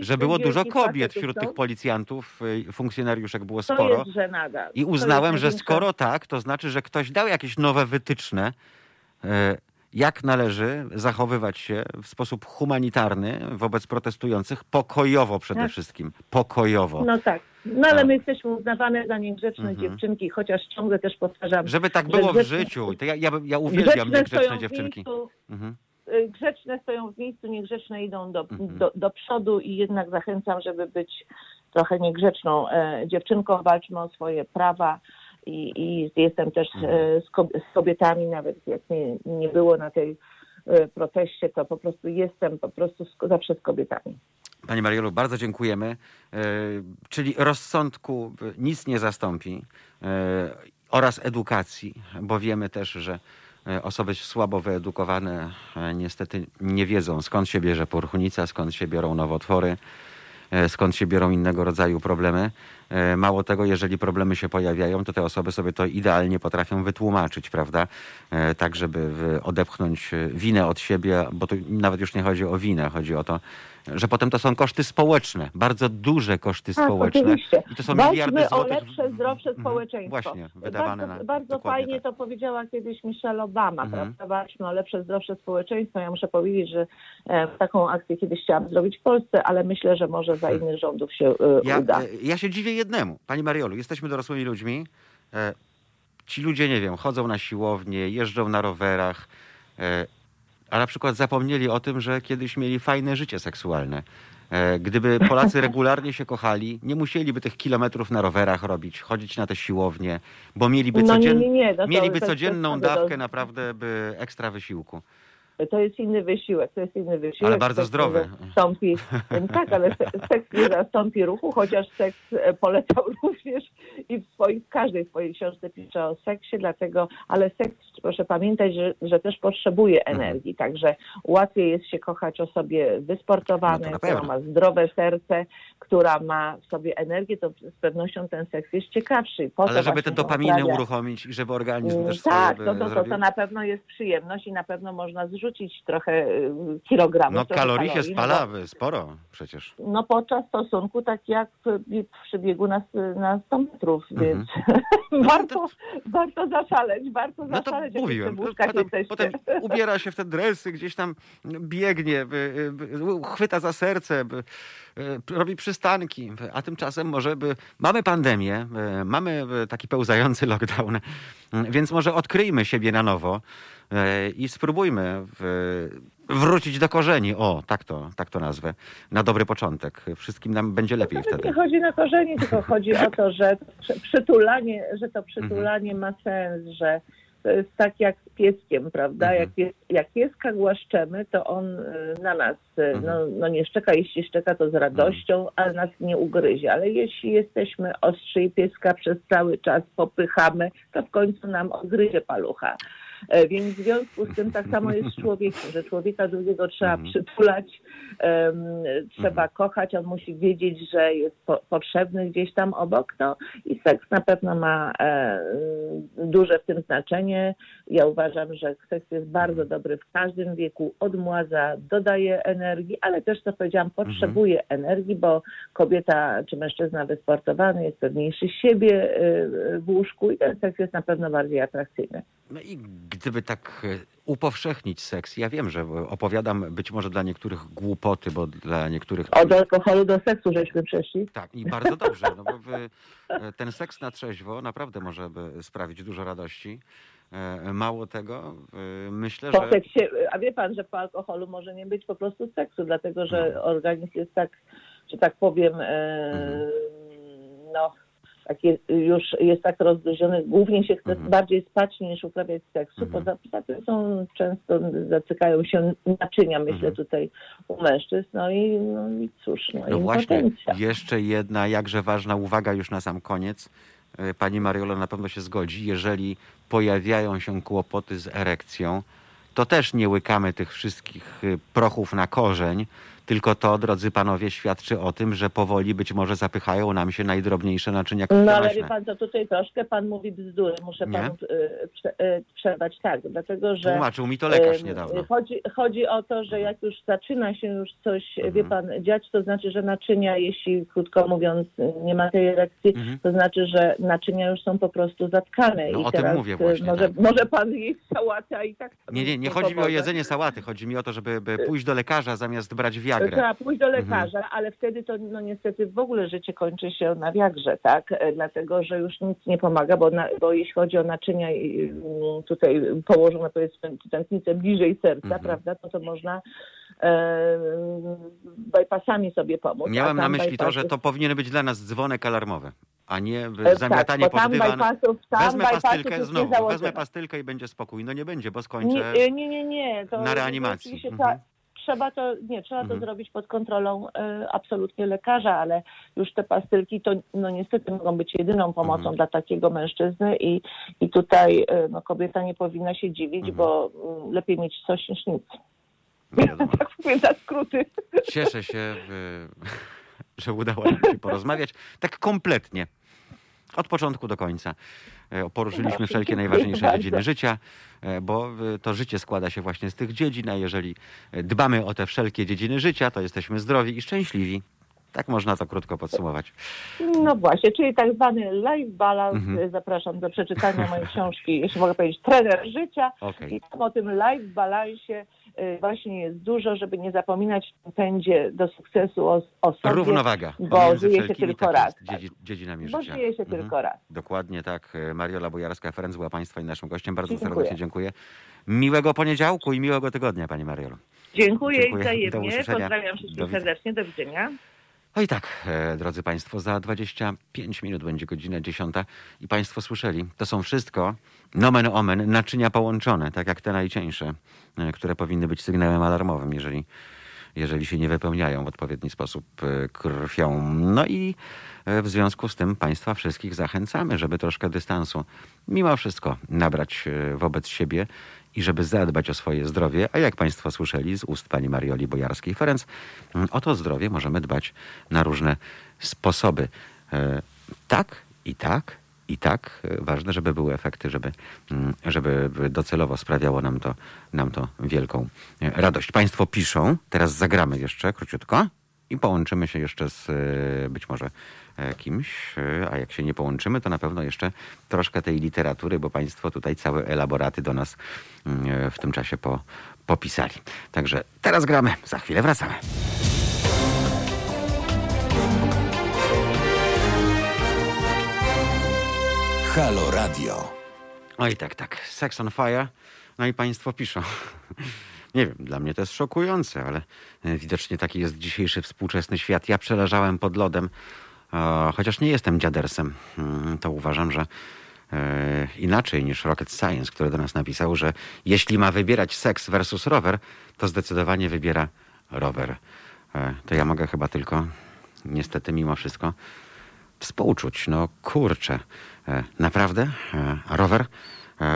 że było dużo kobiet wśród tych policjantów, y, funkcjonariuszek było sporo. I uznałem, że skoro tak, to znaczy, że ktoś dał jakieś nowe wytyczne, e, jak należy zachowywać się w sposób humanitarny wobec protestujących, pokojowo przede Tak. wszystkim. Pokojowo. No tak. No ale Tak. my jesteśmy uznawane za niegrzeczne Mhm. dziewczynki, chociaż ciągle też powtarzam, Żeby tak było w życiu. To ja, ja, ja uwielbiam grzeczne niegrzeczne dziewczynki. miejscu, Mhm. y, grzeczne stoją w miejscu, niegrzeczne idą do, Mhm. do, do przodu i jednak zachęcam, żeby być trochę niegrzeczną e, dziewczynką, walczmy o swoje prawa i, i jestem też e, z, kob- z kobietami, nawet jak nie, nie było na tej e, proteście, to po prostu jestem po prostu zawsze z kobietami. Pani Mariolu, bardzo dziękujemy. E, Czyli rozsądku nic nie zastąpi oraz edukacji, bo wiemy też, że osoby słabo wyedukowane niestety nie wiedzą skąd się bierze porchunica, skąd się biorą nowotwory, skąd się biorą innego rodzaju problemy. E, Mało tego, jeżeli problemy się pojawiają, to te osoby sobie to idealnie potrafią wytłumaczyć, prawda? E, Tak, żeby odepchnąć e, winę od siebie, bo tu nawet już nie chodzi o winę, chodzi o to, że potem to są koszty społeczne, bardzo duże koszty Tak, społeczne. oczywiście. I to są Walczmy miliardy o złotych. lepsze, zdrowsze Mhm. społeczeństwo. Właśnie, wydawane bardzo, na Bardzo fajnie tak. to powiedziała kiedyś Michelle Obama, Mhm. prawda? Walczmy o lepsze, zdrowsze społeczeństwo. Ja muszę powiedzieć, że e, taką akcję kiedyś chciałam zrobić w Polsce, ale myślę, że może za innych rządów się e, Ja, uda. e, ja się dziwię jednemu. Pani Mariolu, jesteśmy dorosłymi ludźmi. Ci ludzie, nie wiem, chodzą na siłownię, jeżdżą na rowerach, a na przykład zapomnieli o tym, że kiedyś mieli fajne życie seksualne. E, Gdyby Polacy [laughs] regularnie się kochali, nie musieliby tych kilometrów na rowerach robić, chodzić na te siłownie, bo mieliby, No nie, codzien- nie, nie. No mieliby codzienną dawkę naprawdę by ekstra wysiłku. To jest inny wysiłek, to jest inny wysiłek. Ale bardzo zdrowy. Zastąpi, [laughs] tak, ale se- seks nie zastąpi ruchu, chociaż seks e, polecał [laughs] również i w, swojej, w każdej swojej książce pisze o seksie, dlatego, ale seks, proszę pamiętać, że, że też potrzebuje Mhm. energii, także łatwiej jest się kochać osobie No wysportowanej, to na która ma zdrowe serce, która ma w sobie energię, to z pewnością ten seks jest ciekawszy. Po to Ale żeby dopaminy uprawia. uruchomić i żeby organizm Mm, też Tak, no to, to, zrobił. to na pewno jest przyjemność i na pewno można zrzucić trochę y, kilogramów. No kalorii się kalorii, spala sporo przecież. No, no podczas stosunku tak jak w, przy biegu na, na 100 metrów, Mhm. więc [laughs] warto, warto zaszaleć, warto No to zaszaleć. [laughs] mówiłem. Potem, potem ubiera się w te dresy, gdzieś tam biegnie, chwyta za serce, robi przystanki, a tymczasem może by... Mamy pandemię, mamy taki pełzający lockdown, [laughs] więc może odkryjmy siebie na nowo y, i spróbujmy wrócić do korzeni. O, tak to, tak to nazwę. Na dobry początek. Wszystkim nam będzie lepiej wtedy. nie chodzi na korzenie, tylko chodzi o to, że przy- [laughs] przytulanie, że to przytulanie ma sens, że to jest tak jak z pieskiem, prawda? Mhm. Jak, pies, jak pieska głaszczemy, to on y, na nas y, no, no nie szczeka, jeśli szczeka to z radością, ale nas nie ugryzie. Ale jeśli jesteśmy ostrzy i pieska przez cały czas popychamy, to w końcu nam ogryzie palucha. E, Więc w związku z tym tak samo jest z człowiekiem, że człowieka drugiego trzeba Mhm. przytulać, em, trzeba kochać, on musi wiedzieć, że jest po, potrzebny gdzieś tam obok. No i seks na pewno ma e, duże w tym znaczenie. Ja uważam, że seks jest bardzo dobry w każdym wieku, odmładza, dodaje energii, ale też, co powiedziałam, potrzebuje energii, bo kobieta czy mężczyzna wysportowany jest pewniejszy siebie y, w łóżku i ten seks jest na pewno bardziej atrakcyjny. No i gdyby tak e, upowszechnić seks, ja wiem, że opowiadam być może dla niektórych głupoty, bo dla niektórych... Od alkoholu do seksu żeśmy przeszli. Tak, i bardzo dobrze, no bo wy, e, ten seks na trzeźwo naprawdę może by sprawić dużo radości. E, Mało tego, e, myślę, Po że... seksie, a wie pan, że po alkoholu może nie być po prostu seksu, dlatego że No. organizm jest tak, że tak powiem, e, Mhm. no, takie, już jest tak rozgryziony, głównie się chce Mhm. bardziej spać niż uprawiać seksu. Mhm. Poza, poza tym są często zacykają się naczynia, myślę Mhm. tutaj u mężczyzn, no i, no i cóż, no, No właśnie, jeszcze jedna jakże ważna uwaga już na sam koniec. E, Pani Mariola na pewno się zgodzi. Jeżeli pojawiają się kłopoty z erekcją, to też nie łykamy tych wszystkich y, prochów na korzeń, tylko to, drodzy panowie, świadczy o tym, że powoli być może zapychają nam się najdrobniejsze naczynia No ale wie krwionośne. pan, to tutaj troszkę pan mówi bzdury. Muszę Nie? panu prze, e, przerwać tak, dlatego że... Tłumaczył mi to lekarz Em, niedawno. Chodzi, chodzi o to, że jak już zaczyna się już coś, Mhm. wie pan, dziać, to znaczy, że naczynia, jeśli krótko mówiąc nie ma tej erekcji, Mhm. to znaczy, że naczynia już są po prostu zatkane. No, I o tym teraz mówię e, właśnie, Może, tak. może pan jeść sałatę, i tak... Nie, nie, nie chodzi mi o jedzenie sałaty, chodzi mi o to, żeby by pójść do lekarza zamiast brać Trzeba pójść do Mhm. lekarza, ale wtedy to no niestety w ogóle życie kończy się na wiagrze, tak? E, Dlatego, że już nic nie pomaga, bo, na, bo jeśli chodzi o naczynia i, mm, tutaj położone powiedzmy tętnicę bliżej serca, Mhm. prawda, to to można e, bypassami sobie pomóc. Miałem na myśli to, bypassy- że to powinien być dla nas dzwonek alarmowy, a nie e, zamiatanie tak, pod dywan. bypassów, Wezmę pastylkę znowu, wezmę pastylkę i będzie spokój. No nie będzie, bo skończę. Nie, nie, nie, nie. To na reanimacji. Mhm. Trzeba to, nie, trzeba Mhm. to zrobić pod kontrolą e, absolutnie lekarza, ale już te pastylki to no niestety mogą być jedyną pomocą Mhm. dla takiego mężczyzny i, i tutaj e, no, kobieta nie powinna się dziwić, Mhm. bo mm, lepiej mieć coś niż nic. Wiadomo. [laughs] tak mówię za skróty. Cieszę się, y, że udało nam się porozmawiać tak kompletnie. od początku do końca. E, Poruszyliśmy wszelkie najważniejsze dziedziny życia, e, bo e, to życie składa się właśnie z tych dziedzin, a jeżeli dbamy o te wszelkie dziedziny życia, to jesteśmy zdrowi i szczęśliwi. Tak można to krótko podsumować. No właśnie, czyli tak zwany life balance. Mhm. Zapraszam do przeczytania mojej [laughs] książki, jeśli mogę powiedzieć, Trener Życia. Okej. I tam o tym life balansie y, właśnie jest dużo, żeby nie zapominać w pędzie do sukcesu o, o sobie. Równowaga. bo żyje się tylko tak raz, tak. dziedzi- dziedzinami Bo życia. żyje się Mhm. tylko raz. Dokładnie tak. Mariola Bojarska-Ferenc była Państwa i naszym gościem. Bardzo Dziękuję. serdecznie dziękuję. Miłego poniedziałku i miłego tygodnia, Pani Mariolu. Dziękuję, Dziękuję. i Do wzajemnie. Pozdrawiam Do wszystkich widzenia. serdecznie. Do widzenia. No i tak, e, drodzy Państwo, za 25 minut będzie godzina 10 i Państwo słyszeli, to są wszystko nomen omen, naczynia połączone, tak jak te najcieńsze, e, które powinny być sygnałem alarmowym, jeżeli, jeżeli się nie wypełniają w odpowiedni sposób e, krwią. No i w związku z tym Państwa wszystkich zachęcamy, żeby troszkę dystansu mimo wszystko nabrać wobec siebie i żeby zadbać o swoje zdrowie, a jak Państwo słyszeli z ust pani Marioli Bojarskiej-Ferenc, mm, o to zdrowie możemy dbać na różne sposoby. E, Tak i tak i tak. E, Ważne, żeby były efekty, żeby, mm, żeby docelowo sprawiało nam to, nam to wielką e, radość. Państwo piszą, teraz zagramy jeszcze króciutko i połączymy się jeszcze z być może kimś, e, a jak się nie połączymy, to na pewno jeszcze troszkę tej literatury, bo Państwo tutaj całe elaboraty do nas mm, e, w tym czasie po, popisali. Także teraz gramy, za chwilę wracamy. Halo Radio. Oj, tak, tak. Sex on fire. No i państwo piszą. [laughs] Nie wiem, dla mnie to jest szokujące, ale e, widocznie taki jest dzisiejszy współczesny świat. Ja przeleżałem pod lodem, e, chociaż nie jestem dziadersem, mm, to uważam, że e, inaczej niż Rocket Science, który do nas napisał, że jeśli ma wybierać seks versus rower, to zdecydowanie wybiera rower. E, to ja mogę chyba tylko, niestety mimo wszystko, współczuć. No kurczę, e, naprawdę rower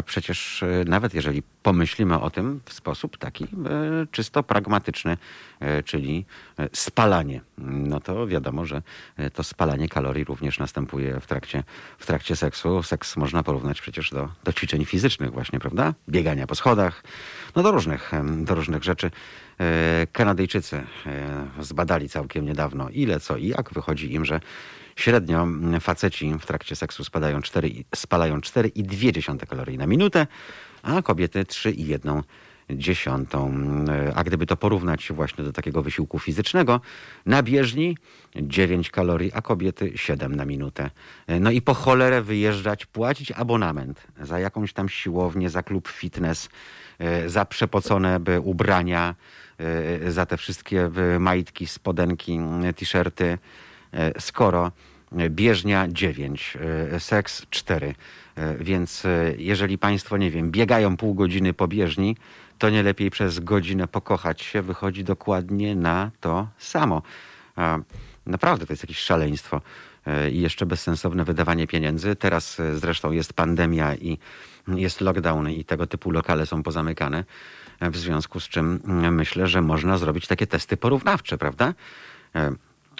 przecież e, nawet jeżeli pomyślimy o tym w sposób taki e, czysto pragmatyczny, e, czyli spalanie, no to wiadomo, że to spalanie kalorii również następuje w trakcie, w trakcie seksu. Seks można porównać przecież do, do ćwiczeń fizycznych właśnie, prawda? Biegania po schodach, no do różnych, do różnych rzeczy. Kanadyjczycy zbadali całkiem niedawno ile, co i jak. Wychodzi im, że średnio mm, faceci w trakcie seksu spadają 4, i- spalają 4,2 kalorii na minutę, a kobiety 3,1 dziesiątą. E, A gdyby to porównać właśnie do takiego wysiłku fizycznego, na bieżni 9 kalorii, a kobiety 7 na minutę. No i po cholerę wyjeżdżać, płacić abonament za jakąś tam siłownię, za klub fitness, e, za przepocone ubrania, e, za te wszystkie e, majtki, spodenki, m, t-shirty, skoro bieżnia 9, e, seks 4. E, Więc e, jeżeli Państwo, nie wiem, biegają pół godziny po bieżni, to nie lepiej przez godzinę pokochać się, wychodzi dokładnie na to samo. Naprawdę to jest jakieś szaleństwo i jeszcze bezsensowne wydawanie pieniędzy. Teraz zresztą jest pandemia i jest lockdown i tego typu lokale są pozamykane. W związku z czym mm, myślę, że można zrobić takie testy porównawcze, prawda?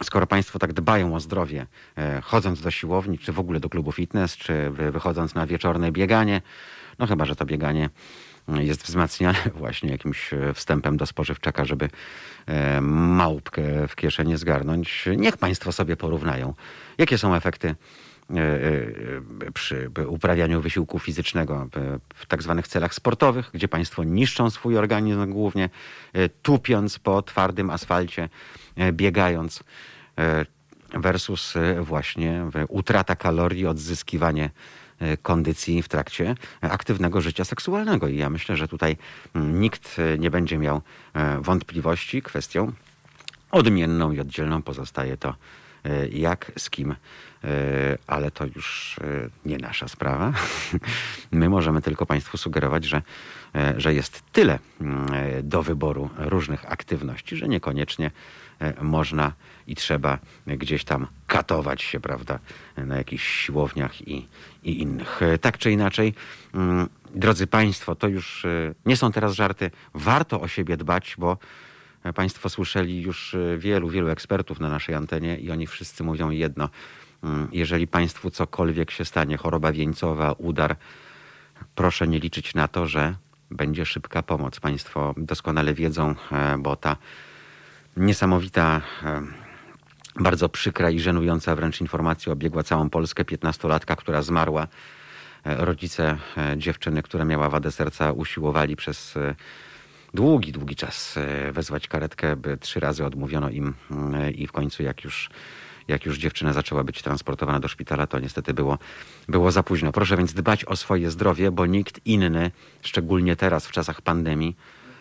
E, Skoro Państwo tak dbają o zdrowie, e, chodząc do siłowni, czy w ogóle do klubu fitness, czy wy- wychodząc na wieczorne bieganie, no chyba, że to bieganie jest wzmacniane [laughs] właśnie jakimś e, wstępem do spożywczaka, żeby e, małpkę w kieszeni zgarnąć. Niech Państwo sobie porównają, jakie są efekty e, e, przy uprawianiu wysiłku fizycznego e, w tak zwanych celach sportowych, gdzie państwo niszczą swój organizm głównie, e, tupiąc po twardym asfalcie, e, biegając e, versus e, właśnie e, utrata kalorii, odzyskiwanie e, kondycji w trakcie aktywnego życia seksualnego. I ja myślę, że tutaj mm, nikt e, nie będzie miał e, wątpliwości. Kwestią odmienną i oddzielną pozostaje to, e, jak, z kim, e, ale to już e, nie nasza sprawa. [laughs] My możemy tylko Państwu sugerować, że, e, że jest tyle mm, e, do wyboru różnych aktywności, że niekoniecznie e, można i trzeba gdzieś tam katować się, prawda, na jakichś siłowniach i, i innych. E, Tak czy inaczej, mm, drodzy Państwo, to już e, nie są teraz żarty. Warto o siebie dbać, bo Państwo słyszeli już e, wielu, wielu ekspertów na naszej antenie i oni wszyscy mówią jedno. Mm, Jeżeli Państwu cokolwiek się stanie, choroba wieńcowa, udar, proszę nie liczyć na to, że będzie szybka pomoc. Państwo doskonale wiedzą, e, bo ta niesamowita, e, bardzo przykra i żenująca wręcz informacja obiegła całą Polskę. 15-latka, która zmarła. E, Rodzice e, dziewczyny, która miała wadę serca, usiłowali przez długi, długi czas wezwać karetkę, by trzy razy odmówiono im i w końcu jak już, jak już dziewczyna zaczęła być transportowana do szpitala, to niestety było, było za późno. Proszę więc dbać o swoje zdrowie, bo nikt inny, szczególnie teraz w czasach pandemii,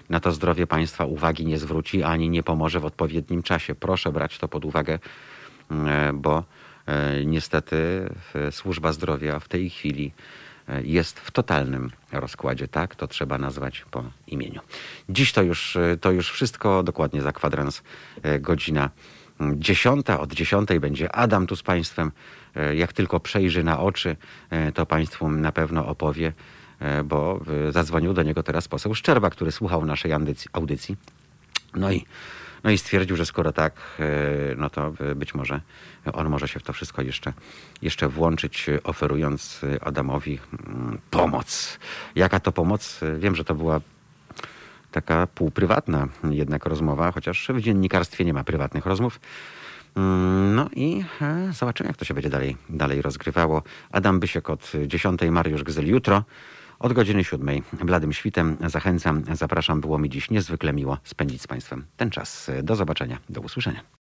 na to zdrowie państwa uwagi nie zwróci ani nie pomoże w odpowiednim czasie. Proszę brać to pod uwagę, mm, bo e, niestety e, służba zdrowia w tej chwili e, jest w totalnym rozkładzie, tak? To trzeba nazwać po imieniu. Dziś to już, e, to już wszystko, dokładnie za kwadrans e, godzina mm, dziesiąta. Od dziesiątej będzie Adam tu z Państwem. E, Jak tylko przejrzy na oczy, e, to Państwu na pewno opowie, e, bo e, zadzwonił do niego teraz poseł Szczerba, który słuchał naszej audycji-. No i, no i stwierdził, że skoro tak, e, no to e, być może on może się w to wszystko jeszcze, jeszcze włączyć, e, oferując e, Adamowi mm, pomoc. Jaka to pomoc? E, Wiem, że to była taka półprywatna jednak rozmowa, chociaż w dziennikarstwie nie ma prywatnych rozmów. Mm, No i e, zobaczymy, jak to się będzie dalej, dalej rozgrywało. Adam Bysiek od 10, Mariusz Gzyl jutro. Od godziny 7 bladym świtem zachęcam, zapraszam. Było mi dziś niezwykle miło spędzić z Państwem ten czas. Do zobaczenia, do usłyszenia.